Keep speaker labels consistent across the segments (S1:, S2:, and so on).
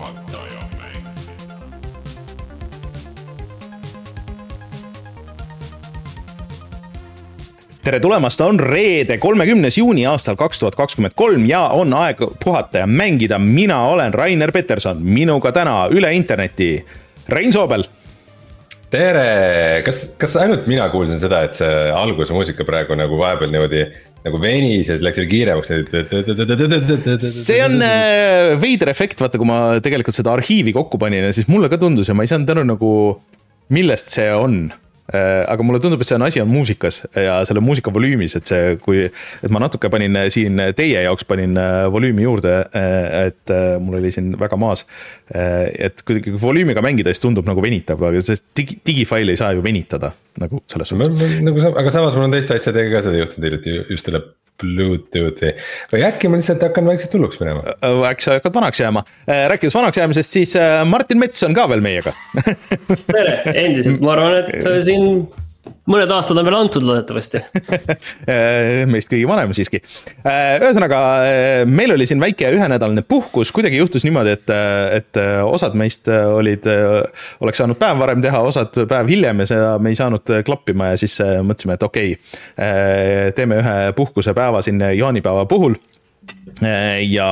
S1: puhataja mäng.
S2: tere tulemast, on reede, kolmekümnes juuni aastal kaks tuhat kakskümmend kolm ja on aeg puhata ja mängida. mina olen Rainer Peterson, minuga täna üle interneti Rein Soobel.
S3: tere, kas, kas ainult mina kuulsin seda, et see alguse muusika praegu nagu vahepeal niimoodi nagu venis ja siis läks veel kiiremaks.
S2: see on äh, veider efekt, vaata, kui ma tegelikult seda arhiivi kokku panin ja siis mulle ka tundus ja ma ei saanud aru nagu, millest see on. Aga mulle tundub, et see on asi on muusikas ja selle muusika volüümis, et see, kui, et ma natuke panin äh, siin teie jaoks panin äh, volüümi juurde, et äh, mul oli siin väga maas. et kuidagi kui volüümiga mängida, siis tundub nagu venitab, aga see digi, digifail ei saa ju venitada nagu selles suhtes.
S3: nagu aga samas mul on teiste asjadega ka seda juhtunud hiljuti just selle Bluetoothi või äkki ma lihtsalt hakkan vaikselt hulluks minema.
S2: äkki sa hakkad vanaks jääma. rääkides vanaks jäämisest, siis äh, Martin Mets on ka veel meiega.
S4: tere, endiselt, ma arvan, et siin mõned aastad on veel antud loodetavasti.
S2: meist kõige vanem siiski. ühesõnaga, meil oli siin väike ühenädalane puhkus, kuidagi juhtus niimoodi, et, et osad meist olid, oleks saanud päev varem teha, osad päev hiljem ja seda me ei saanud klappima ja siis mõtlesime, et okei okay,, teeme ühe puhkusepäeva siin jaanipäeva puhul ja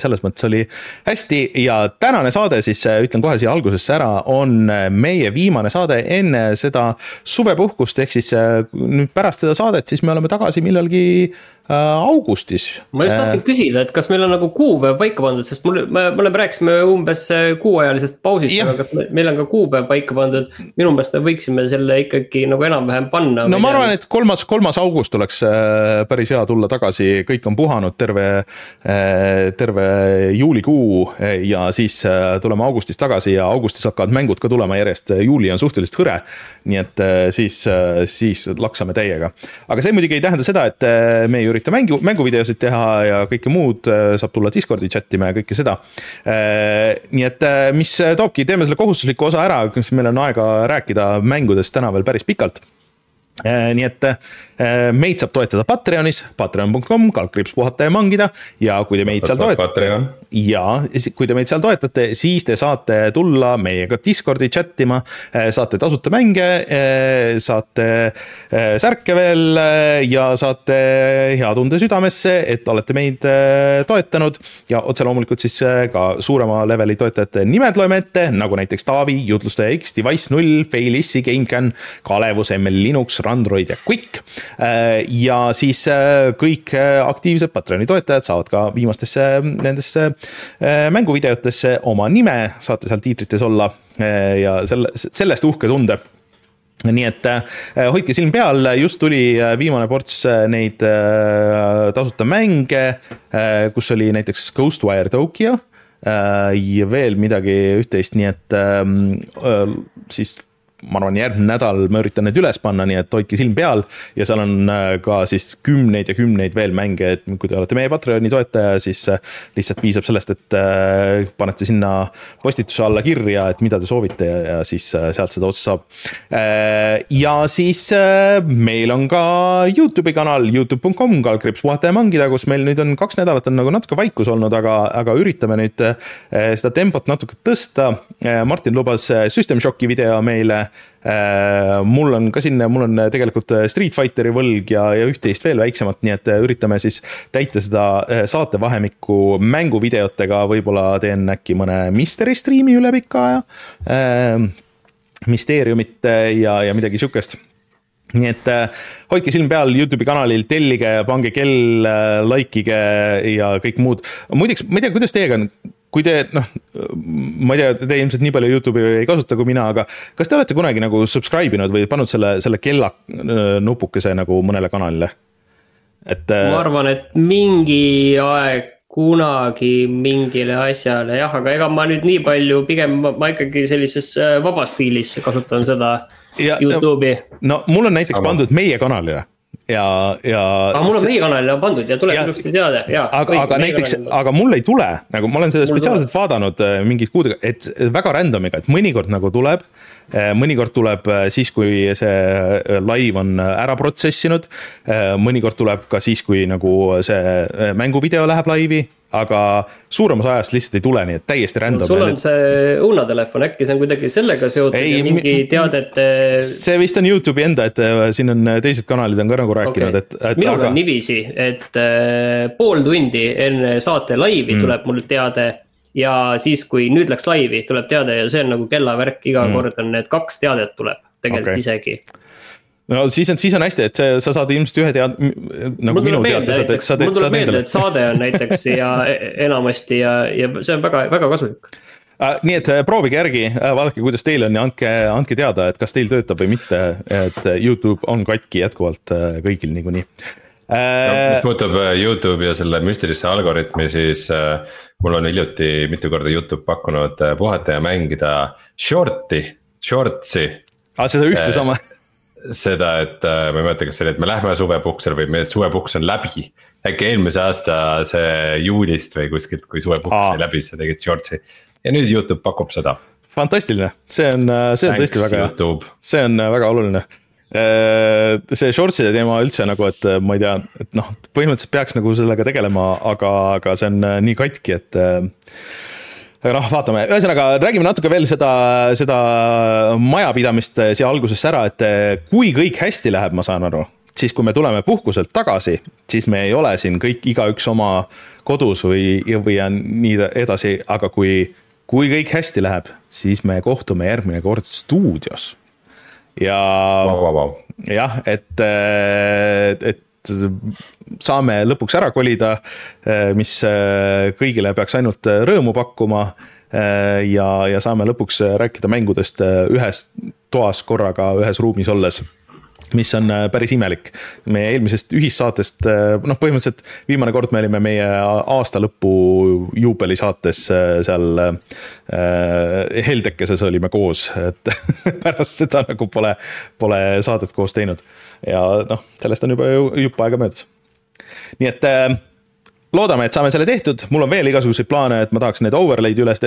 S2: selles mõttes oli hästi. Ja tänane saade siis ütlen kohe siia algusesse ära, on meie viimane saade enne seda suvepuhkust, ehk siis nüüd pärast seda saadet, siis me oleme tagasi millalgi äh, augustis.
S4: ma just tahtsin küsida, et kas meil on nagu kuupäev paika pandud, sest mul, me, me oleme, rääkisime umbes äh, kuuajalisest pausist, aga kas me, meil on ka kuupäev paika pandud. minu meelest me võiksime selle ikkagi nagu enam-vähem panna.
S2: no ma arvan, et kolmas, kolmas august oleks äh, päris hea tulla tagasi, kõik on puhanud terve, terve juulikuu äh, ja siis äh, tuleme augustis tagasi ja augustis hakkavad mängud ka tulema järjest, juuli on suhteliselt hõre. nii et äh, siis, siis laksame täiega. aga see muidugi ei tähenda seda, et äh, me ei ürita mängu, mänguvideosid teha ja kõike muud, saab tulla Discordi chat ima ja kõike seda. nii et äh, mis toobki, teeme selle kohustusliku osa ära, kas meil on aega rääkida mängudest täna veel päris pikalt nii et meid saab toetada Patreonis, patreon.com, kaldkriips puhata ja mangida. Ja kui te meid seal toetate ja kui te meid seal toetate, siis te saate tulla meiega Discordi chat ima, saate tasuta mänge, saate eh, särke veel ja saate hea tunde südamesse, et olete meid toetanud. Ja otse loomulikult siis ka suurema leveli toetajate nimed loeme ette, nagu näiteks Taavi, jutlustaja X, Device null, Failissi, GameCAN, Kalevus, ML Linux, Randroid ja Quick. Ja siis eh, kõik eh, aktiivsed Patreoni toetajad saavad ka viimastesse nendesse mänguvideotesse oma nime, saate seal tiitrites olla ja selle, sellest uhke tunde. Nii et äh, hoidke silm peal, just tuli äh, viimane ports äh, neid äh, tasuta mänge äh,, kus oli näiteks Ghostwire Tokyo äh, ja veel midagi üht-teist, nii et ähm, äh, siis ma arvan, järgmine nädal ma üritan need üles panna, nii et hoidke silm peal ja seal on äh, ka siis kümneid ja kümneid veel mänge, et kui te olete meie Patreoni toetaja, siis äh, lihtsalt piisab sellest, et äh, panete sinna postituse alla kirja, et mida te soovite ja, ja siis sealt seda otsa saab. ja siis meil on ka Youtube'i kanal Youtube.com, kaldkriips puhata ja mangida, kus meil nüüd on kaks nädalat on nagu natuke vaikus olnud, aga, aga üritame nüüd seda tempot natuke tõsta. Martin lubas System Shocki video meile mul on ka siin, mul on tegelikult Street Fighteri võlg ja, ja üht-teist veel väiksemat, nii et üritame siis täita seda äh, saatevahemikku mänguvideotega, võib-olla teen äkki mõne Mystery striimi üle pika aja äh,. Mysteeriumit ja, ja midagi sihukest nii et äh, hoidke silm peal Youtube'i kanalil, tellige, pange kell äh,, likeige ja kõik muud. muideks, ma ei tea, kuidas teiega on, kui te noh, ma ei tea, te ilmselt nii palju Youtube'i ei kasuta kui mina, aga kas te olete kunagi nagu subscribe inud või pannud selle, selle kella äh, nupukese nagu mõnele kanalile? et äh,
S4: ma arvan, et mingi aeg kunagi mingile asjale jah, aga ega ma nüüd nii palju, pigem ma, ma ikkagi sellises äh, vabas stiilis kasutan seda
S2: Ja-
S4: Youtube'i.
S2: no mul on näiteks
S3: Aga-
S2: pandud meie kanalile ja, ja.
S4: aga mul on meie kanalile on pandud ja tuleb ilusti teade ja.
S2: aga, aga näiteks, aga mul ei tule, nagu ma olen seda
S4: Mul
S2: spetsiaalselt vaadanud äh, mingid kuudega, et väga random'iga, et mõnikord nagu tuleb. Mõnikord tuleb äh, siis, kui see äh, live on äh, ära protsessinud. mõnikord tuleb ka siis, kui nagu see äh, mänguvideo läheb laivi. aga suuremas ajast lihtsalt ei tule, nii et täiesti random.
S4: sul on see õunatelefon, äkki see on kuidagi sellega seotud ei, ja mingi teadete.
S2: see vist on Youtube'i enda, et äh, siin on äh, teised kanalid on ka nagu rääkinud okay., et, et.
S4: minul aga... on niiviisi, et äh, pool tundi enne saate laivi mm. tuleb mul teade ja siis, kui nüüd läks laivi, tuleb teade ja see on nagu kellavärk, iga mm. kord on need kaks teadet tuleb tegelikult okay. isegi
S2: no siis on, siis on hästi, et see, sa saad ilmselt ühe tead-, nagu minu teada
S4: sa teed, sa teed. mul tuleb meelde, et saade on näiteks ja e-, enamasti ja, ja see on väga, väga kasulik
S2: äh, nii et äh, proovige järgi, äh, vaadake, kuidas teil on ja andke, andke teada, et kas teil töötab või mitte, et Youtube on katki jätkuvalt kõigil niikuinii.
S3: No, mis puudutab Youtube'i ja selle müstilisse algoritmi, siis äh, mul on hiljuti mitu korda Youtube pakkunud puhata ja mängida short'i, shorts'i.
S2: aa, seda ühte äh, sama
S3: seda, et äh, ma ei mäleta, kas see oli, et me lähme suvepuhkusele või meie suvepuhkus on läbi. äkki eelmise aasta see juulist või kuskilt, kui suvepuhkus oli läbi, sa tegid shorts'i ja nüüd Youtube pakub seda.
S2: fantastiline, see on, äh, see on Thanks, tõesti väga hea, see on äh, väga oluline see shorts'ide teema üldse nagu, et ma ei tea, et noh, põhimõtteliselt peaks nagu sellega tegelema, aga, aga see on nii katki, et aga noh, vaatame, ühesõnaga räägime natuke veel seda, seda majapidamist siia algusesse ära, et kui kõik hästi läheb, ma saan aru, siis kui me tuleme puhkuselt tagasi, siis me ei ole siin kõik, igaüks oma kodus või, või nii edasi, aga kui, kui kõik hästi läheb, siis me kohtume järgmine kord stuudios. Ja
S3: wow, wow, wow.
S2: jah, et, et saame lõpuks ära kolida, mis kõigile peaks ainult rõõmu pakkuma. ja, ja saame lõpuks rääkida mängudest ühes toas korraga ühes ruumis olles mis on päris imelik. meie eelmisest ühissaatest, noh, põhimõtteliselt viimane kord me olime meie aasta lõpu juubelisaates seal äh, Heldekeses olime koos, et pärast seda nagu pole, pole saadet koos teinud ja noh, sellest on juba jupp aega möödas. nii et äh, loodame, et saame selle tehtud, mul on veel igasuguseid plaane, et ma tahaks need overlay'd üles,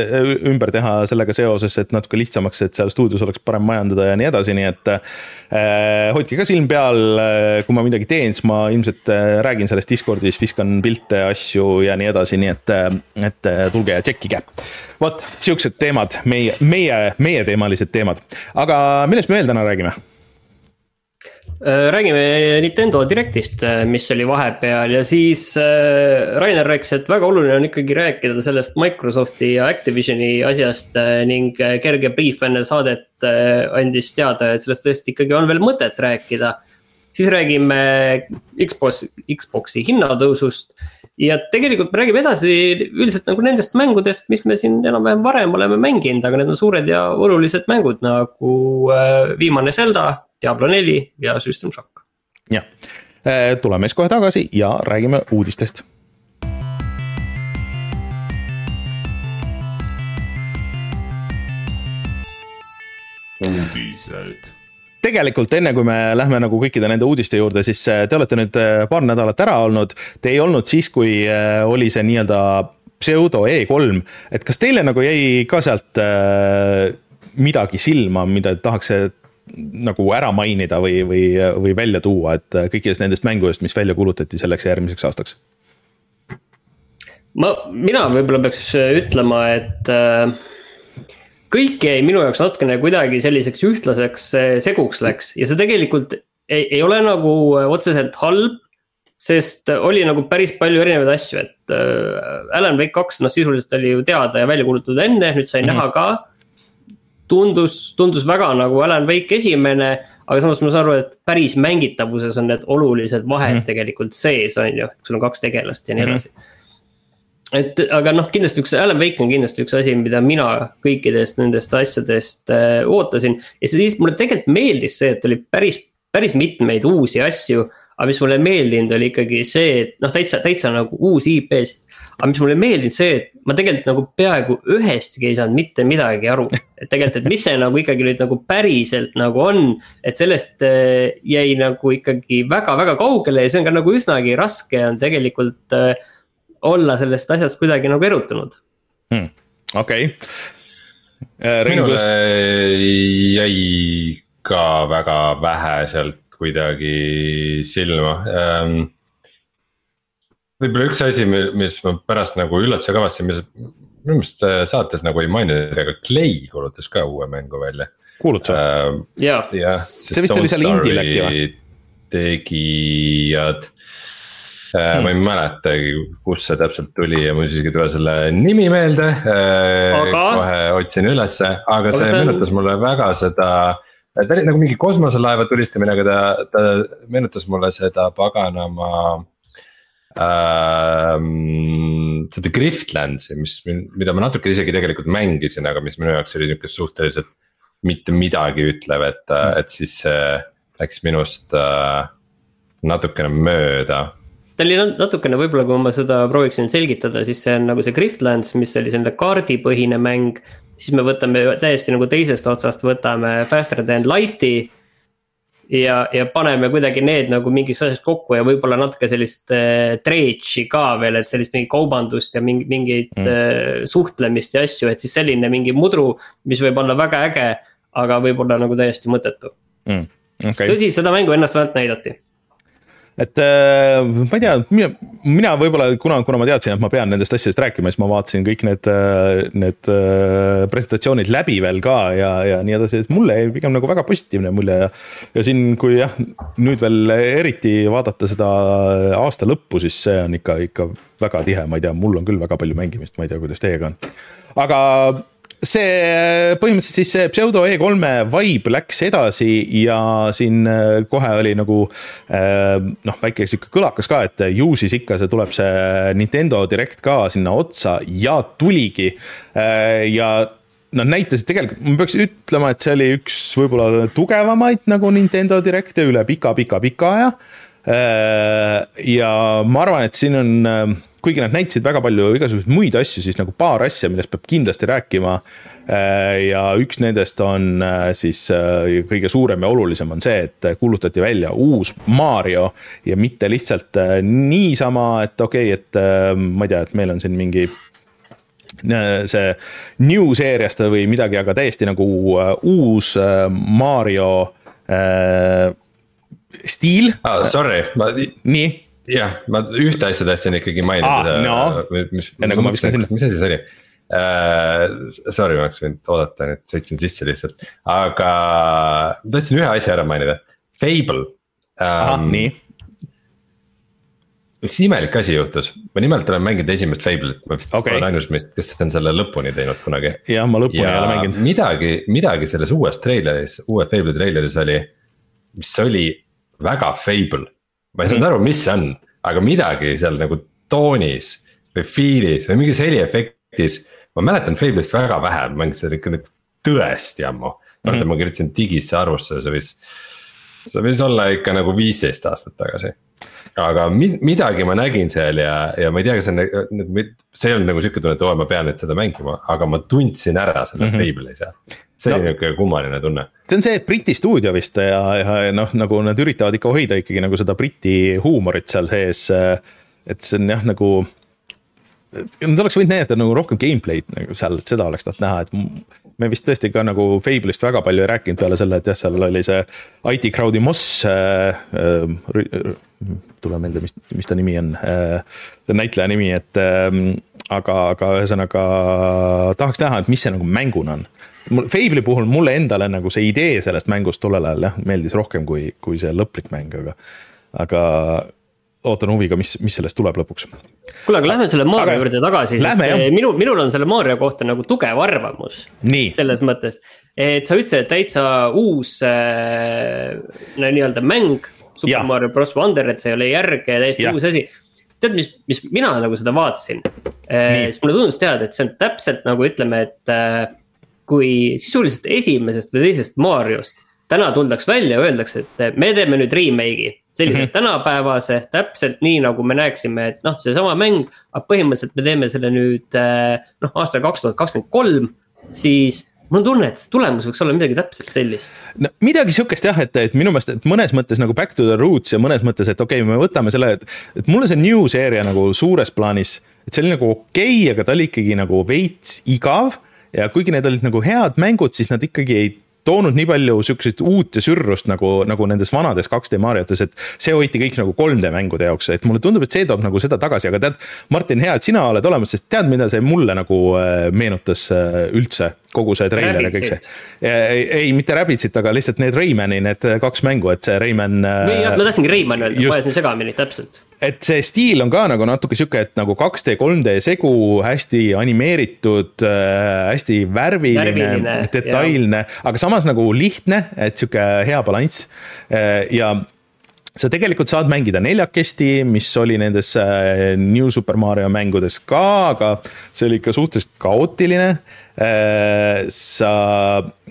S2: ümber teha sellega seoses, et natuke lihtsamaks, et seal stuudios oleks parem majandada ja nii edasi, nii et äh, hoidke ka silm peal, äh, kui ma midagi teen, siis ma ilmselt äh, räägin sellest Discordis, viskan pilte, asju ja nii edasi, nii et, äh, et tulge ja tšekkige. vot, siuksed teemad, meie, meie, meieteemalised teemad, aga millest me veel täna räägime
S4: räägime Nintendo Directist, äh, mis oli vahepeal ja siis äh, Rainer rääkis, et väga oluline on ikkagi rääkida sellest Microsofti ja Activisioni asjast ning kerge briif enne saadet andis teada, et sellest tõesti ikkagi on veel mõtet rääkida. siis räägime Xbox, Xbox'i hinnatõusust ja tegelikult me räägime edasi üldiselt nagu nendest mängudest, mis me siin enam-vähem varem oleme mänginud, aga need on suured ja olulised mängud nagu viimane Zelda Diablo neli ja System Shock.
S2: jah, äh, tuleme siis kohe tagasi ja räägime uudistest uudised. tegelikult enne, kui me lähme nagu kõikide nende uudiste juurde, siis äh, te olete nüüd äh, paar nädalat ära olnud. Te ei olnud siis, kui oli see nii-öelda pseudo E3, et kas teile nagu jäi ka sealt midagi silma, mida tahaks nagu ära mainida või, või, või välja tuua, et kõikidest nendest mängudest, mis välja kuulutati selleks järgmiseks aastaks?
S4: ma, mina võib-olla peaks ütlema, et äh, kõik jäi minu jaoks natukene kuidagi selliseks ühtlaseks äh, seguks läks ja see tegelikult ei, ei ole nagu otseselt halb. sest oli nagu päris palju erinevaid asju, et äh, Alan Wake kaks, noh sisuliselt oli ju teada ja välja kuulutatud enne, nüüd sai mm -hmm. näha ka tundus, tundus väga nagu Alan Wake esimene, aga samas ma saan aru, et päris mängitavuses on need olulised vahed mm -hmm. tegelikult sees, on ju, sul on kaks tegelast ja nii mhm. edasi mm. -hmm et aga noh, kindlasti üks, Alan Wake on kindlasti üks asi, mida mina kõikidest nendest asjadest äh, ootasin. ja siis mulle tegelikult meeldis see, et oli päris, päris mitmeid uusi asju. aga mis mulle ei meeldinud, oli ikkagi see, et noh, täitsa, täitsa nagu uusi IP-sid aga mis mulle meeldis see, et ma tegelikult nagu peaaegu ühestki ei saanud mitte midagi aru. et tegelikult, et mis see nagu ikkagi nüüd nagu päriselt nagu on, et sellest äh, jäi nagu ikkagi väga-väga kaugele ja see on ka nagu üsnagi raske on tegelikult äh, olla sellest asjast kuidagi nagu erutunud
S2: hmm.. okei okay.
S3: Äh,. minule jäi ka väga vähe sealt kuidagi silma ähm, võib-olla üks asi, mis ma pärast nagu üllatuse kavastasin, mis minu meelest saates nagu ei maininud, aga Clay kuulutas ka uue mängu välja.
S2: kuulutas või
S4: uh,? jah
S2: ja,, see vist oli seal Indil äkki või?
S3: tegijad hmm.. ma ei mäletagi, kust see täpselt tuli ja mul isegi ei tule selle nimi meelde äh, aga.... kohe otsin ülesse, aga see, see meenutas mulle väga seda ta oli nagu mingi kosmoselaeva tulistamine, aga ta, ta meenutas mulle seda paganama ähm,. seda Griftlandsi, mis, mida ma natuke isegi tegelikult mängisin, aga mis minu jaoks oli sihuke suhteliselt mitte midagi ütlev, et et siis see läks minust äh, natukene mööda
S4: ta oli natukene, võib-olla kui ma seda prooviksin selgitada, siis see on nagu see Griftlands, mis oli selline kaardipõhine mäng. siis me võtame täiesti nagu teisest otsast, võtame Faster than light'i. Ja, ja paneme kuidagi need nagu mingiks asjaks kokku ja võib-olla natuke sellist äh, dredge'i ka veel, et sellist mingit kaubandust ja mingi, mingeid mm. äh, suhtlemist ja asju, et siis selline mingi mudru, mis võib olla väga äge, aga võib-olla nagu täiesti mõttetu mm.. Okay. tõsi, seda mängu ennast vält näidati
S2: et äh, ma ei tea, mina, mina võib-olla kuna, kuna ma teadsin, et ma pean nendest asjadest rääkima, siis ma vaatasin kõik need, äh, need äh, presentatsioonid läbi veel ka ja, ja nii edasi, et mulle jäi pigem nagu väga positiivne mulje ja. ja siin, kui jah, nüüd veel eriti vaadata seda aasta lõppu, siis see on ikka, ikka väga tihe, ma ei tea, mul on küll väga palju mängimist, ma ei tea, kuidas teiega on. aga see põhimõtteliselt siis see pseudo E3-e vibe läks edasi ja siin äh, kohe oli nagu äh, noh, väike sihuke kõlakas ka, et ju siis ikka see tuleb see Nintendo Direct ka sinna otsa ja tuligi. Äh, ja nad näitasid tegelikult, ma peaks ütlema, et see oli üks võib-olla tugevamaid nagu Nintendo Direct'e üle pika-pika-pika aja. ja ma arvan, et siin on kuigi nad näitasid väga palju igasuguseid muid asju, siis nagu paar asja, millest peab kindlasti rääkima. Äh, ja üks nendest on äh, siis äh, kõige suurem ja olulisem on see, et kuulutati välja uus Mario ja mitte lihtsalt niisama, et okei okay,, et ma ei tea, et meil on siin mingi see new seeriast või midagi, aga täiesti nagu uus Mario äh, stiil
S3: ah,. Sorry, ma.
S2: nii
S3: jah, ma ühte asja tahtsin ikkagi mainida
S2: ah,. No.
S3: mis, enne kui ma viskan sinna. mis asi see oli uh,? Sorry, ma oleks võinud oodata, nüüd sõitsin sisse lihtsalt, aga tahtsin ühe asja ära mainida, Fable
S2: um,. nii
S3: üks imelik asi juhtus, ma nimelt olen mänginud esimest Fable'it, ma vist okay. olen ainus meist, kes on selle lõpuni teinud kunagi.
S2: jah, ma lõpuni ei ole mänginud.
S3: midagi, midagi selles uues treileris, uue Fable'i treileris oli, mis oli väga Fable ma ei saanud aru, mis see on, aga midagi seal nagu toonis või feel'is või mingis heliefektis. ma mäletan Fable'ist väga vähe, ma mängisin seda ikka nagu tõesti ammu. mäletan mm, -hmm. ma kirjutasin digisse arvusse, see võis, see võis olla ikka nagu viisteist aastat tagasi aga mi-, midagi ma nägin seal ja, ja ma ei tea, kas see on see ei olnud nagu sihuke tunne, et oo, ma pean nüüd seda mängima, aga ma tundsin ära selle mm -hmm. Fable'i seal. See no, oli nihuke kummaline tunne.
S2: see on see Briti stuudio vist ja, ja noh, nagu nad üritavad ikka hoida ikkagi nagu seda Briti huumorit seal sees. et see on jah, nagu. Nad oleks võinud näidata nagu rohkem gameplay'd nagu seal, et seda oleks tahtnud näha, et me vist tõesti ka nagu Fable'ist väga palju ei rääkinud peale selle, et jah, seal oli see IT Crowd'i Moss äh,. Äh, tule meelde, mis, mis ta nimi on äh,, see näitleja nimi, et äh, aga, aga ühesõnaga tahaks näha, et mis see nagu mänguna on. mul Fable'i puhul mulle endale nagu see idee sellest mängust tollel ajal jah, meeldis rohkem kui, kui see lõplik mäng, aga, aga ootan huviga, mis, mis sellest tuleb lõpuks.
S4: kuule, aga lähme selle Mario aga... juurde tagasi, sest. Eh, minu, minul on selle Mario kohta nagu tugev arvamus. selles mõttes, et sa ütlesid, et täitsa uus äh, nii-öelda mäng. Super ja. Mario Bros Wonder, et see ei ole järg ja täiesti ja. uus asi. Tead, mis, mis mina nagu seda vaatasin äh,, siis mulle tundus teada, et see on täpselt nagu ütleme, et äh, kui sisuliselt esimesest või teisest Mariost täna tuldaks välja ja öeldakse, et me teeme nüüd remake'i sellise mm -hmm. tänapäevase, täpselt nii, nagu me näeksime, et noh, seesama mäng, aga põhimõtteliselt me teeme selle nüüd eh, noh, aastal kaks tuhat kakskümmend kolm, siis mul on tunne, et tulemus võiks olla midagi täpselt sellist.
S2: no midagi sihukest jah, et, et minu meelest, et mõnes mõttes nagu back to the roots ja mõnes mõttes, et okei okay,, me võtame selle, et. et mulle see new seeria nagu suures plaanis, et see oli nagu okei okay,, aga ta oli ikkagi nagu veits igav. ja kuigi need olid nagu head mängud, siis nad ikkagi ei toonud nii palju siukseid uut ja sürrust nagu, nagu nendes vanades 2D Mariotes, et see hoiti kõik nagu 3D mängude jaoks, et mulle tundub, et see toob nagu seda tagasi, aga tead, Martin, hea, et sina oled olemas, sest tead, mida see mulle nagu äh, meenutas äh, üldse, kogu see treiler ja kõik see. ei, mitte Rabbitsit, aga lihtsalt need Raymani, need kaks mängu, et see Rayman.
S4: jah, ma tahtsingi Rayman öelda, ma ajasin segamini, täpselt
S2: et see stiil on ka nagu natuke sihuke, et nagu 2D, 3D segu, hästi animeeritud äh,, hästi värviline, värviline, detailne, aga samas nagu lihtne, et sihuke hea balanss äh, ja sa tegelikult saad mängida neljakesti, mis oli nendes äh, New Super Mario mängudes ka, aga see oli ikka suhteliselt kaootiline. Äh, sa,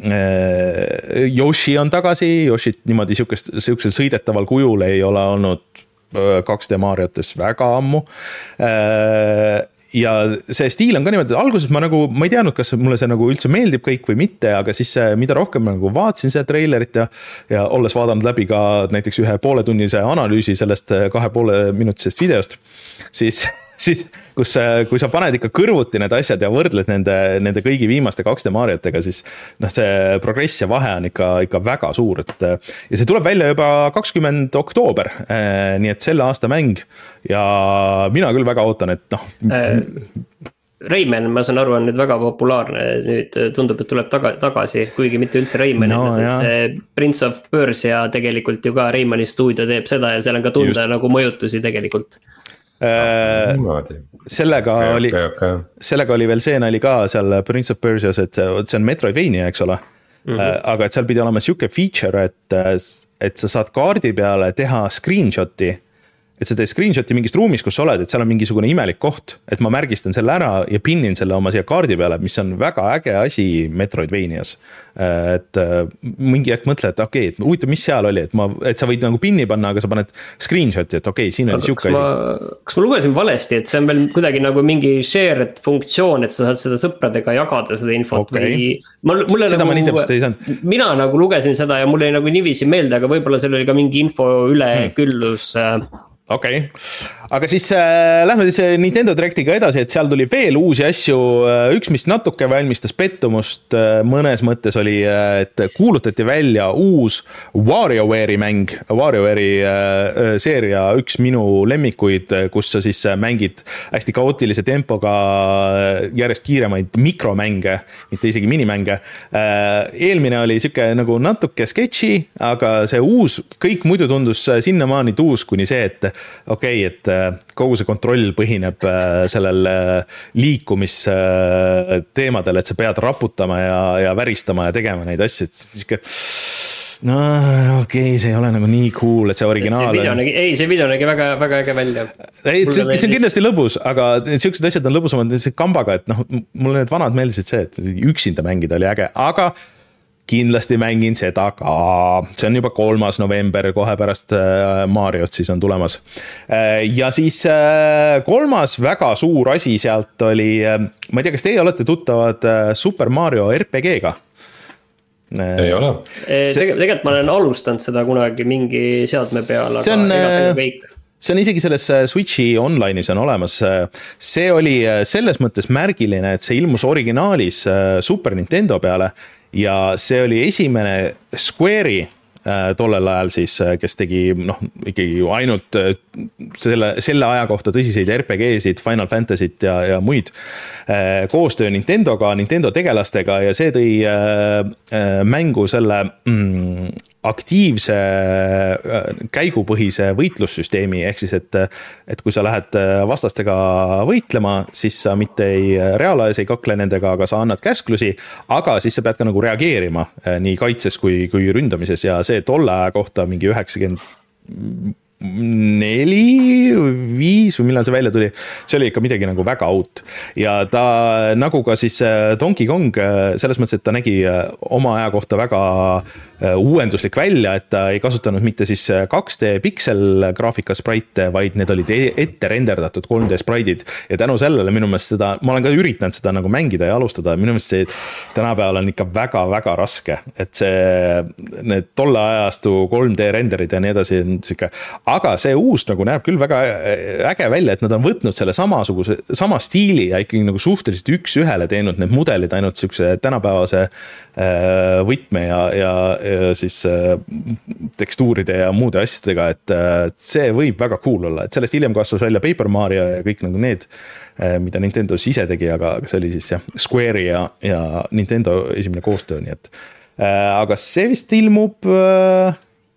S2: äh, Yoshi on tagasi, Yoshit niimoodi sihukest, sihukesel sõidetaval kujul ei ole olnud 2D Mariotes väga ammu ja see stiil on ka niimoodi, alguses ma nagu, ma ei teadnud, kas mulle see nagu üldse meeldib kõik või mitte, aga siis mida rohkem nagu vaatasin seda treilerit ja. ja olles vaadanud läbi ka näiteks ühe pooletunnise analüüsi sellest kahe poole minutisest videost, siis siis kus, kui sa paned ikka kõrvuti need asjad ja võrdled nende, nende kõigi viimaste 2D Mariotega, siis noh, see progress ja vahe on ikka, ikka väga suur, et ja see tuleb välja juba kakskümmend oktoober, eh, nii et selle aasta mäng. Ja mina küll väga ootan, et noh äh
S4: Rayman, ma saan aru, on nüüd väga populaarne, nüüd tundub, et tuleb taga, tagasi, kuigi mitte üldse Raymanina no,, sest see Prince of Persia tegelikult ju ka Raymani stuudio teeb seda ja seal on ka tunda Just. nagu mõjutusi tegelikult.
S2: Äh, sellega okay, oli okay,, okay. sellega oli veel see nali ka seal Prince of Persia's, et see on Metroidvania, eks ole mm. -hmm. aga et seal pidi olema sihuke feature, et, et sa saad kaardi peale teha screenshot'i et sa teed screenshot'i mingist ruumist, kus sa oled, et seal on mingisugune imelik koht, et ma märgistan selle ära ja pinnin selle oma siia kaardi peale, mis on väga äge asi Metroidvanias. et äh, mingi hetk mõtle, et okei okay,, et huvitav, mis seal oli, et ma, et sa võid nagu pinni panna, aga sa paned screenshot'i, et okei okay,, siin oli sihuke
S4: asi. kas ma lugesin valesti, et see on veel kuidagi nagu mingi shared funktsioon, et sa saad seda sõpradega jagada, seda infot okay. või? mul, mulle
S2: seda nagu, ma nii täpselt ei saanud.
S4: mina nagu lugesin seda ja mul jäi nagu niiviisi meelde, aga võib-olla seal oli ka mingi info üleküllus hmm
S2: okei okay., aga siis äh, lähme siis äh, Nintendo Directiga edasi, et seal tuli veel uusi asju. Äh, üks, mis natuke valmistas pettumust äh, mõnes mõttes oli, et kuulutati välja uus WarioWare'i mäng. WarioWare'i äh, seeria üks minu lemmikuid, kus sa siis mängid hästi kaootilise tempoga järjest kiiremaid mikromänge, mitte isegi minimänge äh,. eelmine oli sihuke nagu natuke sketši, aga see uus, kõik muidu tundus sinnamaani tuus kuni see, et okei okay,, et äh, kogu see kontroll põhineb äh, sellel äh, liikumisteemadel, et sa pead raputama ja, ja väristama ja tegema neid asju, et sihuke no okei okay,, see ei ole nagu nii cool, et see originaal.
S4: ei, see video nägi väga, väga äge välja.
S2: ei, see, see on kindlasti lõbus, aga siuksed asjad on lõbusamad kambaga, et noh, mulle need vanad meeldisid see, et üksinda mängida oli äge, aga kindlasti mängin seda ka, see on juba kolmas november, kohe pärast äh, Mariot siis on tulemas. Äh, ja siis äh, kolmas väga suur asi sealt oli, ma ei tea, kas teie olete tuttavad Super Mario RPG-ga?
S3: ei ole.
S4: tegelikult ma olen alustanud seda kunagi mingi seadme peal, aga on, ega see kõik
S2: see on isegi selles Switchi online'is on olemas. see oli selles mõttes märgiline, et see ilmus originaalis Super Nintendo peale ja see oli esimene Square'i äh, tollel ajal siis, äh, kes tegi noh, ikkagi ju ainult äh, selle, selle aja kohta tõsiseid RPG-sid, Final Fantasy't ja, ja muid. koostöö Nintendoga, Nintendo tegelastega ja see tõi mängu selle mm, aktiivse äh, käigupõhise võitlussüsteemi, ehk siis, et, et kui sa lähed äh, vastastega võitlema, siis sa mitte ei äh, reaalajas ei kakle nendega, aga sa annad käsklusi, aga siis sa pead ka nagu reageerima nii kaitses kui, kui ründamises ja see tolle aja kohta mingi üheksakümmend neli, viis või millal see välja tuli, see oli ikka midagi nagu väga out. ja ta nagu ka siis Donkey Kong selles mõttes, et ta nägi oma aja kohta väga uuenduslik välja, et ta ei kasutanud mitte siis 2D pikselgraafika spraite, vaid need olid e-, ette renderdatud 3D spraidid. ja tänu sellele minu meelest seda, ma olen ka üritanud seda nagu mängida ja alustada, minu meelest see tänapäeval on ikka väga-väga raske. et see, need tolle ajastu 3D renderid ja nii edasi sihuke, aga see uus nagu näeb küll väga äge välja, et nad on võtnud selle samasuguse, sama stiili ja ikkagi nagu suhteliselt üks-ühele teinud need mudelid ainult sihukese tänapäevase võtme ja, ja ja siis äh, tekstuuride ja muude asjadega, et äh, see võib väga cool olla, et sellest hiljem kasvas välja Paper Mario ja kõik nagu need, äh, mida Nintendo siis ise tegi, aga see oli siis jah, Square'i ja, ja Nintendo esimene koostöö, nii et. aga see vist ilmub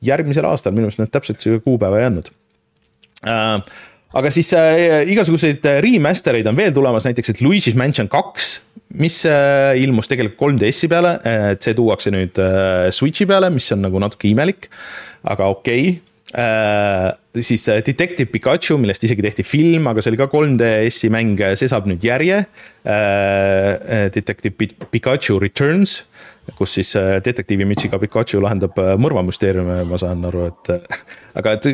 S2: järgmisel aastal, minu arust nüüd täpselt kuupäeva ei andnud aga siis äh, igasuguseid remaster eid on veel tulemas, näiteks et Luigi's Mansion kaks mis äh, ilmus tegelikult 3DS-i peale, et see tuuakse nüüd äh, Switch'i peale, mis on nagu natuke imelik, aga okei okay. Uh, siis Detective Pikachu, millest isegi tehti film, aga see oli ka 3DS-i mäng, see saab nüüd järje uh,. Detective Pikachu Returns, kus siis detektiivimütsiga Pikachu lahendab mõrvamüsteeriume, ma saan aru, et. aga et,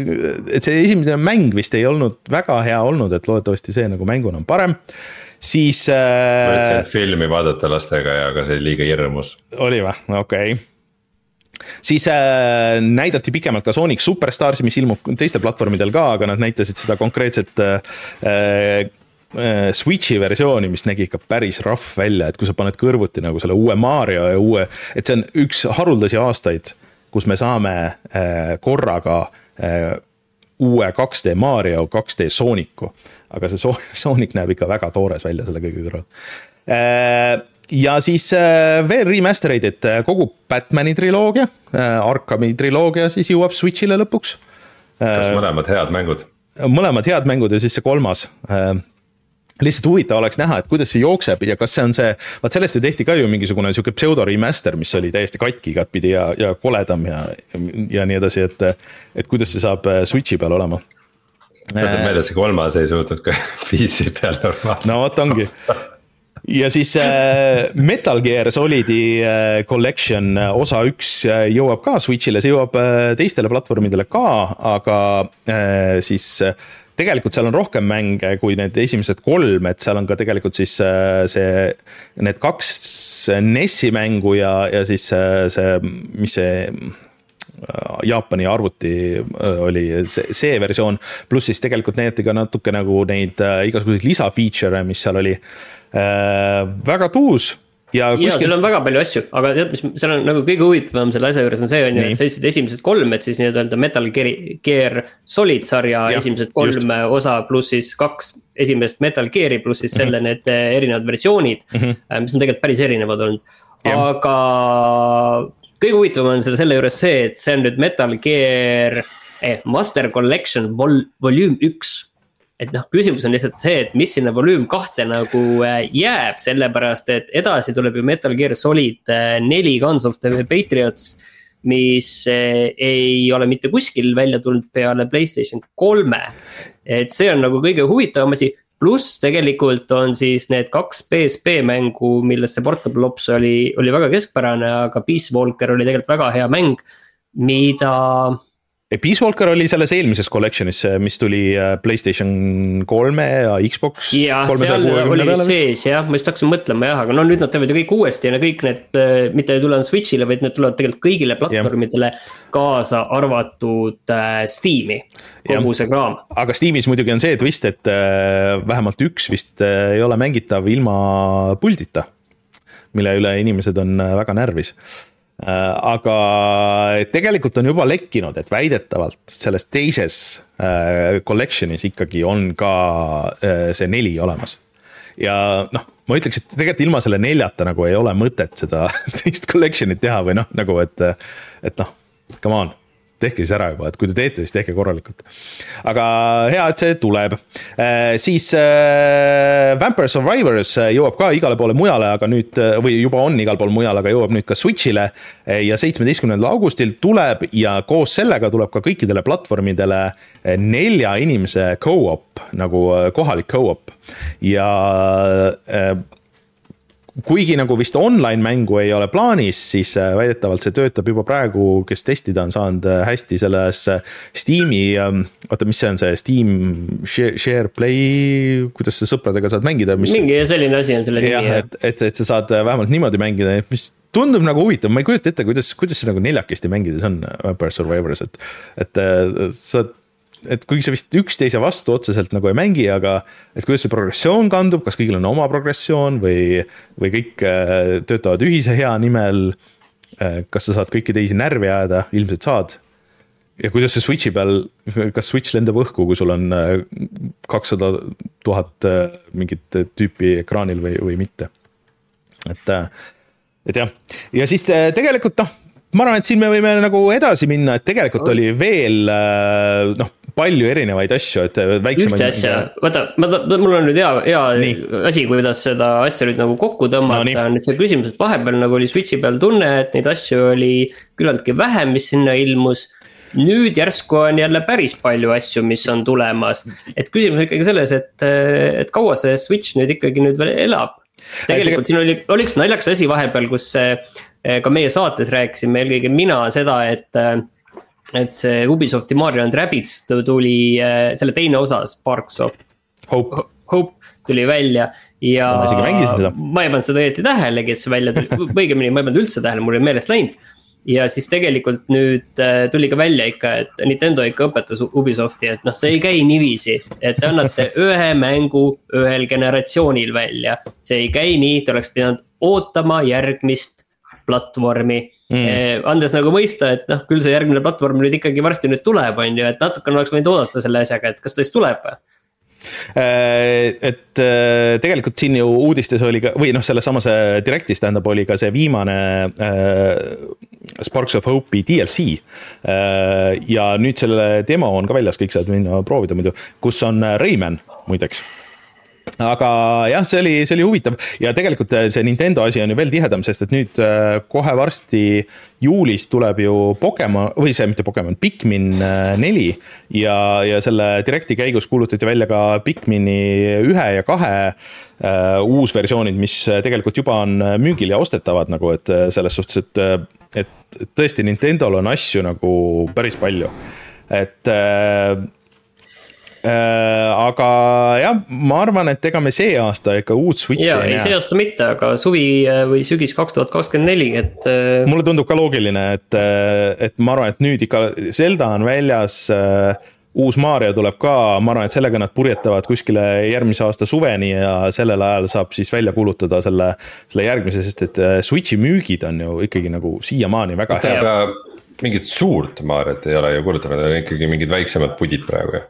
S2: et see esimene mäng vist ei olnud väga hea olnud, et loodetavasti see nagu mänguna on parem siis äh,.
S3: ma ütlesin, filmi vaadata lastega ja, aga see oli liiga hirmus.
S2: oli või, okei okay siis äh, näidati pikemalt ka Sonic Superstarsi, mis ilmub teistel platvormidel ka, aga nad näitasid seda konkreetset äh, äh, Switch'i versiooni, mis nägi ikka päris rough välja, et kui sa paned kõrvuti nagu selle uue Mario ja uue, et see on üks haruldasi aastaid, kus me saame äh, korraga äh, uue 2D Mario, 2D Soonicu. aga see Sonic näeb ikka väga toores välja selle kõige kõrval. Äh, ja siis äh, veel remaster eid, et äh, kogu Batman'i triloogia, Arkami triloogia siis jõuab Switch'ile lõpuks.
S3: kas mõlemad head mängud?
S2: mõlemad head mängud ja siis see kolmas lihtsalt huvitav oleks näha, et kuidas see jookseb ja kas see on see, vaat sellest ju tehti ka ju mingisugune sihuke pseudo remaster, mis oli täiesti katki igatpidi ja, ja koledam ja, ja nii edasi, et. et kuidas see saab äh, Switch'i peal olema.
S3: tuletab meelde, see kolmas ei suutnud ka PC peal normaalselt.
S2: no vot ongi ja siis äh, Metal Gear Solidi äh, Collection äh, osa üks äh, jõuab ka Switch'ile, see jõuab äh, teistele platvormidele ka, aga äh, siis äh, tegelikult seal on rohkem mänge kui need esimesed kolm, et seal on ka tegelikult siis äh, see, need kaks NES-i mängu ja, ja siis äh, see, mis see äh, Jaapani arvuti oli see, see versioon, pluss siis tegelikult näidati ka natuke nagu neid igasuguseid lisafeature'e, mis seal oli. väga tuus
S4: ja kuskil.... ja seal on väga palju asju, aga tead, mis seal on nagu kõige huvitavam selle asja juures on see on ju, et sa ütlesid esimesed kolm, et siis nii-öelda Metal Gear Solid sarja ja, esimesed kolm just. osa pluss siis kaks esimest Metal Gear'i pluss siis selle mm -hmm. need eh, erinevad versioonid mm, -hmm. mis on tegelikult päris erinevad olnud, aga kõige huvitavam on selle, selle juures see, et see on nüüd Metal Gear eh, Master Collection vol-, volume üks et noh, küsimus on lihtsalt see, et mis sinna volüüm kahte nagu äh, jääb, sellepärast et edasi tuleb ju Metal Gear Solid äh, neli Guns of the Patriots. mis äh, ei ole mitte kuskil välja tulnud peale Playstation kolme. et see on nagu kõige huvitavam asi, pluss tegelikult on siis need kaks PSP mängu, millest see Portable Ops oli, oli väga keskpärane, aga Peace Walker oli tegelikult väga hea mäng. mida
S2: Peace Walker oli selles eelmises collection'is, mis tuli äh, Playstation kolme ja Xbox.
S4: jah, seal oli vist sees jah, ma just hakkasin mõtlema jah, aga no nüüd nad teevad ju kõik uuesti ja kõik need, äh, mitte ei tule Switch'ile, vaid need tulevad tegelikult kõigile platvormidele. kaasa arvatud äh, Steam'i, kogu ja. see kraam.
S2: aga Steam'is muidugi on see twist, et äh, vähemalt üks vist äh, ei ole mängitav ilma puldita. mille üle inimesed on äh, väga närvis aga tegelikult on juba lekkinud, et väidetavalt selles teises äh, collection'is ikkagi on ka äh, see neli olemas. ja noh, ma ütleks, et tegelikult ilma selle neljata nagu ei ole mõtet seda teist collection'it teha või noh, nagu et, et noh, come on tehke siis ära juba, et kui te teete, siis tehke korralikult. aga hea, et see tuleb. Äh, siis äh, Vampire Survivors äh, jõuab ka igale poole mujale, aga nüüd või juba on igal pool mujal, aga jõuab nüüd ka Switch'ile. ja seitsmeteistkümnendal augustil tuleb ja koos sellega tuleb ka kõikidele platvormidele nelja inimese co-op nagu kohalik co-op ja kuigi nagu vist online mängu ei ole plaanis, siis äh, väidetavalt see töötab juba praegu, kes testida on saanud äh, hästi selles äh, Steam'i, ähm, oota, mis see on see Steam share, share play, kuidas sa sõpradega saad mängida, mis.
S4: mingi selline asi on selle
S2: nimi jah. et, et, et sa saad vähemalt niimoodi mängida, mis tundub nagu huvitav, ma ei kujuta ette, kuidas, kuidas see nagu neljakesti mängides on Vampire Survivors, et, et sa et kuigi sa vist üksteise vastu otseselt nagu ei mängi, aga et kuidas see progressioon kandub, kas kõigil on oma progressioon või, või kõik äh, töötavad ühise hea nimel. Äh, kas sa saad kõiki teisi närvi ajada, ilmselt saad. ja kuidas see Switch'i peal, kas Switch lendab õhku, kui sul on äh, kakssada tuhat mingit tüüpi ekraanil või, või mitte? et, et jah, ja siis tegelikult noh ma arvan, et siin me võime nagu edasi minna, et tegelikult oli veel noh, palju erinevaid asju, et väiksemaid.
S4: ühte asja, vaata, ma, mul on nüüd hea, hea Nii. asi, kuidas seda asja nüüd nagu kokku tõmmata no,, on nüüd see küsimus, et vahepeal nagu oli Switch'i peal tunne, et neid asju oli küllaltki vähe, mis sinna ilmus nüüd järsku on jälle päris palju asju, mis on tulemas, et küsimus ikkagi selles, et, et kaua see Switch nüüd ikkagi nüüd veel elab. tegelikult siin oli, oli üks naljakas asi vahepeal, kus ka meie saates rääkisime, eelkõige mina seda, et et see Ubisofti Mario and Rabbids tuli, äh, selle teine osa, Sparks of
S2: Hope,
S4: Hope tuli välja ja.
S2: ma isegi mängisin seda.
S4: ma ei pannud seda õieti tähelegi, et see välja tuli, õigemini ma ei pannud üldse tähele, mul oli meelest läinud. ja siis tegelikult nüüd äh, tuli ka välja ikka, et Nintendo ikka õpetas Ubisofti, et noh, see ei käi niiviisi. et te annate ühe mängu ühel generatsioonil välja, see ei käi nii, te oleks pidanud ootama järgmist platvormi. Mm.. Eh, andes nagu mõista, et noh, küll see järgmine platvorm nüüd ikkagi varsti nüüd tuleb, on ju, et natukene oleks võinud oodata selle asjaga, et kas ta siis tuleb või?
S2: Äh, et äh, tegelikult siin ju uudistes oli ka, või noh, selles samas Directis tähendab, oli ka see viimane Sparks of Hope'i DLC ja nüüd selle demo on ka väljas, kõik saavad minna proovida muidu, kus on Rayman muideks aga jah, see oli, see oli huvitav ja tegelikult äh, see Nintendo asi on ju veel tihedam, sest et nüüd äh, kohe varsti juulis tuleb ju Pokemon või see mitte Pokemon, Pikmin äh, neli. ja, ja selle Directi käigus kuulutati välja ka Pikmini ühe ja kahe uh, uusversioonid, mis tegelikult juba on müügil ja ostetavad nagu, et selles suhtes, et, et tõesti Nintendo'l on asju nagu päris palju, et Äh, aga jah, ma arvan, et ega me see aasta ikka uut Switch'i
S4: ei näe. see aasta mitte, aga suvi äh, või sügis kaks tuhat kakskümmend neli, et. Äh,
S2: mulle tundub ka loogiline, et, et ma arvan, et nüüd ikka Zelda on väljas uus Mario tuleb ka, ma arvan, et sellega nad purjetavad kuskile järgmise aasta suveni ja sellel ajal saab siis välja kuulutada selle, selle järgmise, sest et Switch'i müügid on ju ikkagi nagu siiamaani väga head.
S3: mingit suurt Mariot ei ole ju kuulutatud, on ikkagi mingid väiksemad pudid praegu ju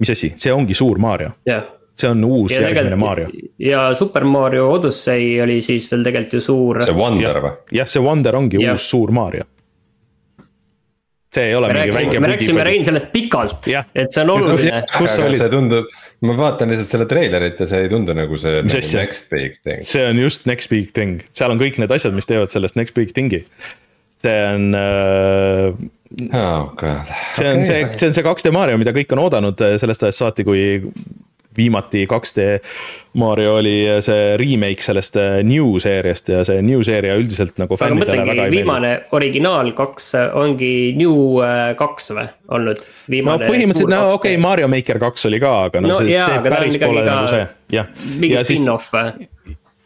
S2: mis asi, see ongi suur Mario
S4: yeah.?
S2: see on uus ja järgmine Mario.
S4: ja Super Mario Odyssey oli siis veel tegelikult ju suur.
S3: see Wonder või?
S2: jah, see Wonder ongi ja. uus suur Mario. see ei ole
S4: me
S2: mingi
S4: rääksime,
S2: väike.
S4: me rääkisime Rein sellest pikalt, et see on oluline.
S3: kus sa olid? see tundub, ma vaatan lihtsalt selle treilerit ja see ei tundu nagu see nagu
S2: asja?
S3: next big thing.
S2: see on just next big thing, seal on kõik need asjad, mis teevad sellest next big thing'i. see on äh,
S3: oh,.
S2: see on okay. see, see on see 2D Mario, mida kõik on oodanud eh, sellest ajast saati, kui viimati 2D Mario oli eh, see remake sellest eh, New seeriast ja see New seeria üldiselt nagu fännidele väga
S4: ei viimane meeldi. originaal kaks ongi New kaks või olnud?
S2: no põhimõtteliselt, no okei okay,, Mario Maker kaks oli ka, aga noh no, see, see päris pole nagu see, jah.
S4: mingi spin-off või?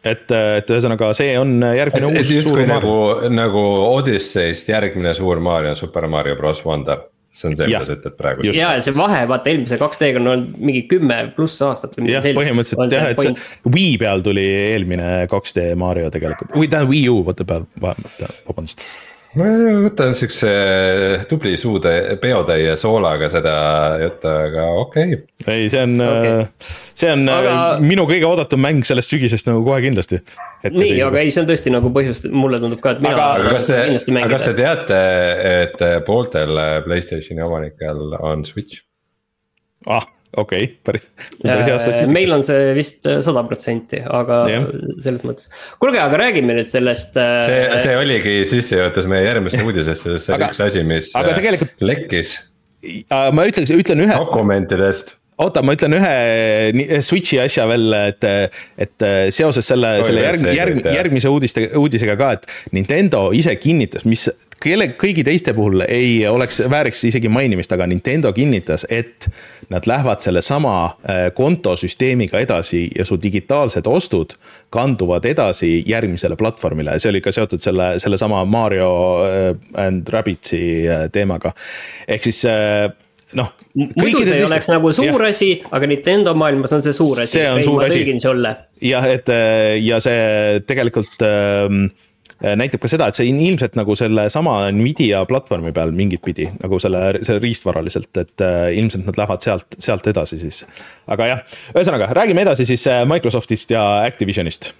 S2: Et, et ühesõnaga, see on järgmine et, uus
S3: et suur Mario. nagu, nagu Odyssey'st järgmine suur Mario on Super Mario Bros Wonder see on see, mida sa ütled praegu.
S4: ja see vahe, vaata eelmise 2D-ga on olnud mingi kümme pluss aastat
S2: või midagi sellist. põhimõtteliselt jah, et see Wii peal tuli eelmine 2D Mario tegelikult, või tähendab Wii U, vaata peal, vabandust
S3: ma võtan siukse tubli suutäie, peotäie soolaga seda juttu, aga okei okay..
S2: ei, see on okay., see on aga... minu kõige oodatum mäng sellest sügisest nagu kohe kindlasti.
S4: nii, aga ei, see on tõesti nagu põhjust, mulle tundub ka, et mina aga,
S3: aga kas te, aga kas te teate, et pooltel Playstationi omanikel on Switch?
S2: ah okei okay,, päris, päris hea statistika.
S4: meil on see vist äh, sada protsenti, aga yeah. selles mõttes. kuulge, aga räägime nüüd sellest.
S3: Äh, see, see oligi sissejuhatus meie järgmisse uudisesse, sest see oli üks asi, mis
S2: aga tegelikult...
S3: lekkis.
S2: ma ütleks, ütlen ühe.
S3: dokumentidest
S2: oota, ma ütlen ühe Switch'i asja veel, et, et seoses selle, selle järg, järg, järgmise uudiste, uudisega ka, et Nintendo ise kinnitas, mis kelle, kõigi teiste puhul ei oleks, vääriks isegi mainimist, aga Nintendo kinnitas, et nad lähevad sellesama äh, kontosüsteemiga edasi ja su digitaalsed ostud kanduvad edasi järgmisele platvormile. see oli ka seotud selle, sellesama Mario äh, and Rabbitsi äh, teemaga. ehk siis noh.
S4: muidu see ei oleks nagu suur asi, aga Nintendo maailmas on see suur asi.
S2: see on ei, suur asi. jah, et ja see tegelikult Äh, näitab ka seda, et see ilmselt nagu sellesama Nvidia platvormi peal mingit pidi nagu selle, selle riistvaraliselt, et äh, ilmselt nad lähevad sealt, sealt edasi siis. aga jah, ühesõnaga räägime edasi siis äh, Microsoftist ja Activisionist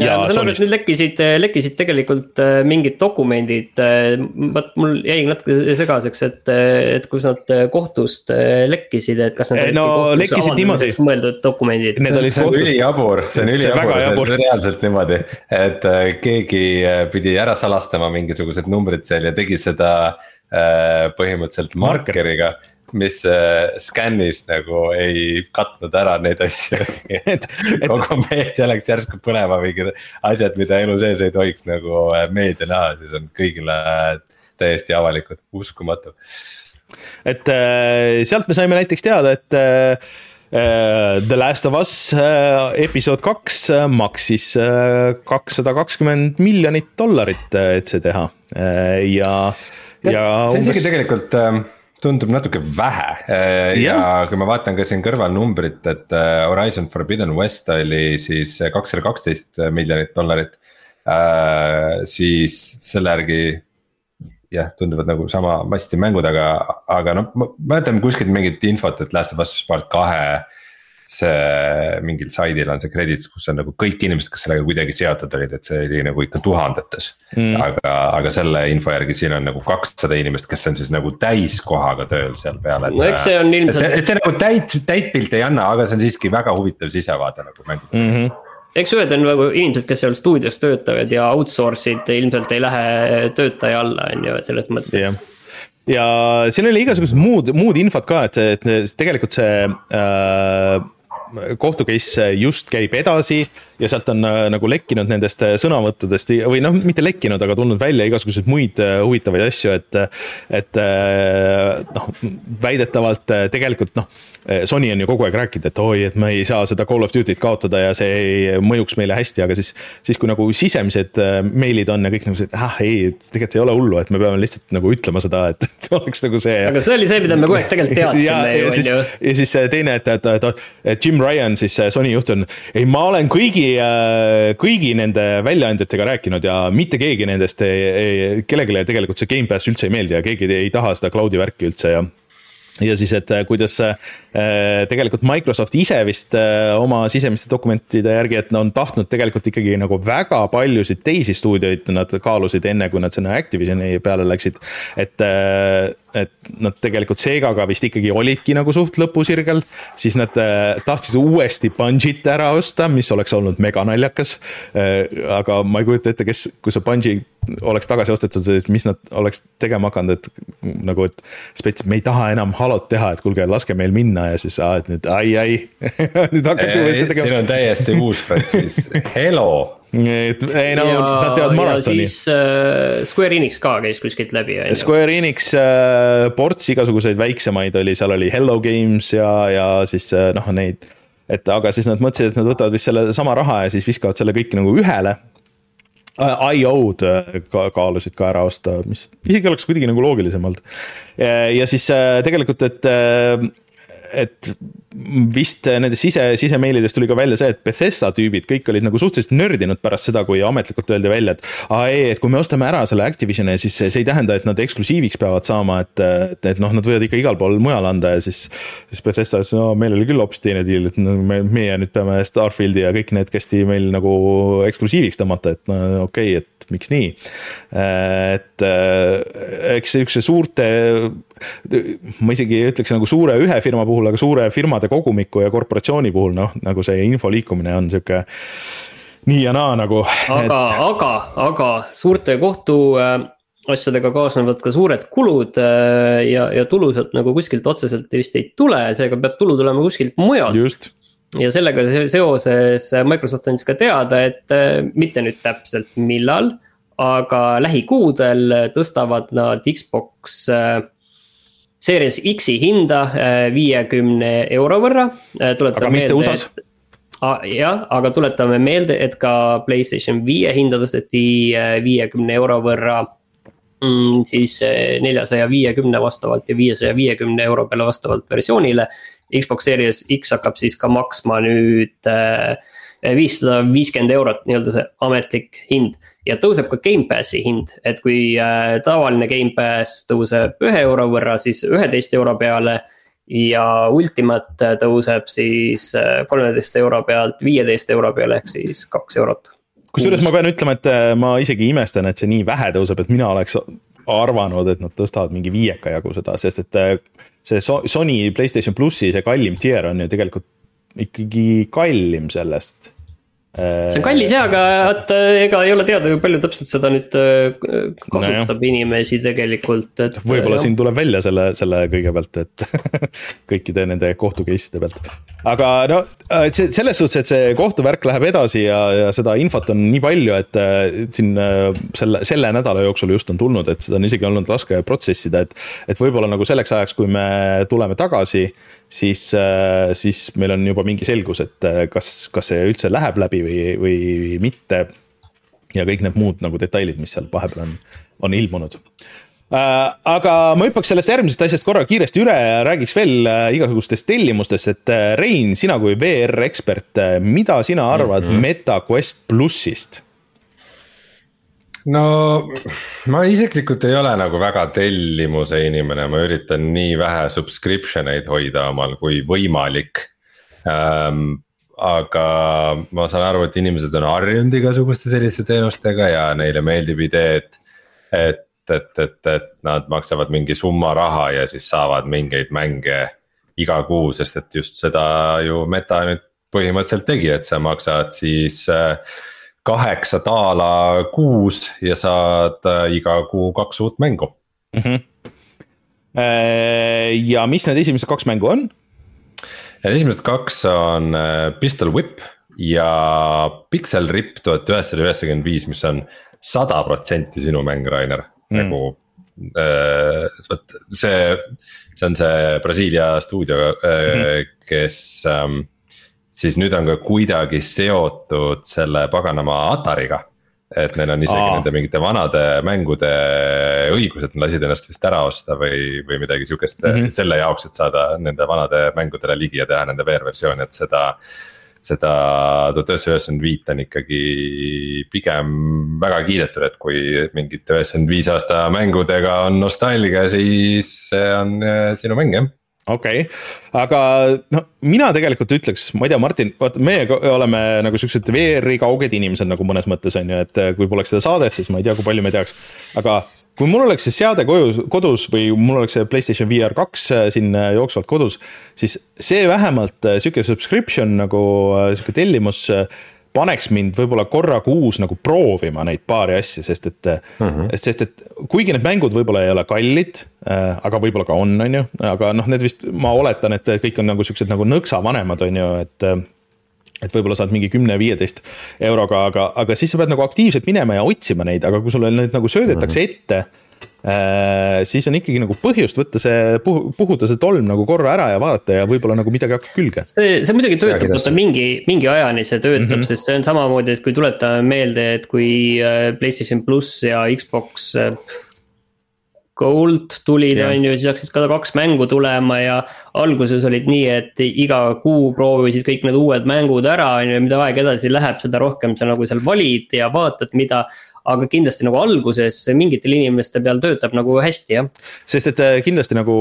S4: ja ma saan aru, et nüüd lekkisid, lekkisid tegelikult äh, mingid dokumendid, äh, vot mul jäi natuke segaseks, et, äh, et kus nad kohtust lekkisid, et kas
S2: need no, lekkisid niimoodi.
S4: mõeldud dokumendid.
S3: see on ülijabur, see on ülijabur, see on reaalselt niimoodi, et keegi pidi ära salastama mingisugused numbrid seal ja tegi seda põhimõtteliselt markeriga. Marker mis äh, skännis nagu ei katnud ära neid asju et kogu meedia läks järsku põlema mingid asjad, mida elu sees ei tohiks nagu äh, meedia näha, siis on kõigile äh, täiesti avalikud, uskumatu.
S2: et äh, sealt me saime näiteks teada, et äh, The Last of Us episood kaks maksis kakssada kakskümmend miljonit dollarit, et see teha ja,
S3: ja. see on isegi umbes... tegelikult tundub natuke vähe ja, ja kui ma vaatan ka siin kõrval numbrit, et äh, Horizon Forbidden West oli siis kakssada kaksteist miljonit dollarit. Äh, siis selle järgi jah, tunduvad nagu sama massi mängud, aga, aga noh, ma mäletan kuskilt mingit infot, et Last of Us Part kahe see mingil saidil on see credits, kus on nagu kõik inimesed, kes sellega kuidagi seotud olid, et see oli nagu ikka tuhandetes mm.. aga, aga selle info järgi siin on nagu kakssada inimest, kes on siis nagu täiskohaga tööl seal peal,
S4: et. no eks see on ilmselt.
S3: et see nagu täit, täitpilti ei anna, aga see on siiski väga huvitav sisevaade nagu mängudele mm. -hmm
S4: eks öelda on nagu inimesed, kes seal stuudios töötavad ja outsource'id ilmselt ei lähe töötaja alla, on ju, et selles mõttes yeah
S2: ja siin oli igasugused muud, muud infot ka, et, et tegelikult see äh, kohtu case just käib edasi ja sealt on äh, nagu lekkinud nendest äh, sõnavõttudest või noh, mitte lekkinud, aga tulnud välja igasuguseid muid äh, huvitavaid asju, et. et noh, väidetavalt tegelikult noh, Sony on ju kogu aeg rääkinud, et oi, et me ei saa seda Call of Duty't kaotada ja see ei mõjuks meile hästi, aga siis. siis kui nagu sisemised meilid on ja kõik nagu see, et ah ei, tegelikult ei ole hullu, et me peame lihtsalt nagu ütlema seda, et, et oleks nagu see.
S4: aga see oli see, mida me kogu aeg tegelikult teadsime
S2: ju, on ju. ja siis teine, et, et, et, et Jim Ryan siis Sony juht on, ei, ma olen kõigi, äh, kõigi nende väljaandjatega rääkinud ja mitte keegi nendest, kellelegi tegelikult see Gamepass üldse ei meeldi ja keegi ei taha seda cloud'i värki üldse ja ja siis, et äh, kuidas äh, tegelikult Microsoft ise vist oma sisemiste dokumentide järgi, et on tahtnud tegelikult ikkagi nagu väga paljusid teisi stuudioid nad kaalusid, enne kui nad sinna Activisioni peale läksid. et et nad tegelikult Segaga vist ikkagi olidki nagu suht lõpusirgel, siis nad äh, tahtsid uuesti Bungit ära osta, mis oleks olnud mega naljakas. Äh, aga ma ei kujuta ette, kes, kui see Bungi oleks tagasi ostetud, et mis nad oleks tegema hakanud, et nagu, et. spets-, me ei taha enam halot teha, et kuulge, laske meil minna ja siis, et nüüd ai, ai
S3: nüüd hakati uuesti tegema. siin on täiesti uus frantsiis, Hello
S2: et ei no ja, nad teevad maratoni.
S4: siis äh, Square Enix ka käis kuskilt läbi.
S2: Square Enix äh, ports igasuguseid väiksemaid oli, seal oli Hello Games ja, ja siis äh, noh, neid. et aga siis nad mõtlesid, et nad võtavad vist selle sama raha ja siis viskavad selle kõik nagu ühele äh, IO-d äh, ka kaalusid ka ära osta, mis isegi oleks kuidagi nagu loogilisem olnud. ja siis äh, tegelikult, et et vist nendest sise, sisemeilidest tuli ka välja see, et Bethesda tüübid kõik olid nagu suhteliselt nördinud pärast seda, kui ametlikult öeldi välja, et. aa ei, et kui me ostame ära selle Activisioni, siis see ei tähenda, et nad eksklusiiviks peavad saama, et, et, et noh, nad võivad ikka igal pool mujal anda ja siis. siis Bethesda ütles, no meil oli küll hoopis teine deal, et no, me, meie nüüd peame Starfieldi ja kõik need kästi meil nagu eksklusiiviks tõmmata, et no okei okay,, et miks nii. et äh, eks siukse suurte, ma isegi ei ütleks nagu suure ühe firma puhul, aga suure firmade kogumiku ja korporatsiooni puhul noh, nagu see info liikumine on sihuke nii ja naa nagu.
S4: aga et..., aga, aga suurte kohtu äh asjadega kaasnevad ka suured kulud ja, ja tulu sealt nagu kuskilt otseselt vist ei tule, seega peab tulu tulema kuskilt mujalt. ja sellega seoses Microsoft andis ka teada, et mitte nüüd täpselt millal, aga lähikuudel tõstavad nad Xbox Series X-i hinda viiekümne euro võrra.
S2: aga mitte USA-s?
S4: jah, aga tuletame meelde, et ka Playstation viie hinda tõsteti viiekümne euro võrra mm,. siis neljasaja viiekümne vastavalt ja viiesaja viiekümne euro peale vastavalt versioonile Xbox Series X hakkab siis ka maksma nüüd äh, viissada viiskümmend eurot, nii-öelda see ametlik hind. Ja tõuseb ka Gamepassi hind, et kui äh, tavaline Gamepass tõuseb ühe euro võrra, siis üheteist euro peale. ja Ultimate tõuseb siis äh, kolmeteist euro pealt viieteist euro peale, ehk siis kaks eurot.
S2: kusjuures ma pean ütlema, et ma isegi imestan, et see nii vähe tõuseb, et mina oleks arvanud, et nad tõstavad mingi viieka jagu seda, sest et äh, see Sony Playstation plussi see kallim tier on ju tegelikult ikkagi kallim sellest
S4: see on kallis jaa, aga vaata, ega ei ole teada, kui palju täpselt seda nüüd äh, kasutab no inimesi tegelikult,
S2: et. võib-olla siin tuleb välja selle, selle kõigepealt, et kõikide nende kohtu case'ide pealt. aga no äh, selles suhtes, et see kohtuvärk läheb edasi ja, ja seda infot on nii palju, et äh, siin selle, selle nädala jooksul just on tulnud, et seda on isegi olnud raske protsessida, et. et võib-olla nagu selleks ajaks, kui me tuleme tagasi siis, äh, siis meil on juba mingi selgus, et äh, kas, kas see üldse läheb läbi või, või mitte. ja kõik need muud nagu detailid, mis seal vahepeal on, on ilmunud äh, aga ma hüppaks sellest järgmisest asjast korra kiiresti üle ja räägiks veel igasugustest tellimustest, et Rein, sina kui VR ekspert, mida sina arvad mm -hmm. MetaQuest plussist?
S3: No ma isiklikult ei ole nagu väga tellimuse inimene, ma üritan nii vähe subscription eid hoida omal kui võimalik ähm,. aga ma saan aru, et inimesed on harjunud igasuguste selliste teenustega ja neile meeldib idee, et, et, et, et, et nad maksavad mingi summa raha ja siis saavad mingeid mänge iga kuu, sest et just seda ju Meta nüüd põhimõtteliselt tegi, et sa maksad siis äh, kaheksa daala kuus ja saad äh, iga kuu kaks uut mängu mm. -hmm.
S2: ja mis need esimesed kaks mängu on?
S3: esimesed kaks on äh, Pistol Whip ja Pixel Rip tuhat üheksasada üheksakümmend viis, mis on sada protsenti sinu mäng, Rainer mm., nagu vot see, see on see Brasiilia stuudio -hmm. kes ähm, siis nüüd on ka kuidagi seotud selle paganama Atariga. et neil on isegi Aa. nende mingite vanade mängude õigused, nad lasid ennast vist ära osta või, või midagi sihukest mm -hmm. selle jaoks, et saada nende vanade mängudele ligi ja teha nende VR-versiooni, et seda seda tuhat üheksasada üheksakümmend viit on ikkagi pigem väga kiidetud, et kui mingite üheksakümmend viis aasta mängudega on nostalgia, siis see on eh, sinu mäng jah
S2: okei okay., aga no mina tegelikult ütleks, ma ei tea, Martin, vaata, meie oleme nagu siuksed VR-i kauged inimesed nagu mõnes mõttes on ju, et äh, kui poleks seda saadet, siis ma ei tea, kui palju me teaks. aga kui mul oleks see seade koju, kodus või mul oleks see Playstation VR kaks äh, siin äh, jooksvalt kodus, siis see vähemalt sihuke subscription nagu sihuke tellimus paneks mind võib-olla korra kuus nagu proovima neid paari asja, sest et mm, -hmm. sest et kuigi need mängud võib-olla ei ole kallid äh,, aga võib-olla ka on, on ju, aga noh, need vist, ma oletan, et kõik on nagu siuksed nagu nõksa vanemad, on ju, et et võib-olla saad mingi kümne-viieteist euroga, aga, aga siis sa pead nagu aktiivselt minema ja otsima neid, aga kui sulle need nagu söödetakse mm -hmm. ette siis on ikkagi nagu põhjust võtta see, puhuda see tolm nagu korra ära ja vaadata ja võib-olla nagu midagi hakkab külge.
S4: see, see muidugi töötab, vaata mingi, mingi ajani see töötab mm, -hmm. sest see on samamoodi, et kui tuletame meelde, et kui äh, Playstation pluss ja Xbox äh, Gold tulid, on ju, siis hakkasid ka kaks mängu tulema ja alguses olid nii, et iga kuu proovisid kõik need uued mängud ära, on ju, mida aeg edasi läheb, seda rohkem sa nagu seal valid ja vaatad, mida aga kindlasti nagu alguses mingitel inimeste peal töötab nagu hästi, jah.
S2: sest et äh, kindlasti nagu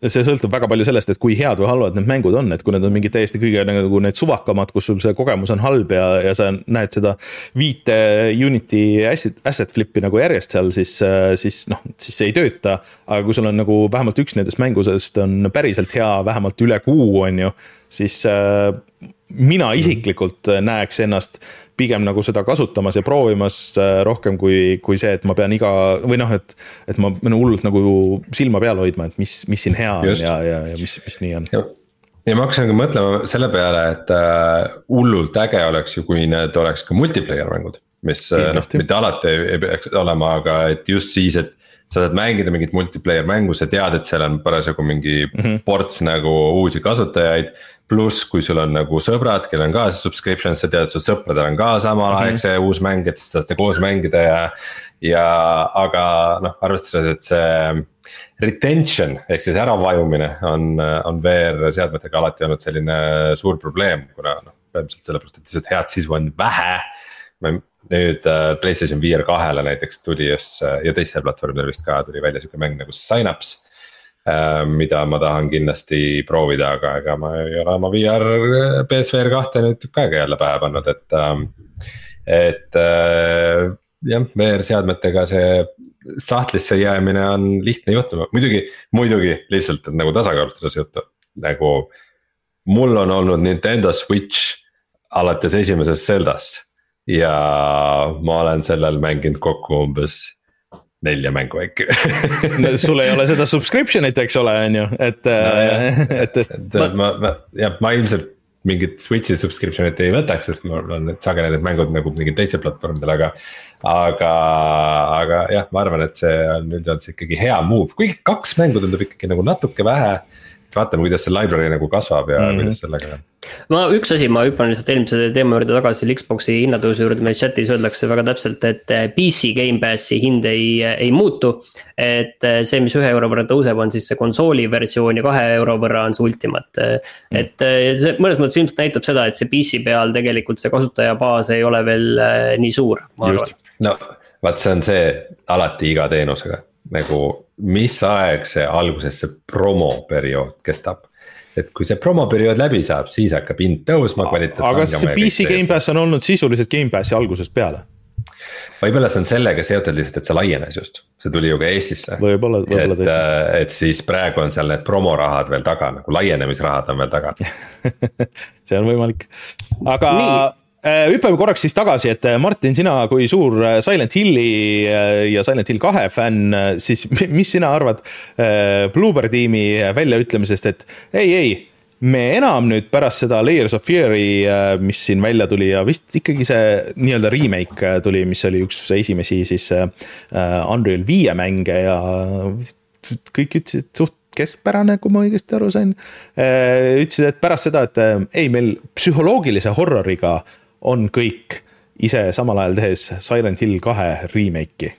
S2: see sõltub väga palju sellest, et kui head või halvad need mängud on, et kui need on mingid täiesti kõige nagu need suvakamad, kus sul see kogemus on halb ja, ja sa näed seda viite Unity asset, asset flip'i nagu järjest seal, siis, äh, siis noh, siis see ei tööta. aga kui sul on nagu vähemalt üks nendest mängudest on päriselt hea, vähemalt üle kuu, on ju, siis äh, mina isiklikult näeks ennast pigem nagu seda kasutamas ja proovimas äh, rohkem kui, kui see, et ma pean iga või noh, et. et ma pean hullult nagu silma peal hoidma, et mis, mis siin hea on Just. ja, ja, ja mis, mis nii on.
S3: ja ma hakkasin ka mõtlema selle peale, et äh, hullult äge oleks ju, kui need oleks ka multiplayer mängud. mis äh, noh, mitte alati ei, ei peaks olema, aga et just siis, et sa saad mängida mingit multiplayer mängu, sa tead, et seal on parasjagu mingi mm -hmm. ports nagu uusi kasutajaid pluss, kui sul on nagu sõbrad, kellel on ka see subscription, sa tead, su sõpradel on ka samal ajal mm -hmm. uus mäng, et siis saate koos mängida ja. ja aga noh, arvestades, et see retention ehk siis äravajumine on, on VR seadmetega alati olnud selline suur probleem, kuna noh, ilmselt sellepärast, et lihtsalt head sisu on vähe. Nüüd äh, PlayStation VR kahele näiteks tuli just ja teistel platvormidel vist ka tuli välja sihuke mäng nagu Synapse Äh, mida ma tahan kindlasti proovida, aga ega ma ei ole oma VR, BSVR kahte nüüd tükk aega jälle pähe pannud, et. Et äh, jah, VR seadmetega see sahtlisse jäämine on lihtne juhtum, muidugi, muidugi lihtsalt nagu tasakaalustades juttu, nagu. mul on olnud Nintendo Switch alates esimesest Zeldast ja ma olen sellel mänginud kokku umbes nelja mängu äkki
S2: no, sul ei ole seda subscription'it, eks ole, on ju, et no,,
S3: et, et. et ma, ma, jah, ma ilmselt mingit Switch'i subscription'it ei võtaks, sest mul on need sageli need mängud nagu mingil teisel platvormidel, aga. aga, aga jah, ma arvan, et see on üldjoontes ikkagi hea move, kuigi kaks mängu tundub ikkagi nagu natuke vähe vaatame, kuidas see library nagu kasvab ja mm -hmm. kuidas sellega on.
S4: ma üks asi, ma hüppan lihtsalt eelmise teema juurde tagasi, selle Xbox'i hinnatõusu juurde, meil chat'is öeldakse väga täpselt, et eh, PC Gamepassi hind ei, ei muutu. et eh, see, mis ühe euro võrra tõuseb, on siis see konsooli versioon ja kahe euro võrra on see Ultimate. Mm. et eh, see mõnes mõttes ilmselt näitab seda, et see PC peal tegelikult see kasutajabaas ei ole veel nii suur, ma arvan.
S3: no vaat see on see alati iga teenusega nagu, mis aeg see alguses see promoperiood kestab et kui see promoperiood läbi saab, siis hakkab hind tõusma, kvaliteet.
S2: aga see PC Gamepass on olnud sisuliselt Gamepassi algusest peale.
S3: võib-olla see on sellega seotud lihtsalt, et see laienes just, see tuli ju ka Eestisse.
S2: võib-olla, võib-olla
S3: tõesti. Äh, et siis praegu on seal need promorahad veel taga, nagu laienemisrahad on veel taga
S2: see on võimalik, aga Nii hüppame korraks siis tagasi, et äh, Martin, sina kui suur äh, Silent Hilli ja Silent Hill kahe fänn, siis mis sina arvad Bloober tiimi väljaütlemisest, et ei, ei, me enam nüüd pärast seda Layers of Fear'i, mis siin välja tuli ja vist ikkagi see nii-öelda remake tuli, mis oli üks esimesi siis Unreal viie mänge ja kõik ütlesid suht keskpärane, kui ma õigesti aru sain. ütlesid, et pärast seda, et ei, meil psühholoogilise horroriga on kõik ise samal ajal tehes Silent Hill kahe remake'i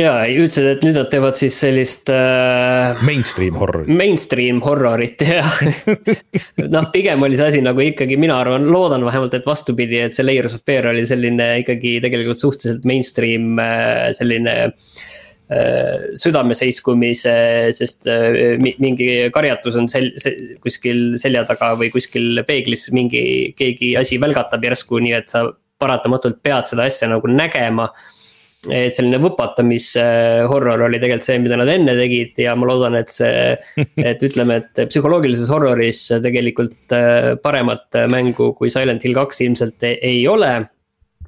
S4: ja ütlesid, et nüüd nad teevad siis sellist äh,.
S2: Mainstream horrorit.
S4: Mainstream horrorit jah noh, pigem oli see asi nagu ikkagi, mina arvan, loodan vähemalt, et vastupidi, et see Layers of Fear oli selline ikkagi tegelikult suhteliselt mainstream äh, selline äh, südameseiskumise, sest äh, mingi karjatus on sel-, se, kuskil selja taga või kuskil peeglis mingi, keegi asi välgatab järsku, nii et sa paratamatult pead seda asja nagu nägema et selline võpatamis horror oli tegelikult see, mida nad enne tegid ja ma loodan, et see, et ütleme, et psühholoogilises horroris tegelikult äh, paremat mängu kui Silent Hill kaks ilmselt ei ole.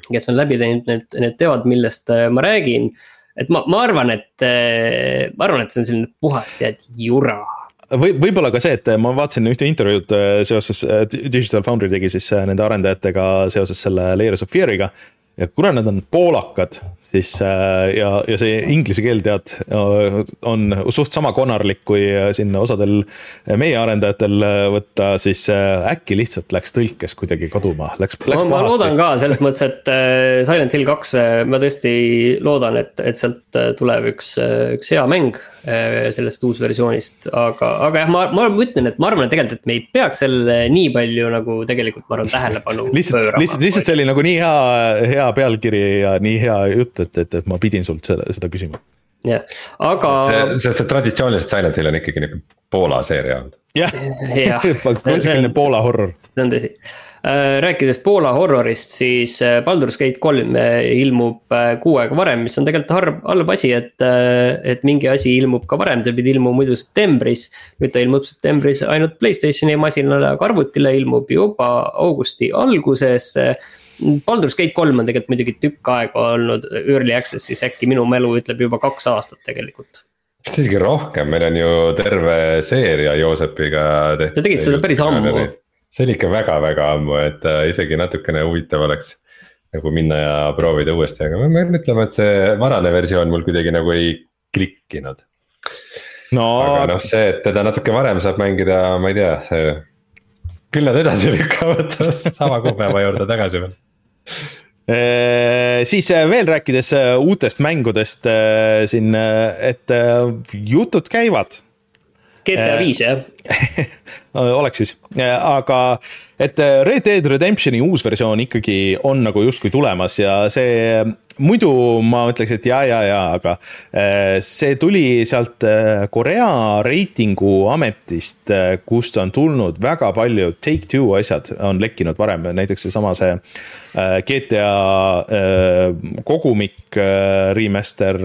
S4: kes on läbi teinud, need, need teavad, millest äh, ma räägin et ma, ma arvan, et, äh, ma arvan, et see on selline puhas tead jura
S2: või võib-olla ka see, et ma vaatasin ühte intervjuud äh, seoses, Digital Foundry tegi siis nende arendajatega seoses selle Layers of Fear'iga. ja kuna nad on poolakad, siis ja, ja see inglise keel tead on suht sama konarlik kui siin osadel meie arendajatel võtta, siis äkki lihtsalt läks tõlkes kuidagi kaduma, läks, läks
S4: ma, ma loodan ka selles mõttes, et Silent Hill kaks, ma tõesti loodan, et, et sealt tuleb üks, üks hea mäng Äh, sellest uusversioonist, aga, aga jah, ma, ma ütlen, et ma arvan, et tegelikult, et me ei peaks sellele nii palju nagu tegelikult, ma arvan, tähelepanu
S2: lihtsalt, lihtsalt, lihtsalt see oli nagu nii hea, hea pealkiri ja nii hea jutt, et, et, et ma pidin sult seda, seda küsima
S4: jah, aga.
S3: sest et traditsiooniliselt Silent Hill on ikkagi nagu Poola seeria olnud.
S2: jah, klassikaline Poola horror.
S4: see on tõsi Äh, rääkides Poola horrorist, siis äh, Baldur's Gate kolm äh, ilmub kuu aega varem, mis on tegelikult halb, halb asi, et, et mingi asi ilmub ka varem, ta pidi ilmuma muidu septembris. nüüd ta ilmub septembris ainult Playstationi masinale, aga arvutile ilmub juba augusti alguses. Baldur's Gate kolm on tegelikult muidugi tükk aega olnud early access'is, äkki minu mälu ütleb juba kaks aastat tegelikult
S3: isegi rohkem, meil on ju terve seeria Joosepiga
S4: tehtud. Te tegite seda päris ammu
S3: see oli ikka väga-väga ammu, et äh, isegi natukene huvitav oleks nagu minna ja proovida uuesti, aga ma pean ütlema, et see varane versioon mul kuidagi nagu ei klikkinud no.. aga noh, see, et teda natuke varem saab mängida, ma ei tea, see. küll nad edasi lükkavad sama kuupäeva juurde tagasi veel
S2: siis äh, veel rääkides äh, uutest mängudest siin, et jutud käivad.
S4: GTA viis jah.
S2: Oleks siis, aga et Red Dead Redemptioni uus versioon ikkagi on nagu justkui tulemas ja see muidu ma ütleks, et ja, ja, ja, aga eh, see tuli sealt eh, Korea reitinguametist, eh, kust on tulnud väga palju Take-Two asjad on lekkinud varem, näiteks seesama see GTA kogumik, remaster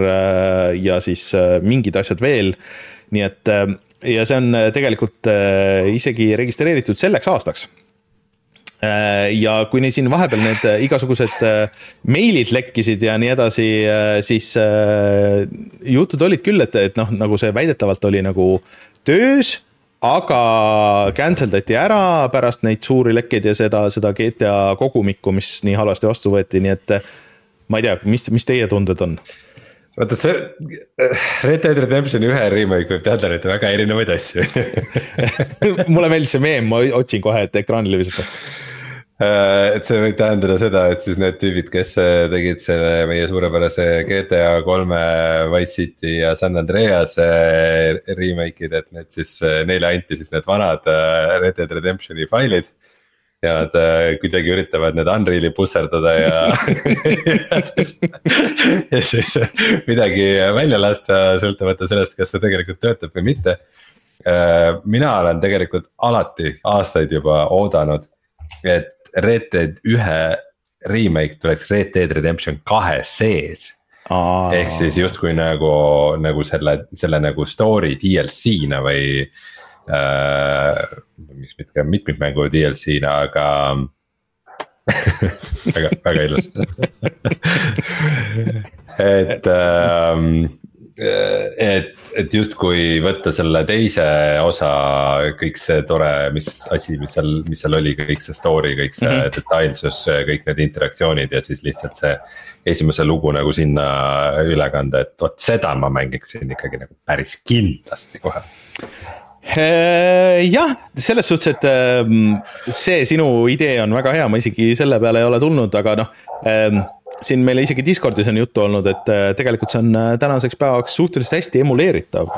S2: ja siis mingid asjad veel. nii et ja see on äh, tegelikult äh, isegi registreeritud selleks aastaks äh, ja kui nüüd siin vahepeal need igasugused meilid lekkisid ja nii edasi, siis jutud olid küll, et, et noh, nagu see väidetavalt oli nagu töös, aga cancel dati ära pärast neid suuri lekkeid ja seda, seda GTA kogumikku, mis nii halvasti vastu võeti, nii et ma ei tea, mis, mis teie tunded on?
S3: vaata see Red Dead Redemptioni ühe remake võib tähendada väga erinevaid asju
S2: mulle meeldis see meem, ma otsin kohe, et ekraanile visata
S3: äh, et see võib tähendada seda, et siis need tüübid, kes äh, tegid selle meie suurepärase GTA kolme Wise City ja San Andreas äh, remake'id, et need siis, neile anti siis need vanad Red Dead Redemptioni failid ja nad äh, kuidagi üritavad need Unreal'i pusserdada ja ja siis, ja siis midagi välja lasta, sõltumata sellest, kas see tegelikult töötab või mitte. Äh, mina olen tegelikult alati aastaid juba oodanud, et Red Dead ühe remake tuleks Red Dead Redemption kahe sees Aa. ehk siis justkui nagu, nagu selle, selle nagu story DLC-na või äh,. miks mitte mitmikmängu DLC-na, aga väga, väga ilus et ähm,, et, et justkui võtta selle teise osa, kõik see tore, mis asi, mis seal, mis seal oli, kõik see story, kõik see mm -hmm. detailsus, kõik need interaktsioonid ja siis lihtsalt see. esimese lugu nagu sinna üle kanda, et vot seda ma mängiksin ikkagi nagu päris kindlasti kohe
S2: Äh, jah, selles suhtes, et ähm, see sinu idee on väga hea, ma isegi selle peale ei ole tulnud, aga noh. Siin meil isegi Discordis on juttu olnud, et äh, tegelikult see on äh, tänaseks päevaks suhteliselt hästi emuleeritav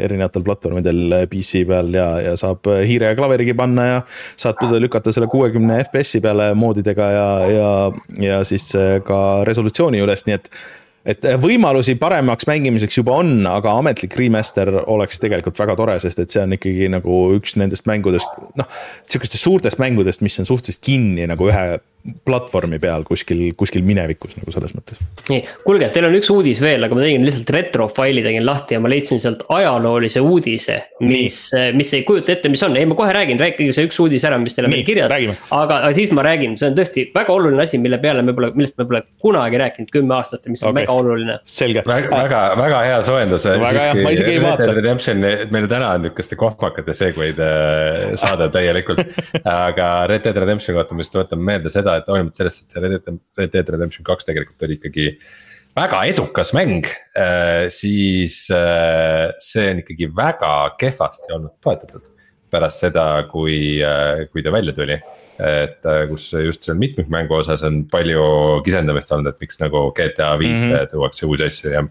S2: erinevatel platvormidel PC peal ja, ja saab hiire ja klaverigi panna ja. saad lükata selle kuuekümne FPS-i peale moodidega ja, ja, ja siis ka resolutsiooni üles, nii et et võimalusi paremaks mängimiseks juba on, aga ametlik remaster oleks tegelikult väga tore, sest et see on ikkagi nagu üks nendest mängudest, noh. sihukestest suurtest mängudest, mis on suhteliselt kinni nagu ühe platvormi peal kuskil, kuskil minevikus nagu selles mõttes.
S4: nii, kuulge, teil on üks uudis veel, aga ma tegin lihtsalt retrofaili tegin lahti ja ma leidsin sealt ajaloolise uudise. mis, mis ei kujuta ette, mis on, ei ma kohe räägin, rääkige see üks uudis ära, mis teil on veel kirjas. aga, aga siis ma räägin, see on tõesti väga oluline asi, mille peale me pole, millest me pole kunagi rääkinud kümme aastat ja mis on okay. väga oluline.
S2: selge.
S3: väga, väga, väga hea soojendus. väga hea, ma isegi ei vaata. Redemption, meil täna on nihukeste kohmakate segway'd äh, saade täielikult aga Red Dead Redemption kohta ma just tuletan meelde seda seda, et hoolimata sellest, et see Red Dead, Red Dead Redemption kaks tegelikult oli ikkagi väga edukas mäng, äh, siis äh, see on ikkagi väga kehvasti olnud toetatud. pärast seda, kui, äh, kui ta välja tuli, et kus just seal mitmikmängu osas on palju kisendamist olnud, et miks nagu GTA viite mm -hmm. tuuakse uusi asju ja.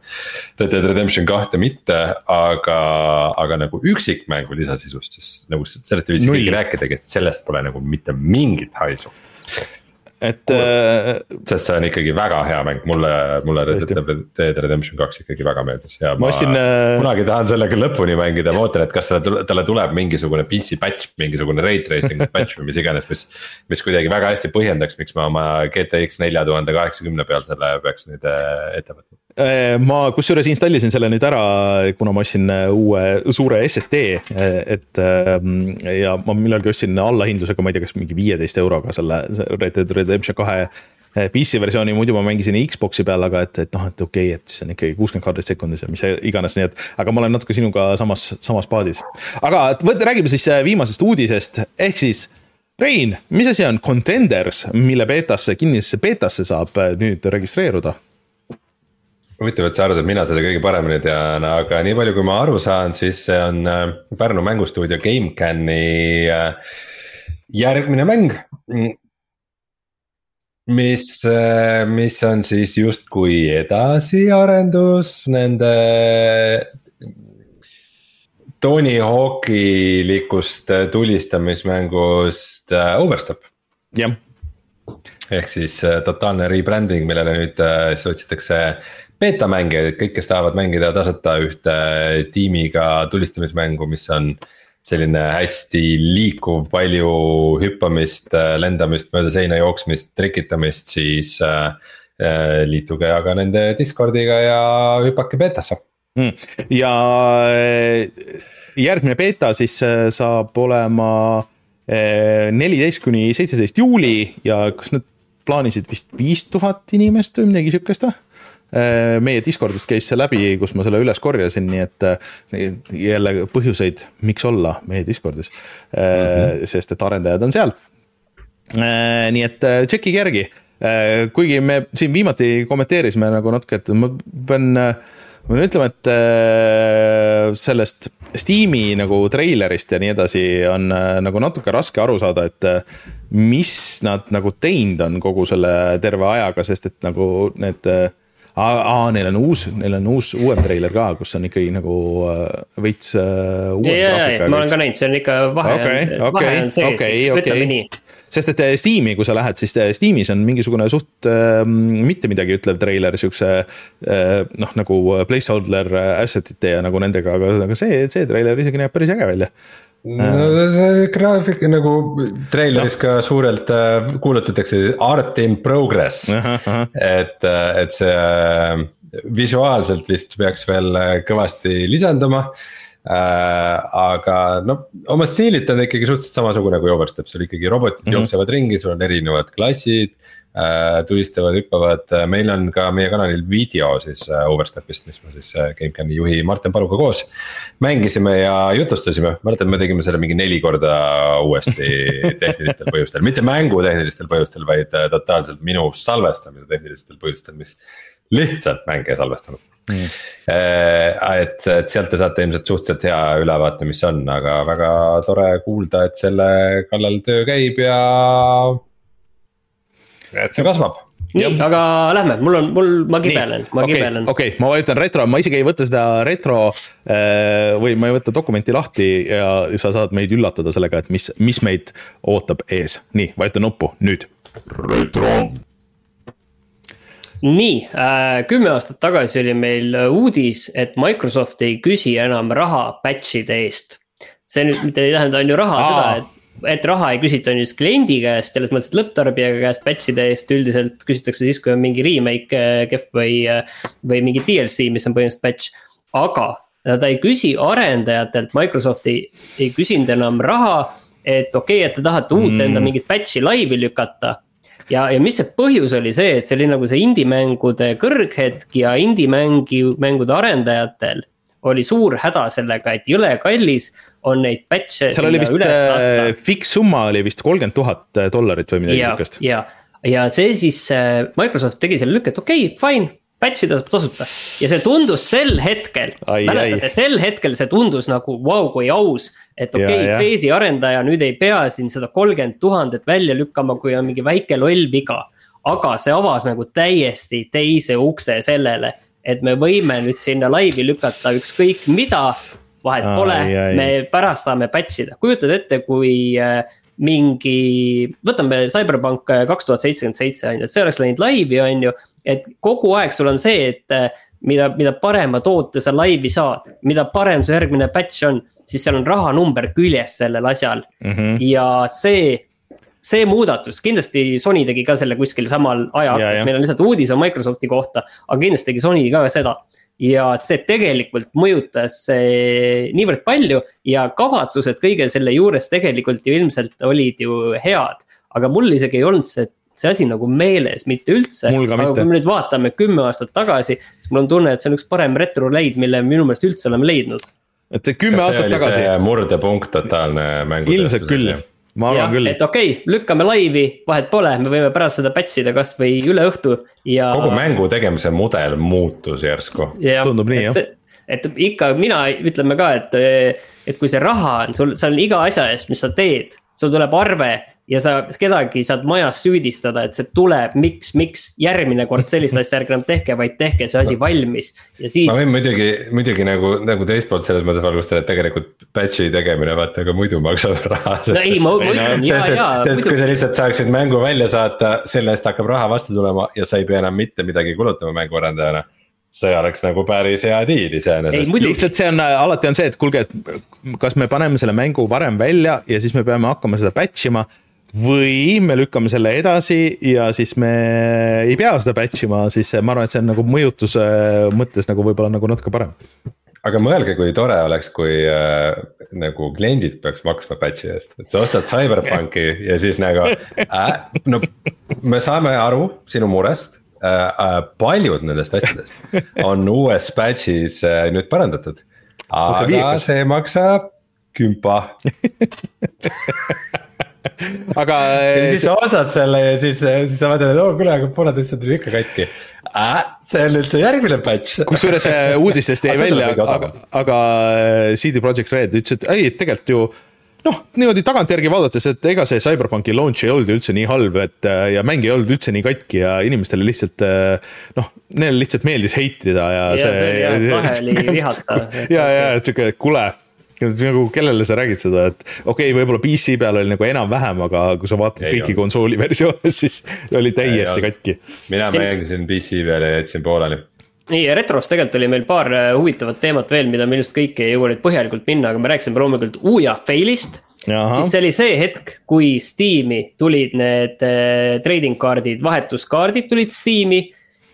S3: Red Dead Redemption kahte mitte, aga, aga nagu üksikmängu lisasisust, siis nagu sellest ei viitsi keegi rääkidagi, et sellest pole nagu mitte mingit haisu
S2: et äh,.
S3: sest see on ikkagi väga hea mäng, mulle, mulle Red Dead Redemption kaks ikkagi väga meeldis ja ma, ma ostsin, äh... kunagi tahan sellega lõpuni mängida, ma ootan, et kas talle, talle tuleb mingisugune PC patch, mingisugune ray tracing patch või mis iganes, mis. mis kuidagi väga hästi põhjendaks, miks ma oma GTX nelja tuhande kaheksakümne peal selle peaks nüüd äh, ette võtma
S2: ma kusjuures installisin selle nüüd ära, kuna ma ostsin äh, uue suure SSD, äh, et ja ma millalgi ostsin allahindlusega, ma ei tea, kas mingi viieteist euroga selle Red Dead Redemption kahe PC versiooni, muidu ma mängisin Xbox'i peal, aga et, et noh, et okei okay,, et see on ikkagi kuuskümmend kaadrit sekundis ja mis iganes, nii et. aga ma olen natuke sinuga samas, samas paadis. aga võt-, räägime siis viimasest uudisest, ehk siis Rein, mis asi on Contenders, mille beetasse, kinnisesse beetasse saab nüüd registreeruda?
S3: Huvitav, et sa arvad, et mina seda kõige paremini tean, aga nii palju, kui ma aru saan, siis see on äh, Pärnu mängustuudio GameCami äh, järgmine mäng. mis, äh, mis on siis justkui edasiarendus nende Tony Hawk'ilikust tulistamismängust Overstep.
S2: jah
S3: ehk siis totaalne rebranding, millele nüüd siis otsitakse beetamängijaid, et kõik, kes tahavad mängida tasuta ühte tiimiga tulistamismängu, mis on selline hästi liikuv, palju hüppamist, lendamist, mööda seina jooksmist, trikitamist, siis äh, äh liituge aga nende Discordiga ja hüpake beetasse
S2: mm.. ja äh, järgmine beeta siis äh, saab olema neliteist kuni seitseteist juuli ja kas nad plaanisid vist viis tuhat inimest või midagi sihukest või? Äh, meie Discordist käis see läbi, kus ma selle üles korjasin, nii et äh, jälle põhjuseid, miks olla meie Discordis mm. -hmm. sest et arendajad on seal. nii et tšekkige järgi, kuigi me siin viimati kommenteerisime nagu natuke, et ma pean ma pean ütlema, et sellest Steam'i nagu treilerist ja nii edasi on nagu natuke raske aru saada, et mis nad nagu teinud on kogu selle terve ajaga, sest et nagu need aa, neil on uus, neil on uus, uuem treiler ka, kus on ikkagi nagu äh, veits uh,.
S4: ma olen ka näinud, see on ikka vahe okay, okay, vahe on sees okay,, ütleme okay. nii
S2: sest et äh, Steam'i, kui sa lähed, siis Steam'is on mingisugune suht äh, mitte midagi ütlev treiler, siukse äh, noh, nagu placeholder asset ite ja nagu nendega, aga, aga see, see treiler isegi näeb päris äge välja
S3: no see graafik nagu treileris ka suurelt äh, kuulutatakse art in progress. et, äh, et see äh, visuaalselt vist peaks veel kõvasti lisanduma äh,. aga noh, oma stiililt on ikkagi suhteliselt samasugune kui Overstep, sul ikkagi robotid mm -hmm. jooksevad ringi, sul on erinevad klassid Äh, tulistavad, hüppavad, meil on ka meie kanalil video siis äh, Overstepist, mis me siis äh, GameCami juhi Martin Paluga koos. mängisime ja jutustasime, mäletan, me tegime selle mingi neli korda uuesti tehnilistel põhjustel, mitte mängu tehnilistel põhjustel, vaid totaalselt minu salvestamise tehnilistel põhjustel, mis lihtsalt mänge ei salvestanud. Mm.. et, et sealt te saate ilmselt suhteliselt hea ülevaate, mis on, aga väga tore kuulda, et selle kallal töö käib ja et see kasvab
S4: nii, aga lähme, mul on, mul, ma kibelen, ma okay, kibelen.
S2: okei okay,, ma vajutan retro, ma isegi ei võta seda retro äh, või ma ei võta dokumenti lahti ja sa saad meid üllatada sellega, et mis, mis meid ootab ees. nii, vajuta nuppu nüüd. retro.
S4: nii äh,, kümme aastat tagasi oli meil uudis, et Microsoft ei küsi enam raha batch'ide eest. see nüüd mitte ei tähenda, on ju raha Aa. seda, et et raha ei küsita on just kliendi käest, selles mõttes, et lõpptarbija käest batch'ide eest üldiselt küsitakse siis, kui on mingi remake äh, kehv või, äh, või mingi DLC, mis on põhimõtteliselt batch. aga ta ei küsi arendajatelt, Microsoft ei, ei küsinud enam raha, et okei okay,, et te tahate uut mm. enda mingit batch'i laivi lükata ja, ja mis see põhjus oli see, et see oli nagu see indie-mängude kõrghetk ja indie-mängi, mängude arendajatel oli suur häda sellega, et jõle kallis on neid batch'e.
S2: seal oli vist äh, fiks summa oli vist kolmkümmend tuhat äh, dollarit või midagi
S4: sihukest. ja, ja see siis äh, Microsoft tegi selle lükke, et okei okay,, fine batch ida saab tasuta ja see tundus sel hetkel, mäletate, sel hetkel see tundus nagu vau wow, kui aus. et okei okay,, Phase'i arendaja nüüd ei pea siin seda kolmkümmend tuhandet välja lükkama, kui on mingi väike loll viga. aga see avas nagu täiesti teise ukse sellele, et me võime nüüd sinna laivi lükata ükskõik mida vahet pole, me pärast saame batch ida, kujutad ette, kui äh, mingi, võtame CyberPunk kaks tuhat seitsekümmend seitse on ju, et see oleks läinud laivi, on ju. et kogu aeg sul on see, et äh, mida, mida parema toote sa laivi saad, mida parem su järgmine batch on, siis seal on rahanumber küljes sellel asjal mm. -hmm. ja see see muudatus, kindlasti Sony tegi ka selle kuskil samal ajaaknas, meil on lihtsalt uudis on Microsofti kohta, aga kindlasti tegi Sony ka seda ja see tegelikult mõjutas niivõrd palju ja kavatsused kõige selle juures tegelikult ju ilmselt olid ju head. aga mul isegi ei olnud see, see asi nagu meeles mitte üldse. aga kui me nüüd vaatame kümme aastat tagasi, siis mul on tunne, et see on üks parem retroleid, mille me minu meelest üldse oleme leidnud.
S2: et kümme aastat tagasi.
S3: murdepunkt totaalne mängu.
S2: ilmselt küll ma arvan küll.
S4: et okei okay,, lükkame laivi, vahet pole, me võime pärast seda batch ida kasvõi üle õhtu ja.
S3: kogu mängu tegemise mudel muutus järsku.
S2: tundub nii jah.
S4: et ikka mina ütleme ka, et, et kui see raha on sul, seal iga asja eest, mis sa teed, sul tuleb arve ja sa kedagi saad majas süüdistada, et see tuleb, miks, miks järgmine kord sellist asja ärge enam tehke, vaid tehke see asi valmis ja siis.
S3: ma võin muidugi, muidugi nagu, nagu teist poolt selles mõttes valgustada, et tegelikult batch'i tegemine vaata ka muidu maksab raha.
S4: no ei, ma, ma ütlen ja, ja.
S3: kui sa lihtsalt saaksid mängu välja saata, selle eest hakkab raha vastu tulema ja sa ei pea enam mitte midagi kulutama mänguarendajana see oleks nagu päris hea diil iseenesest.
S2: lihtsalt see on, alati on see, et kuulge, et kas me paneme selle mängu varem välja ja siis me peame hakkama seda batch ima või me lükkame selle edasi ja siis me ei pea seda batch ima, siis ma arvan, et see on nagu mõjutuse mõttes nagu võib-olla nagu natuke parem.
S3: aga mõelge, kui tore oleks, kui äh, nagu kliendid peaks maksma batch'i eest, et sa ostad CyberPunki ja siis nagu äh,. no me saame aru sinu murest äh,, äh, paljud nendest asjadest on uues batch'is äh, nüüd parandatud. aga see maksab kümpa
S2: aga.
S3: ja siis sa ostad selle ja siis, siis sa mõtled, et oo kuule, aga pooled asjad on ikka katki äh,. see on nüüd see järgmine batch.
S2: kusjuures äh, uudistest jäi välja, aga, aga CD Projekt Red ütles, et ei, tegelikult ju noh, niimoodi tagantjärgi vaadates, et ega see CyberPunki launch ei olnud üldse nii halb, et ja mäng ei olnud üldse nii katki ja inimestele lihtsalt noh, neile lihtsalt meeldis heitida ja, ja see.
S4: vihata.
S2: ja, ja, et sihuke, kuule nagu kellele sa räägid seda, et okei okay,, võib-olla PC peal oli nagu enam-vähem, aga kui sa vaatad ei kõiki konsooli versioone, siis oli täiesti katki.
S3: mina Siin... mängisin PC peal ja jätsin pooleli
S4: nii ja retros tegelikult oli meil paar äh, huvitavat teemat veel, mida me ilmselt kõike ei jõua nüüd põhjalikult minna, aga me rääkisime loomulikult Uja fail'ist. siis see oli see hetk, kui Steam'i tulid need äh, trading kaardid, vahetuskaardid tulid Steam'i.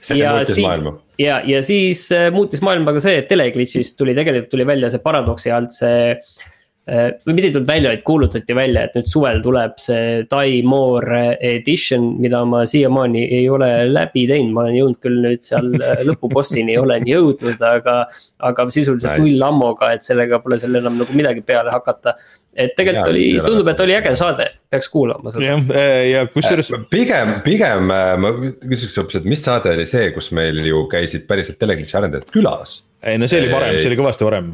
S3: See muutis maailma
S4: ja, ja siis äh, muutis maailma ka see, et teleglitch'ist tuli tegelikult tuli välja see paradoksi alt see äh,. või mitte ei tulnud välja, vaid kuulutati välja, et nüüd suvel tuleb see Die More edition, mida ma siiamaani ei ole läbi teinud, ma olen jõudnud küll nüüd seal äh, lõpubossini olen jõudnud, aga. aga sisuliselt nice. null ammoga, et sellega pole seal enam nagu midagi peale hakata et tegelikult ja, oli, tundub, et oli äge saade, peaks kuulama
S2: seda. jah, äh, ja kusjuures.
S3: Äh, pigem, pigem äh, ma küsiks hoopis, et mis saade oli see, kus meil ju käisid päriselt teleglitši arendajad külas?
S2: ei no see oli varem, see oli kõvasti varem.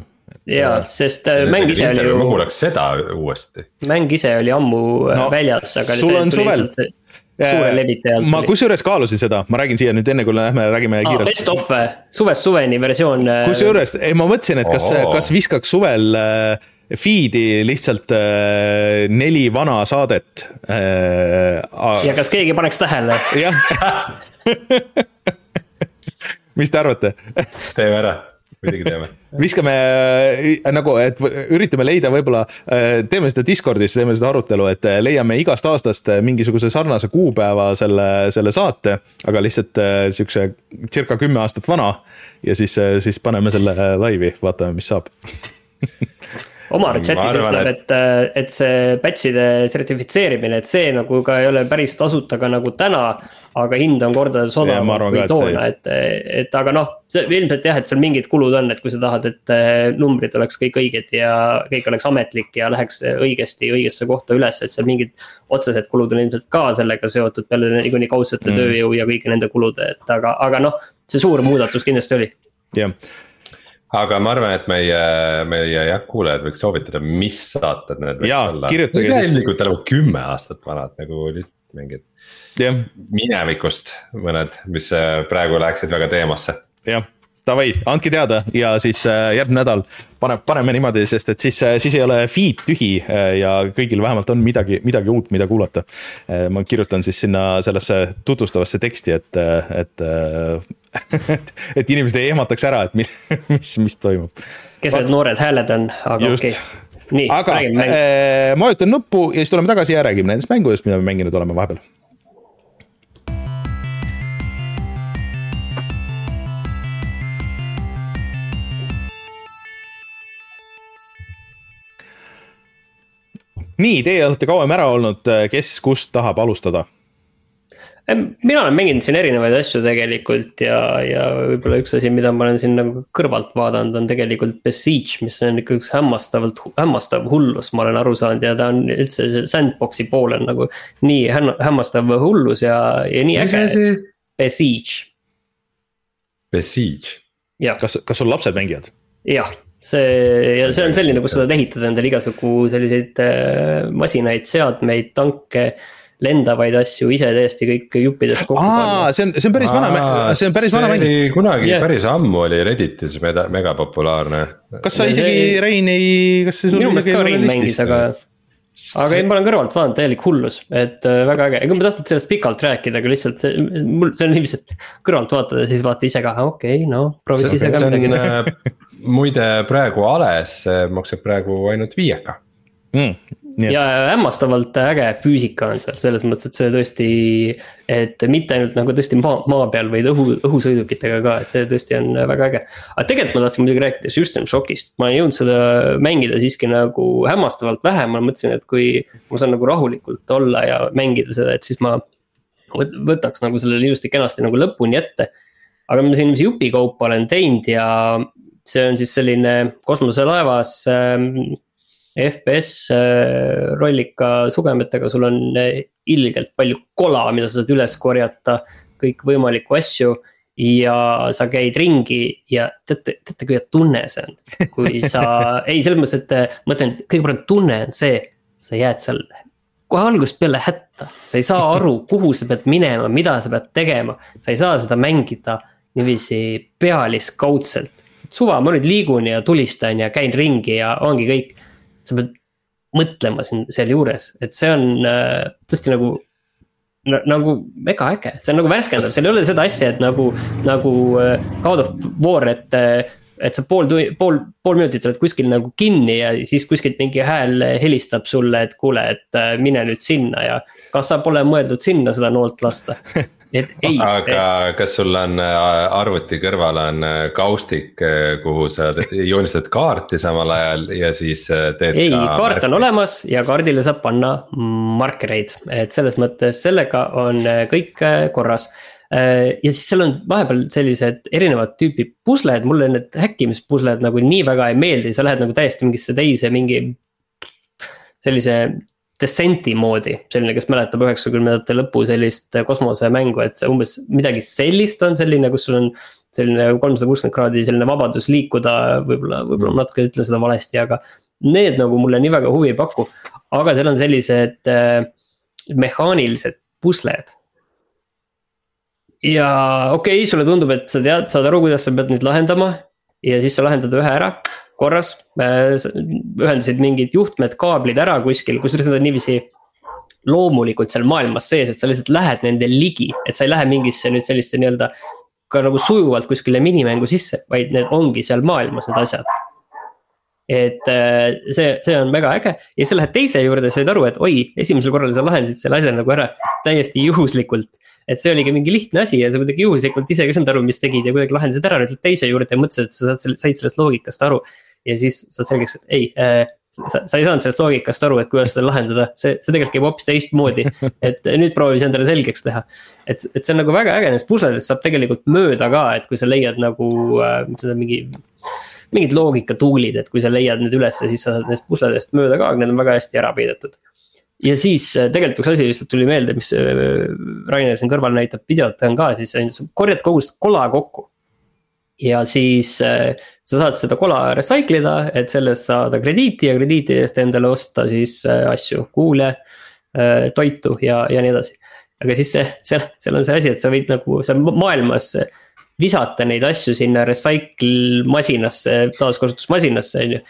S4: ja, sest mäng ise oli ju.
S3: ma kuulaks seda uuesti.
S4: mäng ise oli ammu no, väljas, aga.
S2: sul on suvel ma kusjuures kaalusin seda, ma räägin siia nüüd enne, kui lähme räägime
S4: ah, kiirelt. Best of, suvest suveni versioon.
S2: kusjuures, ei ma mõtlesin, et kas oh., kas viskaks suvel äh, feed'i lihtsalt äh, neli vana saadet
S4: äh,. ja kas keegi paneks tähele?
S2: jah mis te arvate?
S3: teeme ära muidugi teeme.
S2: viskame äh, nagu, et üritame leida võib-olla, äh, teeme seda Discordis, teeme seda arutelu, et äh, leiame igast aastast mingisuguse sarnase kuupäeva selle, selle saate. aga lihtsalt siukse circa kümme aastat vana ja siis, siis paneme selle laivi, vaatame, mis saab
S4: Omar chatis ütleb, et, et see batch'ide sertifitseerimine, et see nagu ka ei ole päris tasuta ka nagu täna. aga hind on kordades odavam kui toona, et, et aga noh, see ilmselt jah, et seal mingid kulud on, et kui sa tahad, et eh, numbrid oleks kõik õiged ja kõik oleks ametlik ja läheks õigesti õigesse kohta üles, et seal mingid. otsesed kulud on ilmselt ka sellega seotud peale niikuinii kaudsete mm. tööjõu ja kõigi nende kulude, et aga, aga noh, see suur muudatus kindlasti oli.
S2: jah
S3: aga ma arvan, et meie, meie jah, kuulajad võiks soovitada, mis saated need
S2: võiks olla. kirjutage
S3: siis. tegelikult nagu kümme aastat vanad nagu lihtsalt mingid
S2: yeah.
S3: minevikust mõned, mis äh, praegu läheksid väga teemasse.
S2: jah davai, andke teada ja siis äh, järgmine nädal paneb, paneme niimoodi, sest et siis, äh, siis ei ole feed tühi äh, ja kõigil vähemalt on midagi, midagi uut, mida kuulata. ma kirjutan siis sinna sellesse tutvustavasse teksti, et, et, et, et inimesed ei ehmataks ära, et mis, mis, mis toimub.
S4: kes need noored hääled on, aga okei okay nii,
S2: aga äh, ma vajutan nuppu ja siis tuleme tagasi ja räägime nendest mängudest, mida me mänginud oleme vahepeal nii, teie olete kauem ära olnud, kes kust tahab alustada?
S4: mina olen mänginud siin erinevaid asju tegelikult ja, ja võib-olla üks asi, mida ma olen siin nagu kõrvalt vaadanud, on tegelikult Besiege, mis on ikka üks hämmastavalt, hämmastav hullus, ma olen aru saanud ja ta on üldse sandbox'i pool on nagu nii hämmastav hullus ja, ja nii äge. Besiege.
S3: Besiege.
S2: kas, kas sul lapsed mängivad?
S4: jah see ja see on selline, kus sa saad ehitada endale igasugu selliseid äh, masinaid, seadmeid, tanke lendavaid asju ise täiesti kõik juppidest
S2: kokku panna. see on, see on päris vana, see on päris vana mäng.
S3: kunagi yeah. päris ammu oli Redditis mega, mega populaarne.
S2: kas sa isegi see... Rein ei, kas see
S4: sul minu meelest ka Rein mängis, aga aga ei, ma olen kõrvalt vaadanud, täielik hullus, et äh, väga äge, ega ma tahtnud sellest pikalt rääkida, aga lihtsalt see, mul, see on et kõrvalt vaatad ja siis vaata ise ka, okei okay,, no proovid ise ka midagi
S3: teha muide praegu alles maksab praegu ainult viieka
S4: mm,. ja hämmastavalt äge füüsika on seal selles mõttes, et see tõesti, et mitte ainult nagu tõesti maa, maa peal, vaid õhu, õhusõidukitega ka, et see tõesti on väga äge. aga tegelikult ma tahtsin muidugi rääkida System Shockist, ma olen jõudnud seda mängida siiski nagu hämmastavalt vähe, ma mõtlesin, et kui ma saan nagu rahulikult olla ja mängida seda, et siis ma võtaks nagu selle ilusti-kenasti nagu lõpuni ette. aga ma siin jupikaupa olen teinud ja see on siis selline kosmoselaevas ähm, FPS äh, rollika sugemetega, sul on äh, ilgelt palju kola, mida sa saad üles korjata, kõikvõimalikku asju. ja sa käid ringi ja teate, teate kui hea tunne see on, kui sa, ei selles mõttes, et äh, ma ütlen, kõige parem tunne on see, sa jääd seal kohe algusest peale hätta, sa ei saa aru, kuhu sa pead minema, mida sa pead tegema, sa ei saa seda mängida niiviisi pealiskaudselt suva, ma nüüd liigun ja tulistan ja käin ringi ja ongi kõik. sa pead mõtlema siin sealjuures, et see on äh, tõesti nagu nagu mega äge, see on nagu värskendav, seal ei ole seda asja, et nagu, nagu äh, God of War, et äh, et sa pool, pool, pool minutit oled kuskil nagu kinni ja siis kuskilt mingi hääl helistab sulle, et kuule, et äh, mine nüüd sinna ja. kas sa pole mõeldud sinna seda noolt lasta?
S3: et ei. aga et... kas sul on äh, arvuti kõrval on äh, kaustik, kuhu sa joonistad kaarti samal ajal ja siis teed.
S4: ei, kaart märke. on olemas ja kaardile saab panna markereid, et selles mõttes sellega on kõik korras Äh, ja siis seal on vahepeal sellised erinevat tüüpi pusled, mulle need häkkimispussled nagu nii väga ei meeldi, sa lähed nagu täiesti mingisse teise mingi. sellise Descenti moodi, selline, kes mäletab üheksakümnendate lõpu sellist kosmosemängu, et see umbes midagi sellist on selline, kus sul on. selline kolmsada kuuskümmend kraadi selline vabadus liikuda, võib-olla, võib-olla ma natuke ütlen seda valesti, aga. Need nagu mulle nii väga huvi ei paku, aga seal on sellised äh, mehaanilised pusled ja okei okay,, sulle tundub, et sa tead, saad aru, kuidas sa pead neid lahendama. ja siis sa lahendad ühe ära, korras, äh, ühendasid mingid juhtmed, kaablid ära kuskil, kusjuures need on niiviisi loomulikult seal maailmas sees, et sa lihtsalt lähed nende ligi, et sa ei lähe mingisse nüüd sellisse nii-öelda. ka nagu sujuvalt kuskile minimängu sisse, vaid need ongi seal maailmas, need asjad. et äh, see, see on väga äge ja siis sa lähed teise juurde, said aru, et oi, esimesel korral sa lahendasid selle asja nagu ära täiesti juhuslikult et see oligi mingi lihtne asi ja sa kuidagi juhuslikult ise ka ei saanud aru, mis tegid ja kuidagi lahendasid ära, nüüd teise juurde ja mõtlesid, et sa saad, said sellest loogikast aru. Ja siis saad selgeks, et ei äh,, sa, sa ei saanud sellest loogikast aru, et kuidas seda lahendada, see, see tegelikult käib hoopis teistmoodi. et nüüd proovi see endale selgeks teha. et, et see on nagu väga äge, nendest pusledest saab tegelikult mööda ka, et kui sa leiad nagu äh, seda mingi mingid loogikatuulid, et kui sa leiad need ülesse, siis sa saad nendest pusledest mööda ka, need on väga hästi ära peidetud ja siis äh, tegelikult üks asi lihtsalt tuli meelde, mis äh, Rainer siin kõrval näitab videot on ka, siis sa korjad kogu seda kola kokku. Ja siis äh, sa saad seda kola recycle ida, et sellest saada krediiti ja krediiti eest endale osta siis asju, kuule, toitu ja, ja nii edasi. aga siis see, seal, seal on see asi, et sa võid nagu seal maailmas visata neid asju sinna recycle masinasse, taaskasutusmasinasse, on ju.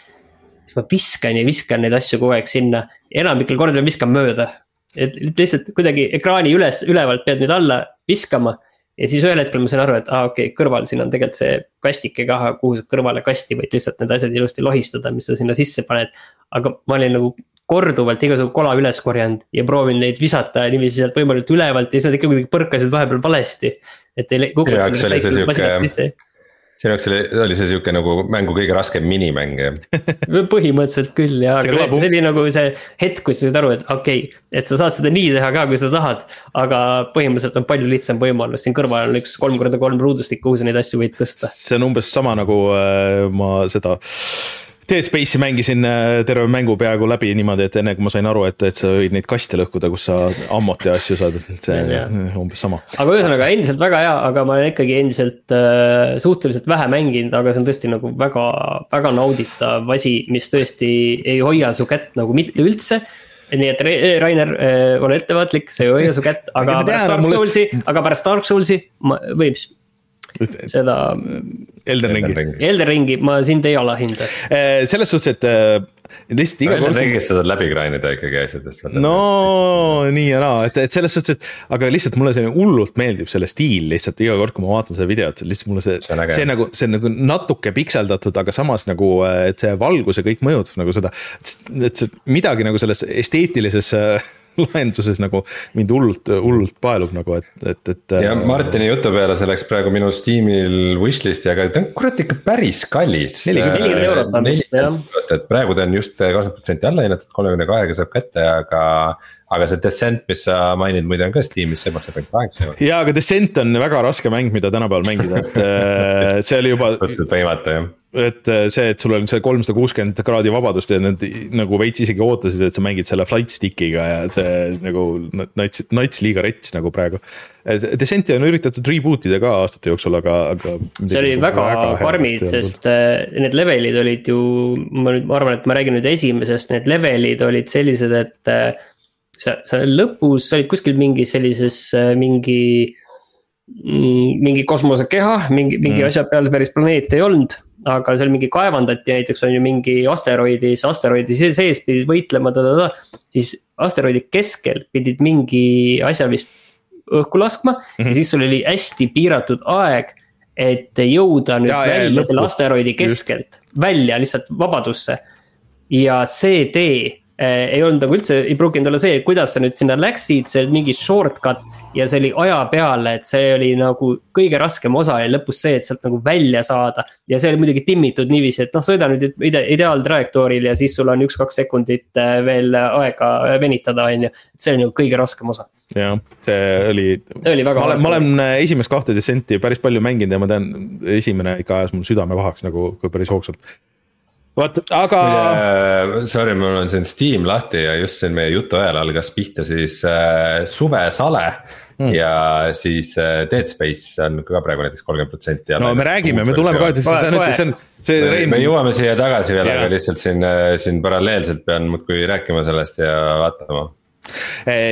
S4: siis ma viskan ja viskan neid asju kogu aeg sinna, enamikel kordadel viskan mööda. et lihtsalt kuidagi ekraani üles, ülevalt pead nüüd alla viskama ja siis ühel hetkel ma sain aru, et aa ah, okei okay,, kõrval siin on tegelikult see kastike ka, kuhu sa kõrvale kasti võid lihtsalt need asjad ilusti lohistada, mis sa sinna sisse paned. aga ma olin nagu korduvalt igasugu kola üles korjanud ja proovinud neid visata niiviisi sealt võimalikult ülevalt ja siis nad ikka kuidagi põrkasid vahepeal valesti. et ei masinast sisse
S3: sinu jaoks oli, oli see sihuke nagu mängu kõige raskem minimäng jah
S4: põhimõtteliselt küll jah, aga see, see oli nagu see hetk, kus sa said aru, et okei okay,, et sa saad seda nii teha ka, kui sa tahad. aga põhimõtteliselt on palju lihtsam võimalus, siin kõrval on üks kolm korda kolm ruudustik, kuhu sa neid asju võid tõsta.
S2: see on umbes sama nagu äh, ma seda Dead Space'i mängisin äh, terve mängu peaaegu läbi niimoodi, et enne kui ma sain aru, et, et sa võid neid kaste lõhkuda, kus sa ammut ja asju saad, et see on umbes sama.
S4: aga ühesõnaga endiselt väga hea, aga ma olen ikkagi endiselt äh, suhteliselt vähe mänginud, aga see on tõesti nagu väga, väga nauditav asi, mis tõesti ei hoia su kätt nagu mitte üldse nii et Rainer äh,, ole ettevaatlik, see ei hoia su kätt, aga pärast Dark Soulsi, aga pärast Dark Soulsi võib seda.
S2: Elden Ringi.
S4: Elden Ringi, ma sind ei alahinda.
S2: Äh, selles suhtes, et äh, lihtsalt iga
S3: kord. Elden Ringis sa saad läbi grind ida ikkagi asjadest.
S2: no nii ja naa, et, et selles suhtes, et aga lihtsalt mulle selline hullult meeldib selle stiil lihtsalt iga kord, kui ma vaatan seda videot, lihtsalt mulle see, see, see nagu, see nagu natuke pikseldatud, aga samas nagu, et see valgus ja kõik mõjutab nagu seda. et see midagi nagu selles esteetilises lahenduses nagu mind hullult, hullult paelub nagu, et, et, et.
S3: ja äh, Martini jutu peale see läks praegu minu Steamil wishlist'i, aga ta on kurat ikka päris kallis.
S4: nelikümmend eurot on vist jah.
S3: et praegu ta on just kakskümmend protsenti alla hinnatud, kolmekümne kahega saab kätte, aga aga see Descent, mis sa mainid, muide on ka Steamis, see maksab ainult kaheksa eurot.
S2: jaa, aga Descent on väga raske mäng, mida tänapäeval mängida, et äh, see oli juba.
S3: suhteliselt võimatu jah
S2: et äh, see, et sul on see kolmsada kuuskümmend kraadi vabadust ja nad nagu veits isegi ootasid, et sa mängid selle flight stick'iga ja see nagu nats, nats liiga rets nagu praegu. Descenti on üritatud reboot ida ka aastate jooksul, aga, aga.
S4: see oli väga, väga karmid, sest äh, need levelid olid ju, ma nüüd, ma arvan, et ma räägin nüüd esimesest, need levelid olid sellised, et äh, sa, sa lõpus, sa olid kuskil mingis sellises mingi mm, mingi kosmosekeha, mingi, mingi mm. asja peal päris planeet ei olnud aga seal mingi kaevandati näiteks on ju mingi asteroidi, siis asteroidi sees pidid võitlema siis asteroidi keskel pidid mingi asja vist õhku laskma mm -hmm. ja siis sul oli hästi piiratud aeg. et jõuda nüüd ja, välja ja, selle asteroidi keskelt, välja lihtsalt vabadusse. ja see tee ei olnud nagu üldse, ei pruukinud olla see, kuidas sa nüüd sinna läksid, see oli mingi shortcut ja see oli aja peale, et see oli nagu kõige raskem osa ja lõpus see, et sealt nagu välja saada. ja see oli muidugi timmitud niiviisi, et noh, sõida nüüd ide ideaaltrajektooril ja siis sul on üks-kaks sekundit äh, veel aega venitada, on ju. see oli nagu kõige raskem osa.
S2: jah, see oli.
S4: see oli väga.
S2: ma olen, ma olen äh, esimest kahte Descenti päris palju mänginud ja ma tean, esimene ikka ajas mul südame pahaks nagu päris hoogsalt vot, aga.
S3: Sorry, mul on siin Steam lahti ja just siin meie jutu ajal algas pihta siis äh, suvesale mm.. ja siis äh, Dead Space on ka praegu näiteks kolmkümmend protsenti.
S2: no me räägime, me tuleme kohe, see on, see on, see
S3: Rein. me jõuame siia tagasi veel, aga lihtsalt siin, äh, siin paralleelselt pean muudkui rääkima sellest ja vaatama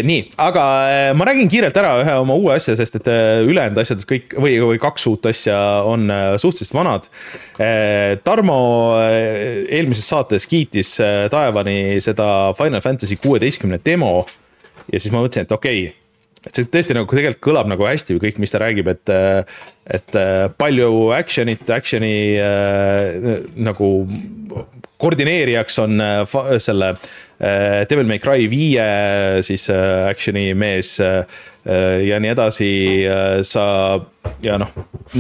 S2: nii, aga eh, ma räägin kiirelt ära ühe oma uue asja, sest et eh, ülejäänud asjad kõik või, või kaks uut asja on suhteliselt vanad. Tarmo eelmises saates kiitis taevani seda Final Fantasy kuueteistkümne demo. ja siis ma mõtlesin, et okei okay, et see tõesti nagu tegelikult kõlab nagu hästi või kõik, mis ta räägib, et, et palju action'it, action'i äh, nagu koordineerijaks on äh, selle äh, Devil May Cry viie siis äh, action'i mees ja nii edasi, sa ja noh,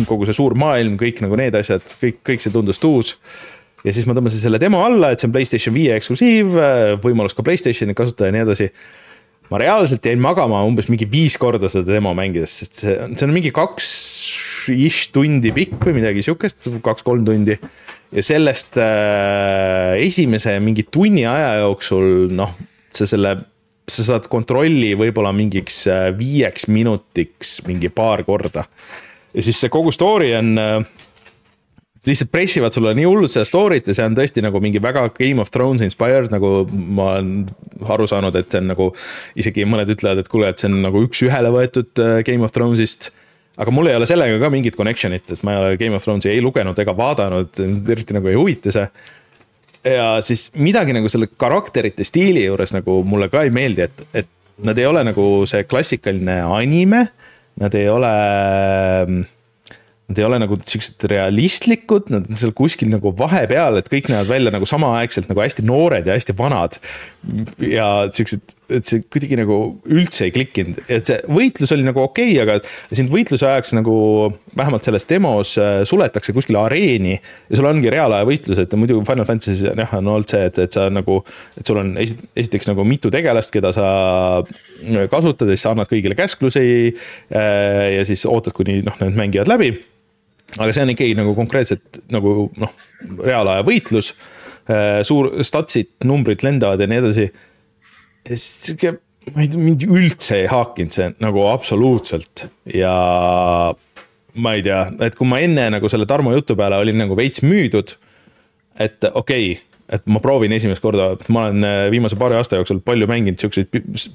S2: kogu see suur maailm, kõik nagu need asjad, kõik, kõik see tundus uus ja siis ma tõmbasin selle demo alla, et see on Playstation viie eksklusiiv, võimalus ka Playstationi kasutada ja nii edasi. ma reaalselt jäin magama umbes mingi viis korda seda demo mängides, sest see, see on mingi kaks ish tundi pikk või midagi sihukest, kaks-kolm tundi ja sellest äh, esimese mingi tunni aja jooksul noh, sa selle, sa saad kontrolli võib-olla mingiks äh, viieks minutiks mingi paar korda. ja siis see kogu story on äh, lihtsalt pressivad sulle nii hullult seda story't ja see on tõesti nagu mingi väga Game of Thrones inspired, nagu ma olen aru saanud, et see on nagu. isegi mõned ütlevad, et kuule, et see on nagu üks-ühele võetud äh, Game of Thrones'ist aga mul ei ole sellega ka mingit connection'it, et ma ei ole Game of Thronesi ei lugenud ega vaadanud, eriti nagu ei huvita see. ja siis midagi nagu selle karakterite stiili juures nagu mulle ka ei meeldi, et, et nad ei ole nagu see klassikaline anime. Nad ei ole Nad ei ole nagu siuksed realistlikud, nad on seal kuskil nagu vahepeal, et kõik näevad välja nagu samaaegselt nagu hästi noored ja hästi vanad. ja siuksed, et see kuidagi nagu üldse ei klikkinud, et see võitlus oli nagu okei okay,, aga sind võitluse ajaks nagu vähemalt selles demos äh, suletakse kuskile areeni. ja sul ongi reaalaja võitlused ja muidu Final Fantasy's jah, on olnud see, et, et sa nagu, et sul on esiteks nagu mitu tegelast, keda sa kasutad ja siis sa annad kõigile käsklusi. Äh, ja siis ootad, kuni noh, need mängivad läbi aga see on ikkagi nagu konkreetselt nagu noh, reaalaja võitlus. Äh, suur statsid, numbrid lendavad ja nii edasi. Sihuke, ma ei tea, mind üldse ei haakinud see nagu absoluutselt ja ma ei tea, et kui ma enne nagu selle Tarmo jutu peale olin nagu veits müüdud. et okei okay,, et ma proovin esimest korda, ma olen äh, viimase paari aasta jooksul palju mänginud siukseid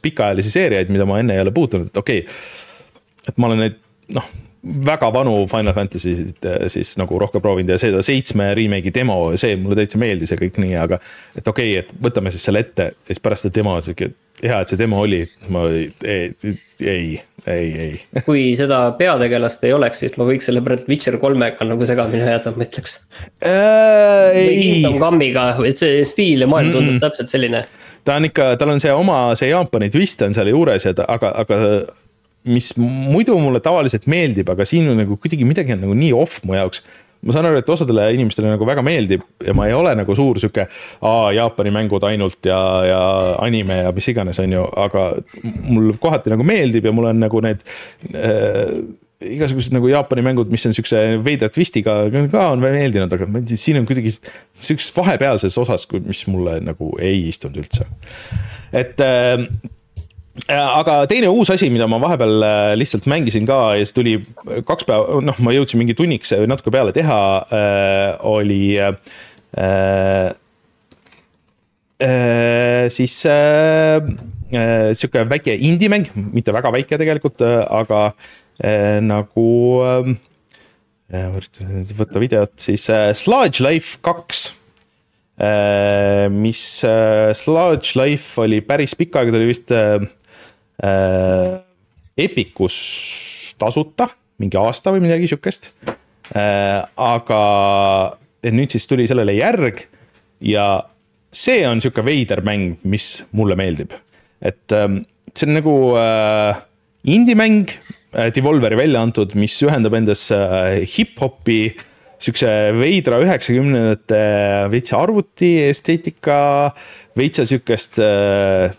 S2: pikaajalisi seeriaid, mida ma enne ei ole puutunud, et okei okay,. et ma olen neid noh väga vanu Final Fantasy'sid eh, siis nagu rohkem proovinud ja seda seitsme remake'i demo, see mulle täitsa meeldis ja kõik nii, aga. et okei okay,, et võtame siis selle ette ja siis pärast seda demo sihuke, hea, et see demo oli, ma ei, ei, ei, ei,
S4: kui seda peategelast ei oleks, siis ma võiks selle praegu Witcher kolmega nagu segamini ajada, ma ütleks
S2: äh,.
S4: Kingdom Come'iga, et see stiil ja maailm tundub mm -mm. täpselt selline.
S2: ta on ikka, tal on see oma, see Jaapani twist on seal juures ja ta, aga, aga mis muidu mulle tavaliselt meeldib, aga siin on nagu kuidagi midagi on nagu nii off mu jaoks. ma saan aru, et osadele inimestele nagu väga meeldib ja ma ei ole nagu suur sihuke, aa, Jaapani mängud ainult ja, ja anime ja mis iganes, on ju, aga mul kohati nagu meeldib ja mul on nagu need äh, igasugused nagu Jaapani mängud, mis on siukse veidra twistiga ka on meeldinud, aga siin on kuidagi siukses vahepealses osas, mis mulle nagu ei istunud üldse. et äh, aga teine uus asi, mida ma vahepeal äh, lihtsalt mängisin ka ja siis tuli kaks päeva, noh, ma jõudsin mingi tunniks või natuke peale teha äh,, oli äh, äh, siis äh, äh, sihuke väike indie-mäng, mitte väga väike tegelikult äh,, aga äh, nagu äh,. üritan võtta videot, siis äh, Sludge Life kaks äh,. mis äh, Sludge Life oli päris pikka aega, ta oli vist äh, Epicus tasuta, mingi aasta või midagi sihukest äh,. aga nüüd siis tuli sellele järg ja see on sihuke veider mäng, mis mulle meeldib. et ähm, see on nagu äh, indie-mäng äh,, Devolveri välja antud, mis ühendab endas äh, hip-hopi siukse veidra üheksakümnendate veitsa arvuti esteetika, veitsa sihukest äh,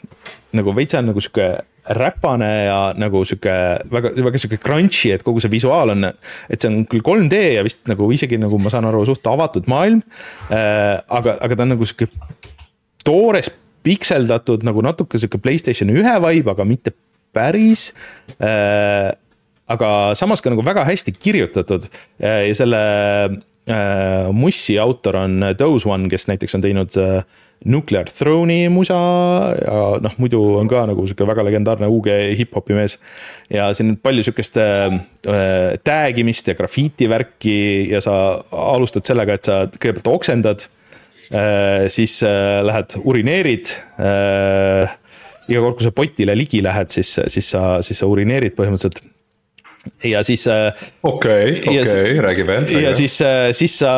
S2: nagu veitsa nagu sihuke räpane ja nagu sihuke väga, väga sihuke crunchy, et kogu see visuaal on, et see on küll 3D ja vist nagu isegi nagu ma saan aru, suht avatud maailm äh,. aga, aga ta on nagu sihuke toores, pikseldatud nagu natuke sihuke Playstation ühe vibe, aga mitte päris äh,. aga samas ka nagu väga hästi kirjutatud äh, ja selle äh, Mussi autor on Those One, kes näiteks on teinud äh, Nuclear Throne'i musa ja noh, muidu on ka nagu sihuke väga legendaarne UG hip-hopi mees. ja siin palju sihukest äh, tag imist ja grafiiti värki ja sa alustad sellega, et sa kõigepealt oksendad äh,. siis äh, lähed urineerid äh,. iga kord, kui sa potile ligi lähed, siis, siis sa, siis sa urineerid põhimõtteliselt ja siis.
S3: Äh, okei, okei, räägi veel.
S2: ja siis, äh, siis sa,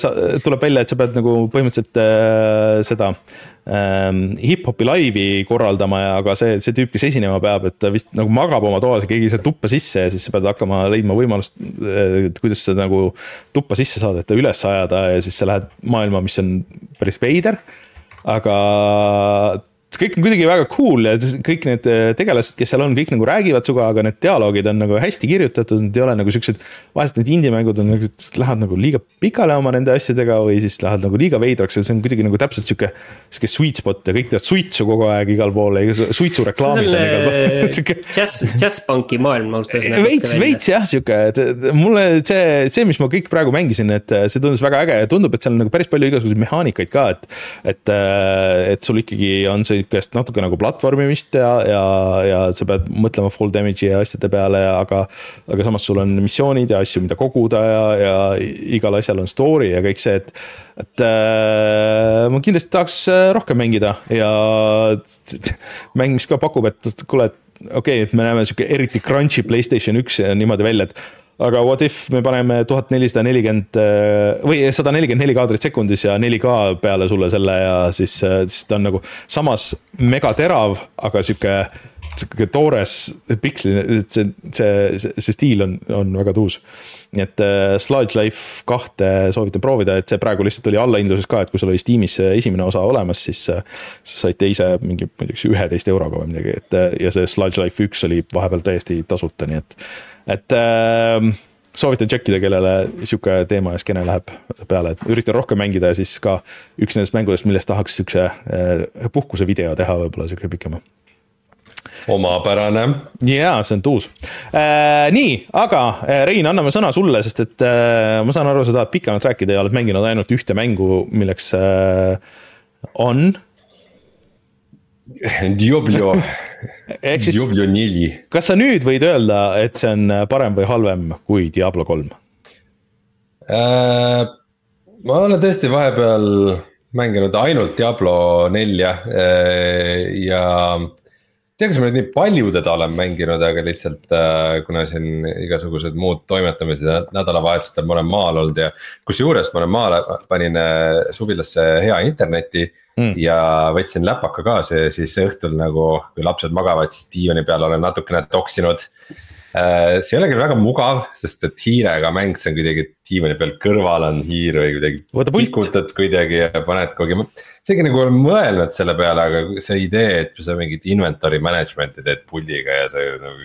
S2: sa, tuleb välja, et sa pead nagu põhimõtteliselt äh, seda ähm, hip-hopi laivi korraldama ja, aga see, see tüüp, kes esinema peab, et ta vist nagu magab oma toas ja keegi saab tuppa sisse ja siis sa pead hakkama leidma võimalust, kuidas sa nagu tuppa sisse saad, et ta üles ajada ja siis sa lähed maailma, mis on päris veider. aga kõik on kuidagi väga cool ja kõik need äh, tegelased, kes seal on, kõik nagu räägivad sinuga, aga need dialoogid on nagu hästi kirjutatud, need ei ole nagu siuksed. vahest need indie-mängud on nagu, lähevad nagu liiga pikale oma nende asjadega või siis lähevad nagu liiga veidraks ja see on kuidagi nagu täpselt sihuke. sihuke sweet spot ja kõik teevad suitsu kogu aeg igal pool ja suitsureklaamid on igal
S4: pool. Jazz, jazzpunki maailm ausalt
S2: öeldes. veits, veits jah, sihuke, et mulle see, see, mis ma kõik praegu mängisin, et see tundus väga äge ja tundub, et seal on nagu päris palju igasuguseid mehaanikaid ka, et. et, et sul ikkagi on see sihukest natuke nagu platvormimist ja, ja, ja sa pead mõtlema full damage'i ja asjade peale, aga. aga samas sul on missioonid ja asju, mida koguda ja, ja igal asjal on story ja kõik see, et. et äh, ma kindlasti tahaks äh, rohkem mängida ja mäng, mis ka pakub, et kuule, et okei okay,, et me näeme sihuke eriti crunchy Playstation üks niimoodi välja, et aga what if me paneme tuhat nelisada nelikümmend äh, või sada nelikümmend neli kaadrit sekundis ja 4K peale sulle selle ja siis, äh, siis ta on nagu samas megaterav, aga sihuke sihuke toores piksli, et see, see, see, stiil on, on väga tuus. nii et äh, Sludge Life kahte soovitan proovida, et see praegu lihtsalt oli allahindluses ka, et kui sul oli Steamis esimene osa olemas, siis äh, sa said teise mingi, ma ei tea, kas üheteist euroga või midagi, et äh, ja see Sludge Life üks oli vahepeal täiesti tasuta, nii et, et äh, soovitan tšekkida, kellele sihuke teema ja skeene läheb peale, et üritan rohkem mängida ja siis ka üks nendest mängudest, millest tahaks siukse äh, puhkusevideo teha, võib-olla sihuke pikema
S3: omapärane.
S2: jaa, see on tuus äh,. nii, aga äh, Rein, anname sõna sulle, sest et äh, ma saan aru, sa tahad pikemalt rääkida ja oled mänginud ainult ühte mängu, milleks äh, on.
S3: Diablo siis, Diablo neli.
S2: kas sa nüüd võid öelda, et see on parem või halvem kui Diablo kolm
S3: äh,? ma olen tõesti vahepeal mänginud ainult Diablo nelja äh, ja tea, kas ma nüüd nii palju teda olen mänginud, aga lihtsalt äh, kuna siin igasugused muud toimetamised nädalavahetustel ma olen maal olnud ja. kusjuures ma olen maale, panin äh, suvilasse hea interneti mm. ja võtsin läpaka kaasa ja siis õhtul nagu, kui lapsed magavad, siis diivani peal olen natukene toksinud äh,. see ei ole küll väga mugav, sest et hiirega mäng, see on kuidagi diivani peal kõrval on hiir või kuidagi. pikutad kuidagi ja paned kuhugi isegi nagu olen mõelnud selle peale, aga see idee, et sa mingit inventory management'i teed puldiga ja see nagu.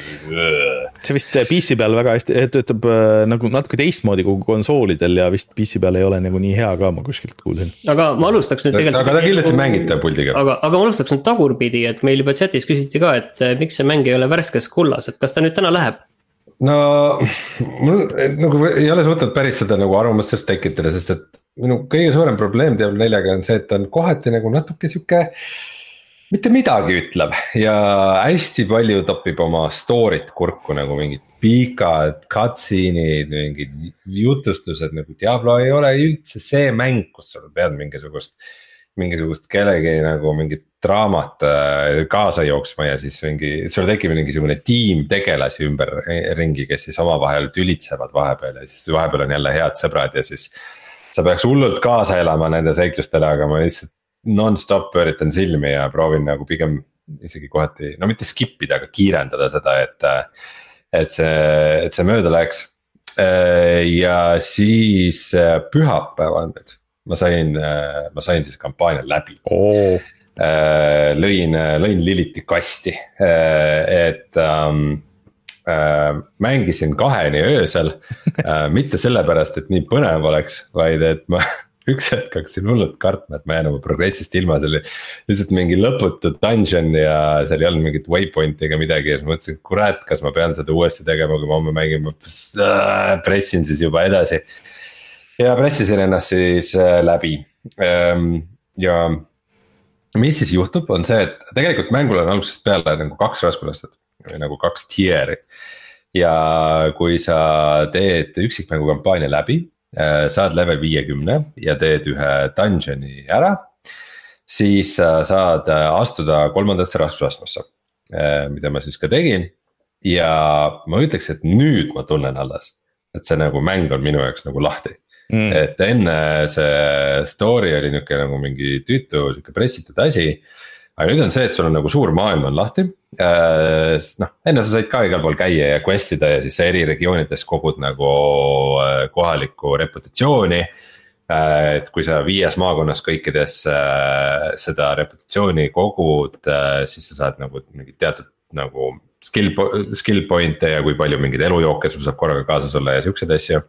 S2: see vist PC peal väga hästi töötab äh, nagu natuke teistmoodi kui konsoolidel ja vist PC peal ei ole nagu nii hea ka, ma kuskilt kuulsin.
S4: aga ma alustaks nüüd tegelikult.
S3: aga ta kindlasti on mängitav puldiga.
S4: aga, aga ma alustaks nüüd tagurpidi, et meil juba chat'is küsiti ka, et äh, miks see mäng ei ole värskes kullas, et kas ta nüüd täna läheb?
S3: no mul nagu ei ole suutnud päris seda nagu arvamust sellest tekitada, sest et minu kõige suurem probleem Diablo neljaga on see, et ta on kohati nagu natuke sihuke mitte midagi ütleb ja hästi palju topib oma story't kurku nagu mingid pikad cutscene'id, mingid jutustused nagu Diablo ei ole üldse see mäng, kus sa pead mingisugust. mingisugust kellegi nagu mingit draamat äh, kaasa jooksma ja siis mingi, sul tekib mingisugune tiim tegelasi ümberringi, kes siis omavahel tülitsevad vahepeal ja siis vahepeal on jälle head sõbrad ja siis sa peaks hullult kaasa elama nende seiklustele, aga ma lihtsalt nonstop pööritan silmi ja proovin nagu pigem isegi kohati, no mitte skip ida, aga kiirendada seda, et. et see, et see mööda läheks. ja siis pühapäeval nüüd ma sain, ma sain siis kampaania läbi
S2: oh..
S3: lõin, lõin Liliti kasti, et um, äh, mängisin kaheni öösel äh,. mitte sellepärast, et nii põnev oleks, vaid et ma üks hetk hakkasin hullult kartma, et ma jään oma progressist ilma, see oli lihtsalt mingi lõputu dungeon ja seal ei olnud mingit waypoint'i ega midagi ja siis mõtlesin, kurat, kas ma pean seda uuesti tegema, kui ma homme mängin, ma pressin siis juba edasi. ja pressisin ennast siis äh, läbi ähm, ja mis siis juhtub, on see, et tegelikult mängul on algusest peale nagu kaks raskusastet või nagu kaks tier'i. ja kui sa teed üksikmängu kampaania läbi, äh, saad level viiekümne ja teed ühe dungeon'i ära. siis sa saad äh, astuda kolmandasse raskusastmesse, äh, mida ma siis ka tegin. ja ma ütleks, et nüüd ma tunnen alles, et see nagu mäng on minu jaoks nagu lahti mm.. et enne see story oli nihuke nagu mingi tüütu sihuke pressitud asi aga nüüd on see, et sul on nagu suur maailm on lahti. Äh, noh, enne sa said ka igal pool käia ja quest ida ja siis sa eri regioonides kogud nagu äh, kohalikku reputatsiooni. Äh, et kui sa viies maakonnas kõikides seda reputatsiooni kogud, siis sa saad nagu mingit teatud nagu skill, skill point'e ja kui palju mingeid elujooke sul saab korraga kaasas olla ja siukseid asju.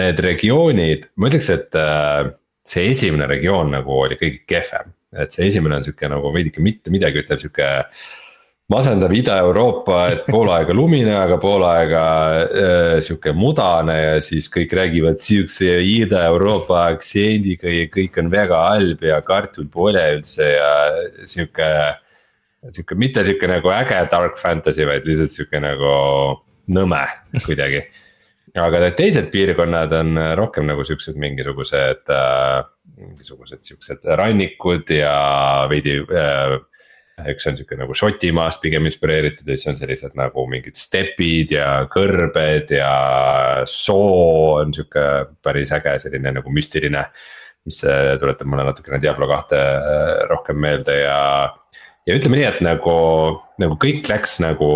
S3: Need regioonid, ma ütleks, et see esimene regioon nagu oli kõige kehvem et see esimene on sihuke nagu veidike mitte midagi ütlev sihuke masendav Ida-Euroopa, et pool aega lumine, aga pool aega äh, sihuke mudane ja siis kõik räägivad sihukese Ida-Euroopa aktsendiga ja kõik on väga halb ja kartul pole üldse ja sihuke. sihuke mitte sihuke nagu äge dark fantasy, vaid lihtsalt sihuke nagu nõme kuidagi. Aga need teised piirkonnad on rohkem nagu siuksed mingisugused äh,, mingisugused siuksed rannikud ja veidi äh, üks on sihuke nagu Šotimaast pigem inspireeritud ja siis on sellised nagu mingid stepid ja kõrbed ja soo on sihuke päris äge selline nagu müstiline. mis äh, tuletab mulle natukene Diablo kahte äh, rohkem meelde ja, ja ütleme nii, et nagu, nagu kõik läks nagu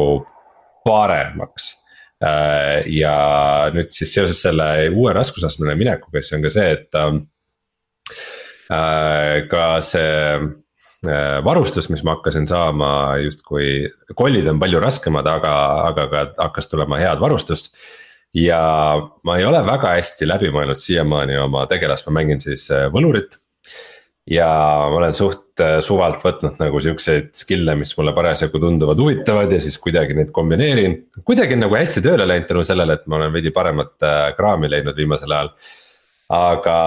S3: paremaks äh, ja nüüd siis seoses selle uue raskusastmele minekuga, siis on ka see, et äh, ka see Äh, varustus, mis ma hakkasin saama justkui, kollid on palju raskemad, aga, aga ka hakkas tulema head varustust. ja ma ei ole väga hästi läbi mõelnud siiamaani oma tegelast, ma mängin siis äh, võlurit. Ja ma olen suht äh, suvalt võtnud nagu siukseid skill'e, mis mulle parasjagu tunduvad huvitavad ja siis kuidagi neid kombineerin. kuidagi nagu hästi tööle läinud tänu sellele, et ma olen veidi paremat kraami leidnud viimasel ajal. aga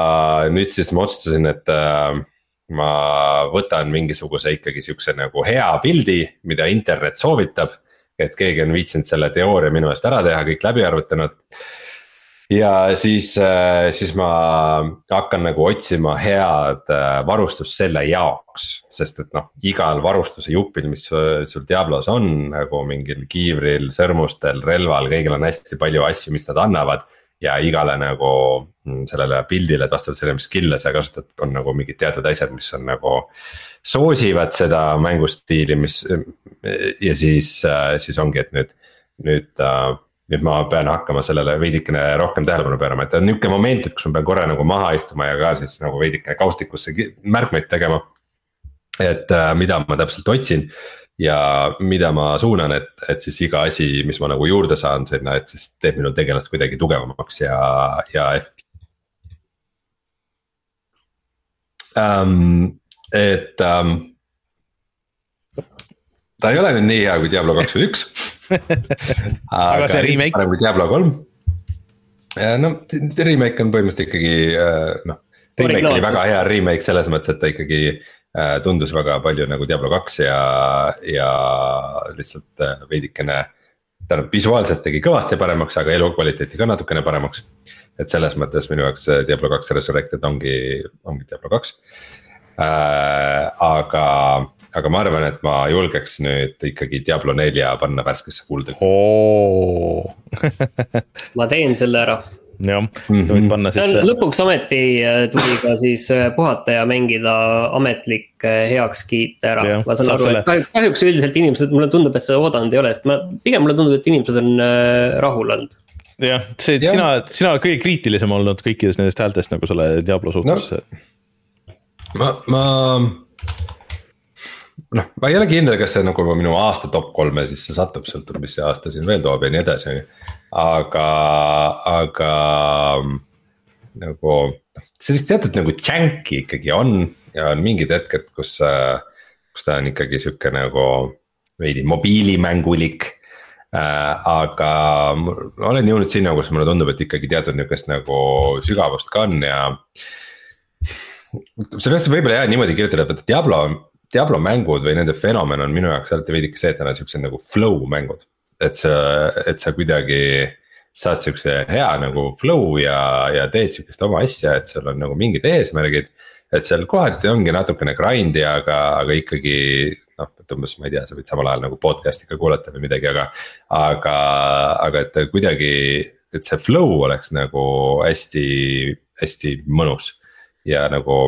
S3: nüüd siis ma otsustasin, et ma võtan mingisuguse ikkagi sihukese nagu hea pildi, mida internet soovitab. et keegi on viitsinud selle teooria minu eest ära teha, kõik läbi arvutanud. Ja siis, äh, siis ma hakkan nagu otsima head äh, varustust selle jaoks, sest et noh, igal varustuse jupil, mis sul Diablos on nagu mingil kiivril, sõrmustel, relval, kõigil on hästi palju asju, mis nad annavad ja igale nagu mm, sellele pildile, et vastavalt sellele, mis skill'e sa kasutad, on nagu mingid teatud asjad, mis on nagu. soosivad seda mängustiili, mis ja siis, siis ongi, et nüüd, nüüd äh, nüüd ma pean hakkama sellele veidikene rohkem tähelepanu pöörama, et on nihuke moment, et kus ma pean korra nagu maha istuma ja ka siis nagu veidikene kaustikusse märkmeid tegema. et äh, mida ma täpselt otsin ja mida ma suunan, et, et siis iga asi, mis ma nagu juurde saan sinna, et siis teeb minu tegelast kuidagi tugevamaks ja, ja um,. et um, ta ei ole nüüd nii hea kui Diablo kaks või üks
S2: aga see remake.
S3: parem kui Diablo kolm. no remake on põhimõtteliselt ikkagi äh, noh, remake oli väga hea remake selles mõttes, et ta ikkagi Äh, tundus väga palju nagu Diablo kaks ja, ja lihtsalt äh, veidikene. tähendab visuaalselt tegi kõvasti paremaks, aga elukvaliteeti ka natukene paremaks. et selles mõttes minu jaoks Diablo kaks Resurrected ongi, ongi Diablo kaks äh,. aga, aga ma arvan, et ma julgeks nüüd ikkagi Diablo nelja panna värskesse kulda
S2: oh.
S4: ma teen selle ära
S2: jah mm, -hmm. võid panna
S4: siis. lõpuks ometi äh, tuli ka siis äh, puhata ja mängida ametlik äh, heakskiit ära. ma saan aru, et kahjuks, kahjuks üldiselt inimesed, mulle tundub, et seda oodanud ei ole, sest ma, pigem mulle tundub, et inimesed on rahul olnud
S2: jah, see, et sina, sina oled kõige kriitilisem olnud kõikidest nendest häältest nagu selle Diablo suhtes no,.
S3: ma, ma noh, ma ei ole kindel, kas see nagu minu aasta top kolme sisse satub, sõltub, mis see aasta siin veel toob ja nii edasi, on ju aga, aga nagu noh, sellist teatud nagu džänki ikkagi on ja on mingid hetked, kus, kus ta on ikkagi sihuke nagu veidi mobiilimängulik äh,. aga olen jõudnud sinna, kus mulle tundub, et ikkagi teatud nihukest nagu sügavust ka on ja. sellest võib-olla jah niimoodi kirjutada, et Diablo, Diablo mängud või nende fenomen on minu jaoks alati veidike see, et nad on siuksed nagu flow mängud et sa, et sa kuidagi saad siukse hea nagu flow ja, ja teed sihukest oma asja, et sul on nagu mingid eesmärgid. et seal kohati ongi natukene grind'i, aga, aga ikkagi noh, et umbes ma ei tea, sa võid samal ajal nagu podcast'i ka kuulata või midagi, aga. aga, aga et kuidagi, et see flow oleks nagu hästi, hästi mõnus ja nagu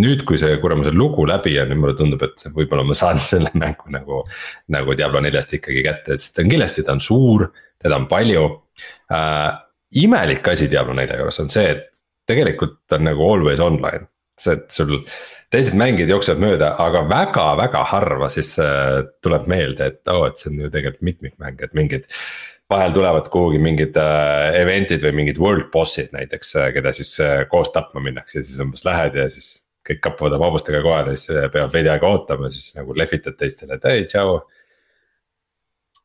S3: nüüd, kui see kuramuse lugu läbi on, nüüd mulle tundub, et võib-olla ma saan selle mängu nagu. nagu Diablo neljast ikkagi kätte, sest ta on kindlasti, ta on suur, teda on palju äh,. imelik asi Diablo nelja juures on see, et tegelikult ta on nagu always online, see, et sul teised mängijad jooksevad mööda, aga väga-väga harva siis äh, tuleb meelde, et oo oh,, et see on ju tegelikult mitmikmäng, et mingid. vahel tulevad kuhugi mingid äh, event'id või mingid world boss'id näiteks, äh, keda siis äh, koos tapma minnakse siis umbes lähed ja siis kõik kappavad oma hobustega kohale, siis peab veidi aega ootama, siis nagu lehvitad teistele, et ei, tšau.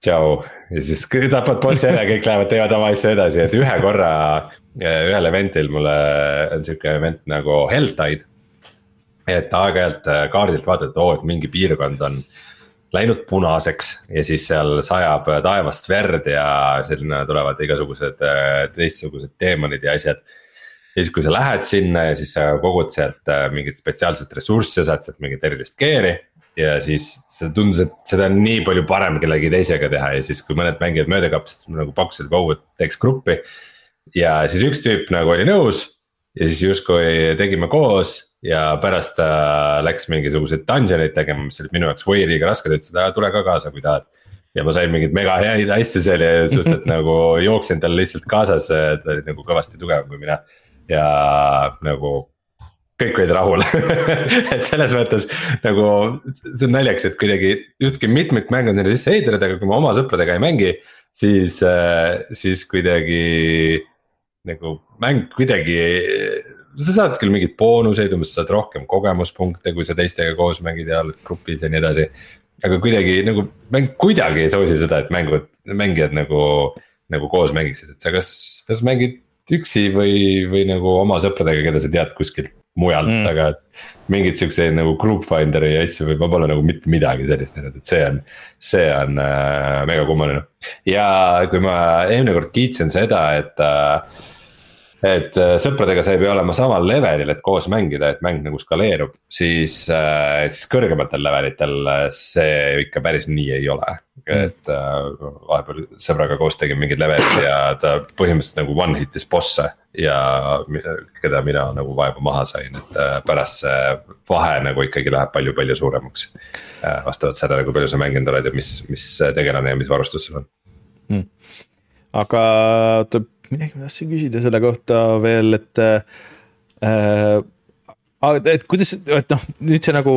S3: tšau ja siis tapad bossi ära, kõik lähevad, teevad oma asju edasi, et ühe korra. ühel event'il mulle on sihuke event nagu Helltide. et aeg-ajalt kaardilt vaatad, oo, et mingi piirkond on läinud punaseks ja siis seal sajab taevast verd ja selline tulevad igasugused teistsugused teemonid ja asjad ja siis, kui sa lähed sinna ja siis sa kogud sealt äh, mingit spetsiaalset ressurssi, saad sealt mingit erilist gear'i. ja siis see tundus, et seda on nii palju parem kellegi teisega teha ja siis, kui mõned mängijad mööda kapsasid, nagu pakkusid, et oh, et teeks gruppi. ja siis üks tüüp nagu oli nõus ja siis justkui tegime koos ja pärast ta läks mingisuguseid dungeon eid tegema, mis olid minu jaoks või liiga rasked, ütles, et tule ka kaasa, kui tahad ja ma sain mingeid mega häid asju seal ja suhteliselt nagu jooksin tal lihtsalt kaasas, ta oli nagu kõvasti tugevam kui mina ja nagu kõik olid rahul et selles mõttes nagu see on naljakas, et kuidagi justkui mitmikmäng on sinna sisse ehitatud, aga kui ma oma sõpradega ei mängi, siis, äh, siis kuidagi nagu mäng kuidagi. sa saad küll mingeid boonuseid, umbes saad rohkem kogemuspunkte, kui sa teistega koos mängid ja oled grupis ja nii edasi. aga kuidagi nagu mäng kuidagi ei soosi seda, et mängud, mängijad nagu, nagu koos mängiksid, et sa kas, kas mängid üksi või, või nagu oma sõpradega, keda sa tead kuskilt mujalt mm., aga. mingeid siukseid nagu group finder'i asju või ma pole nagu mitte midagi sellist näinud, et see on, see on äh, mega kummaline. ja kui ma eelmine kord kiitsin seda, et äh, et äh, sõpradega sa ei pea olema samal levelil, et koos mängida, et mäng nagu skaleerub, siis, äh, siis kõrgematel levelitel äh, see ikka päris nii ei ole. et vahepeal sõbraga koos tegime mingeid leveleid ja ta põhimõtteliselt nagu one hit'is boss'e ja keda mina nagu vaeva maha sain, et pärast see vahe nagu ikkagi läheb palju-palju suuremaks. vastavalt sellele, kui palju sa mänginud oled ja mis, mis tegelane ja mis varustus sul on
S2: hmm.. aga midagi ma tahtsin küsida selle kohta veel, et äh,. et kuidas, et noh, nüüd see nagu.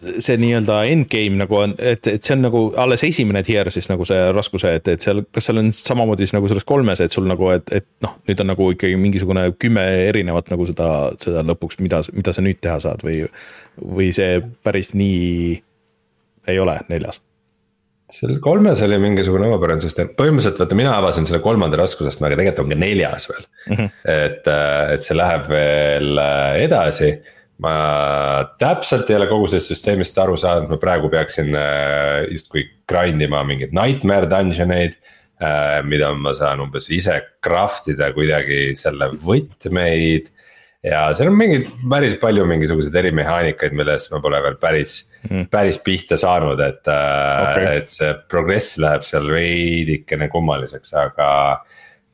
S2: see nii-öelda endgame nagu on, et, et see on nagu alles esimene tier siis nagu see raskuse, et, et seal, kas seal on samamoodi siis nagu selles kolmes, et sul nagu, et, et noh, nüüd on nagu ikkagi mingisugune kümme erinevat nagu seda, seda lõpuks, mida, mida sa nüüd teha saad või. või see päris nii ei ole neljas
S3: seal kolmes oli mingisugune omapärane süsteem, põhimõtteliselt vaata, mina avasin selle kolmanda raskusastme, aga tegelikult on ka neljas veel mm. -hmm. et, äh, et see läheb veel äh, edasi. ma täpselt ei ole kogu sellest süsteemist aru saanud, ma praegu peaksin äh, justkui grind ima mingeid nightmare dungeon eid. mida ma saan umbes ise craft ida kuidagi selle võtmeid ja seal on mingid päris palju mingisuguseid erimehaanikaid, milles ma pole veel päris mm., päris pihta saanud, et äh, okay., et see progress läheb seal veidikene kummaliseks, aga.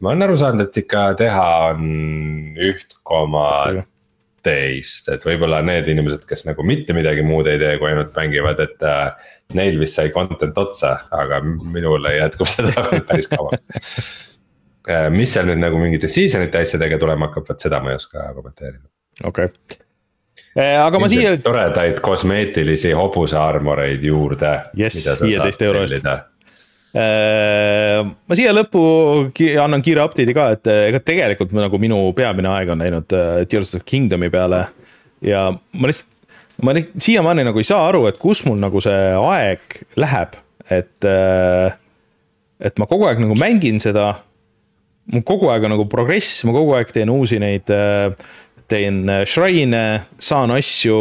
S3: ma olen aru saanud, et ikka teha on üht koma teist, et võib-olla need inimesed, kes nagu mitte midagi muud ei tee, kui ainult mängivad, et äh,. Neil vist sai content otsa, aga minul jätkub seda veel päris kaua mis seal nüüd nagu mingite season'ite asjadega tulema hakkab, vot seda ma ei oska kommenteerida.
S2: okei okay Eh, aga ma siia.
S3: toredaid kosmeetilisi hobuse armoreid juurde.
S2: jess, viieteist euro eest. Eh, ma siia lõppu annan kiire update'i ka, et ega tegelikult nagu minu peamine aeg on läinud Tears of Kingdom'i peale. ja ma lihtsalt, ma siiamaani nagu ei saa aru, et kus mul nagu see aeg läheb, et. et ma kogu aeg nagu mängin seda mul kogu aeg on nagu progress, ma kogu aeg teen uusi neid äh, teen äh, shrine'e, saan asju,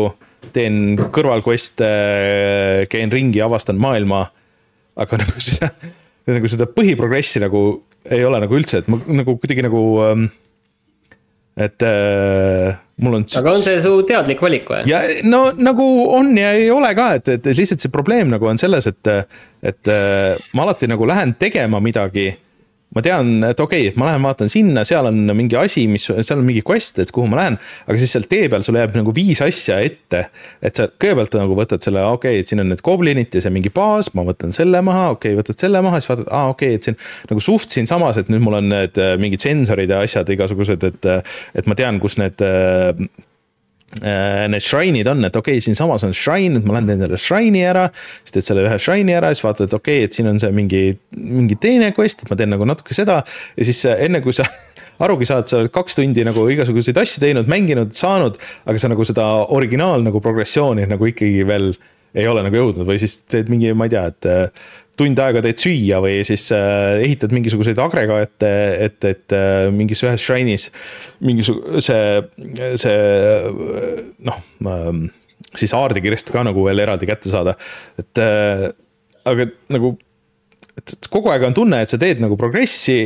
S2: teen kõrvalquest'e, käin ringi, avastan maailma. aga nagu seda, nagu seda põhiprogressi nagu ei ole nagu üldse, et ma nagu kuidagi nagu ähm, et äh, mul on.
S4: aga on see su teadlik valik või?
S2: ja no nagu on ja ei ole ka, et, et lihtsalt see probleem nagu on selles, et, et äh, ma alati nagu lähen tegema midagi ma tean, et okei okay,, ma lähen vaatan sinna, seal on mingi asi, mis, seal on mingi quest, et kuhu ma lähen. aga siis seal tee peal sul jääb nagu viis asja ette. et sa kõigepealt nagu võtad selle, okei okay,, et siin on need goblinid ja see mingi baas, ma võtan selle maha, okei okay,, võtad selle maha, siis vaatad, aa okei okay,, et siin. nagu suht siinsamas, et nüüd mul on need äh, mingid sensorid ja asjad igasugused, et, äh, et ma tean, kus need äh, need shrine'id on, et okei okay,, siinsamas on shrine, et ma lähen teen selle shrine'i ära. siis teed selle ühe shrine'i ära, siis vaatad, et okei okay,, et siin on see mingi, mingi teine quest, et ma teen nagu natuke seda. ja siis enne kui sa arugi saad, sa oled kaks tundi nagu igasuguseid asju teinud, mänginud, saanud. aga sa nagu seda originaal nagu progressiooni nagu ikkagi veel ei ole nagu jõudnud või siis teed mingi, ma ei tea, et tund aega teed süüa või siis äh, ehitad mingisuguseid agregaate, et, et äh, mingis ühes shrine'is mingisuguse, see, noh äh,, siis aardekirjast ka nagu veel eraldi kätte saada, et äh, aga nagu, et kogu aeg on tunne, et sa teed nagu progressi,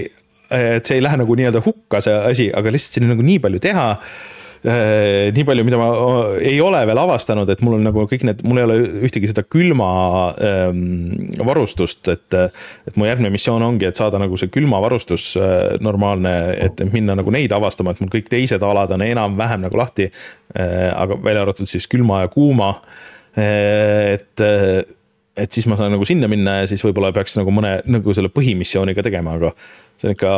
S2: et see ei lähe nagu nii-öelda hukka, see asi, aga lihtsalt siin on nagu nii palju teha Äh, nii palju, mida ma ei ole veel avastanud, et mul on nagu kõik need, mul ei ole ühtegi seda külma ähm, varustust, et. et mu järgmine missioon ongi, et saada nagu see külmavarustus äh, normaalne, et minna nagu neid avastama, et mul kõik teised alad on enam-vähem nagu lahti äh,. aga välja arvatud siis külma ja kuuma äh,, et et siis ma saan nagu sinna minna ja siis võib-olla peaks nagu mõne nagu selle põhimissiooniga tegema, aga see on ikka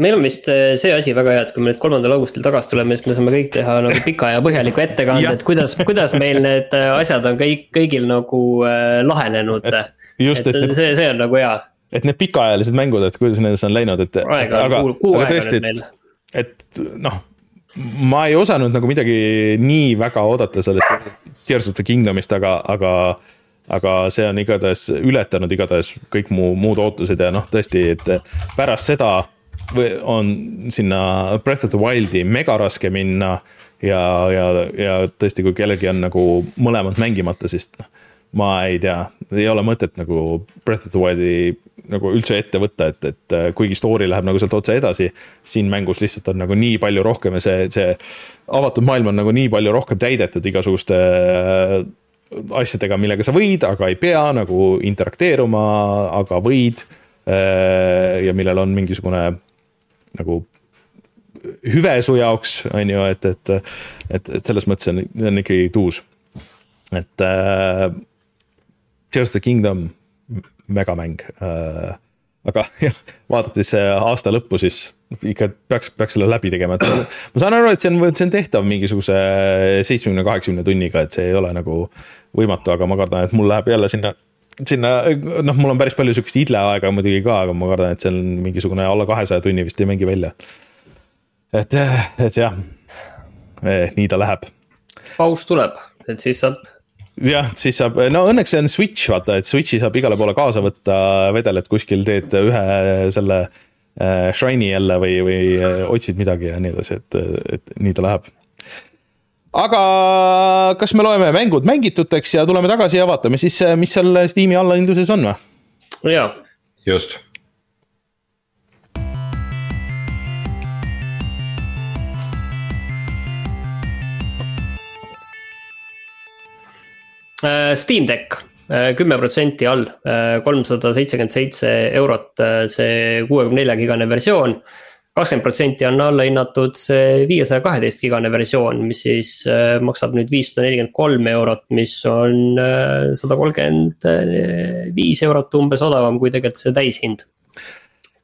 S4: meil on vist äh, see asi väga hea, et kui me nüüd kolmandal augustil tagasi tuleme, siis me saame kõik teha nagu pika ja põhjaliku ettekande et kuidas, kuidas meil need äh, asjad on kõik, kõigil nagu äh, lahenenud.
S2: just,
S4: et, et see, see on nagu hea.
S2: et need pikaajalised mängud, et kuidas nendest on läinud, et.
S4: aega on kuu, kuu aega
S2: nüüd meil. et noh, ma ei osanud nagu midagi nii väga oodata sellest Tears of the Kingdomist, aga, aga aga see on igatahes ületanud igatahes kõik mu muud ootused ja noh, tõesti, et pärast seda on sinna Breath of the Wildi mega raske minna. ja, ja, ja tõesti, kui kellelgi on nagu mõlemad mängimata, siis noh, ma ei tea, ei ole mõtet nagu Breath of the Wildi nagu üldse ette võtta, et, et kuigi story läheb nagu sealt otse edasi. siin mängus lihtsalt on nagu nii palju rohkem ja see, see avatud maailm on nagu nii palju rohkem täidetud igasuguste äh, asjadega, millega sa võid, aga ei pea nagu interakteeruma, aga võid. Äh, ja millel on mingisugune nagu hüve su jaoks, on ju, et, et, et, et selles mõttes on, on ikkagi tuus. et äh, Tears of the Kingdom, megamäng äh,. aga jah, vaadates aasta lõppu, siis ikka peaks, peaks selle läbi tegema, et ma saan aru, et see on, see on tehtav mingisuguse seitsmekümne, kaheksakümne tunniga, et see ei ole nagu võimatu, aga ma kardan, et mul läheb jälle sinna sinna, noh, mul on päris palju sihukest idleaega muidugi ka, aga ma kardan, et see on mingisugune alla kahesaja tunni vist ei mängi välja. et, et jah, eh, nii ta läheb.
S4: paus tuleb, et siis saab.
S2: jah, siis saab, no õnneks see on Switch, vaata, et Switch'i saab igale poole kaasa võtta, vedeled kuskil, teed ühe selle äh, Shrine'i jälle või, või äh, otsid midagi ja nii edasi, et, et nii ta läheb aga kas me loeme mängud mängituteks ja tuleme tagasi ja vaatame siis, mis seal Steam'i allahindluses on või?
S4: jaa.
S3: just.
S4: Äh, Steam Deck äh, kümme protsenti all, kolmsada seitsekümmend seitse eurot, see kuuekümne nelja gigane versioon kakskümmend protsenti on alla hinnatud see viiesaja kaheteist gigane versioon, mis siis äh, maksab nüüd viissada nelikümmend kolm eurot, mis on äh, sada kolmkümmend viis eurot umbes odavam kui tegelikult see täishind.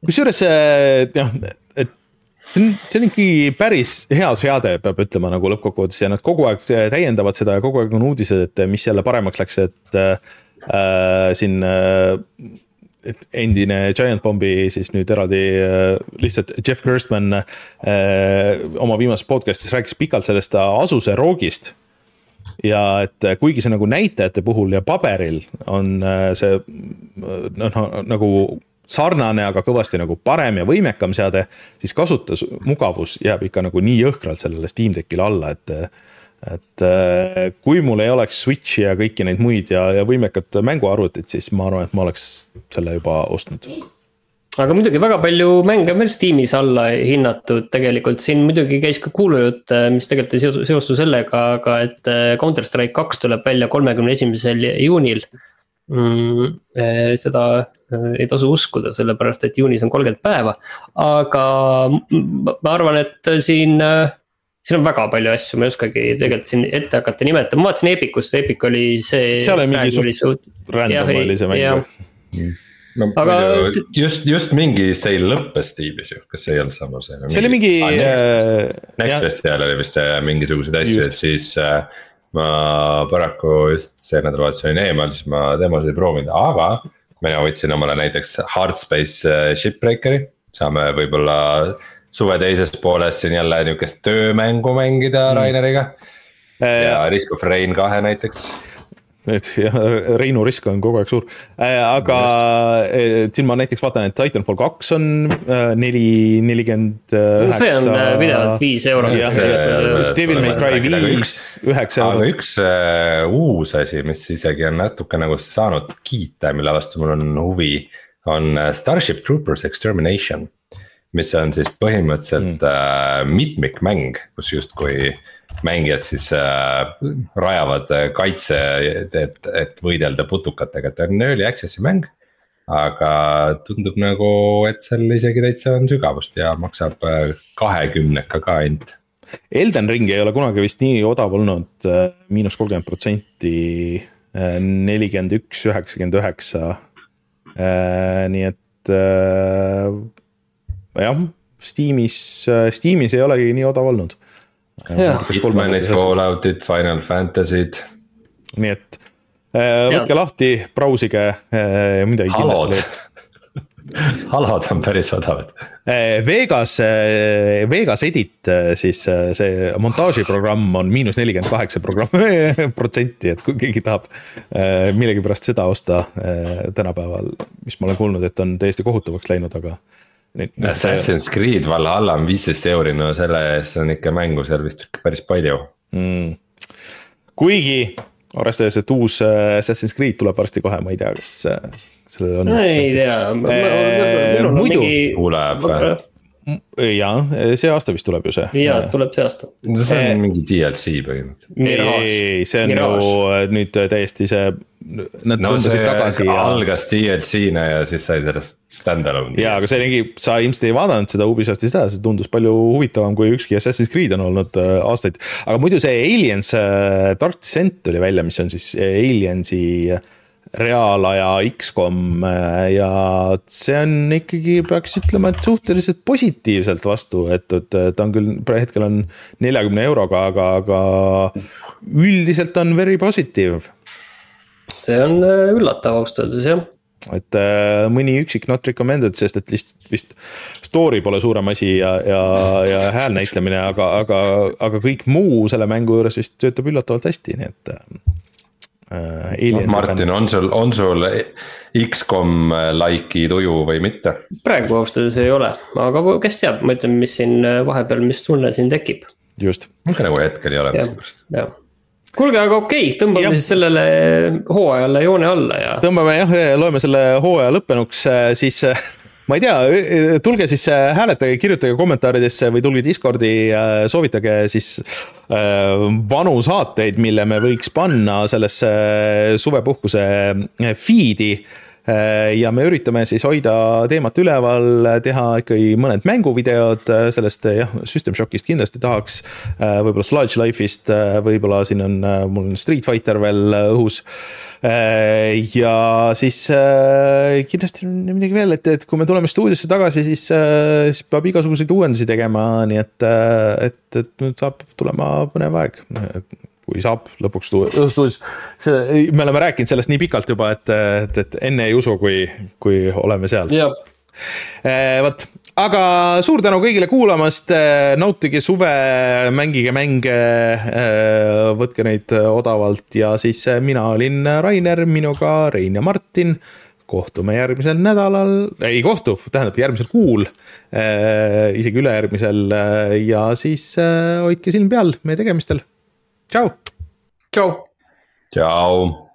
S2: kusjuures jah, et see on, see on ikkagi päris hea seade, peab ütlema nagu lõppkokkuvõttes ja nad kogu aeg täiendavad seda ja kogu aeg on uudised, et mis jälle paremaks läks, et äh, siin äh, et endine Giant Bombi siis nüüd eraldi äh, lihtsalt Jeff Gerstmann äh, oma viimases podcast'is rääkis pikalt sellest Asuse roogist. ja et kuigi see nagu näitajate puhul ja paberil on äh, see noh nagu sarnane, aga kõvasti nagu parem ja võimekam seade, siis kasutusmugavus jääb ikka nagu nii jõhkralt sellele Steam Deckile alla, et et äh, kui mul ei oleks Switch'i ja kõiki neid muid ja, ja võimekat mänguarvutit, siis ma arvan, et ma oleks selle juba ostnud.
S4: aga muidugi väga palju mänge on veel Steamis alla hinnatud, tegelikult siin muidugi käis ka kuulujutt, äh, mis tegelikult ei seostu sellega, aga et äh, Counter Strike kaks tuleb välja kolmekümne esimesel juunil mm,. seda ei tasu uskuda, sellepärast et juunis on kolmkümmend päeva, aga ma arvan, et siin siin on väga palju asju, ma ei oskagi tegelikult siin ette hakata nimetama, ma vaatasin Epicusse, Epic oli see.
S2: seal oli mingi suht random oli see mäng
S3: no aga muidu just, just mingi seil lõppes tiibis ju, kas see ei olnud sama see?
S2: see oli mingi ah,.
S3: Next, Next Festival oli vist äh, mingisuguseid asju, et siis äh, ma paraku just see nädalavahetus olin eemal, siis ma demosid ei proovinud, aga. mina võtsin omale näiteks Hardspace äh, Shipbreakeri, saame võib-olla suve teises pooles siin jälle nihukest töömängu mängida mm. Raineriga. ja Risk of Rain kahe näiteks.
S2: et jah, Reinu risk on kogu aeg suur, aga eh, siin ma näiteks vaatan, et Titanfall kaks on neli, nelikümmend üheksa.
S4: see on pidevalt viis eurot.
S2: Devil May Cry viis, üheksa
S3: eurot. aga üks uh, uus asi, mis isegi on natuke nagu saanud kiita, mille vastu mul on huvi, on Starship Troopers Extermination. Mis on siis põhimõtteliselt mm. uh, mitmikmäng, kus justkui mängijad siis äh, rajavad äh, kaitse, et, et, võidelda putukatega, et on early access'i mäng. aga tundub nagu, et seal isegi täitsa on sügavust ja maksab äh, kahekümneka ka ainult.
S2: Elden Ring ei ole kunagi vist nii odav olnud, äh, miinus kolmkümmend protsenti, nelikümmend üks, üheksakümmend üheksa. nii et jah, Steamis, Steamis ei olegi nii odav olnud
S3: Falloutit, Final Fantasy'd.
S2: nii et äh, võtke lahti, brausige äh,, midagi
S3: Halod. kindlasti leiab halod on päris odavad.
S2: Äh, Vegas, äh, Vegas Edit, äh, siis see montaažiprogramm on miinus nelikümmend kaheksa programm, protsenti, et kui keegi tahab millegipärast seda osta tänapäeval, mis ma olen kuulnud, et on täiesti kohutavaks läinud, aga
S3: Assassin's Creed Valhalla on viisteist euri, no selle eest on ikka mängu seal vist päris palju mm..
S2: kuigi arvestades, et uus äh, Assassin's Creed tuleb varsti kohe, ma ei tea, kas äh, sellel on.
S4: ei tea
S2: äh,. Jaa, see aasta vist tuleb ju see.
S4: jaa, tuleb see aasta.
S3: see on mingi DLC põhimõtteliselt.
S2: ei, see on Mirage. ju nüüd täiesti see, nad no, tõmbasid tagasi
S3: ja. algas DLC-na ja siis sai sellest stand-alone.
S2: jaa, aga see nägi, sa ilmselt ei vaadanud seda Ubisofti seda, see tundus palju huvitavam kui ükski Assassin's Creed on olnud äh, aastaid. aga muidu see Aliens äh, Dark Descent tuli välja, mis on siis Aliensi äh, reaalaja X-kom äh, ja see on ikkagi, peaks ütlema, et suhteliselt positiivselt vastu võetud, ta on küll, hetkel on neljakümne euroga, aga, aga üldiselt on very positive.
S4: see on äh, üllatav ausalt öeldes jah
S2: et äh, mõni üksik not recommended, sest et lihtsalt vist story pole suurem asi ja, ja, ja hääl näitlemine, aga, aga, aga kõik muu selle mängu juures vist töötab üllatavalt hästi, nii et
S3: äh,. No, Martin, on sul, on sul X-kom äh, like'i tuju või mitte?
S4: praegu ausalt öeldes ei ole, aga kes teab, ma ütlen, mis siin äh, vahepeal, mis tunne siin tekib.
S2: just.
S3: ikka nagu hetkel ei ole miskipärast.
S4: kuulge, aga okei okay,, tõmbame ja. siis sellele hooajale joone alla ja.
S2: tõmbame jah, loeme selle hooaja lõppenuks, siis ma ei tea, tulge siis äh, hääletage, kirjutage kommentaaridesse või tulge Discordi, soovitage siis äh, vanu saateid, mille me võiks panna sellesse suvepuhkuse feed'i ja me üritame siis hoida teemat üleval, teha ikkagi mõned mänguvideod sellest jah, System Shockist kindlasti tahaks. võib-olla Sludge Life'ist, võib-olla siin on mul Street Fighter veel õhus Äh, ja siis äh, kindlasti on midagi veel, et, et kui me tuleme stuudiosse tagasi, siis, äh, siis peab igasuguseid uuendusi tegema, nii et, et, et nüüd saab tulema põnev aeg kui saab lõpuks stuudios. see, me oleme rääkinud sellest nii pikalt juba, et, et, et enne ei usu, kui, kui oleme seal. vot, aga suur tänu kõigile kuulamast, nautige suve, mängige mänge, võtke neid odavalt ja siis mina olin Rainer, minuga Rein ja Martin. kohtume järgmisel nädalal, ei kohtu, tähendab järgmisel kuul, isegi ülejärgmisel ja siis hoidke silm peal meie tegemistel. Tšau.
S4: tšau.
S3: tšau.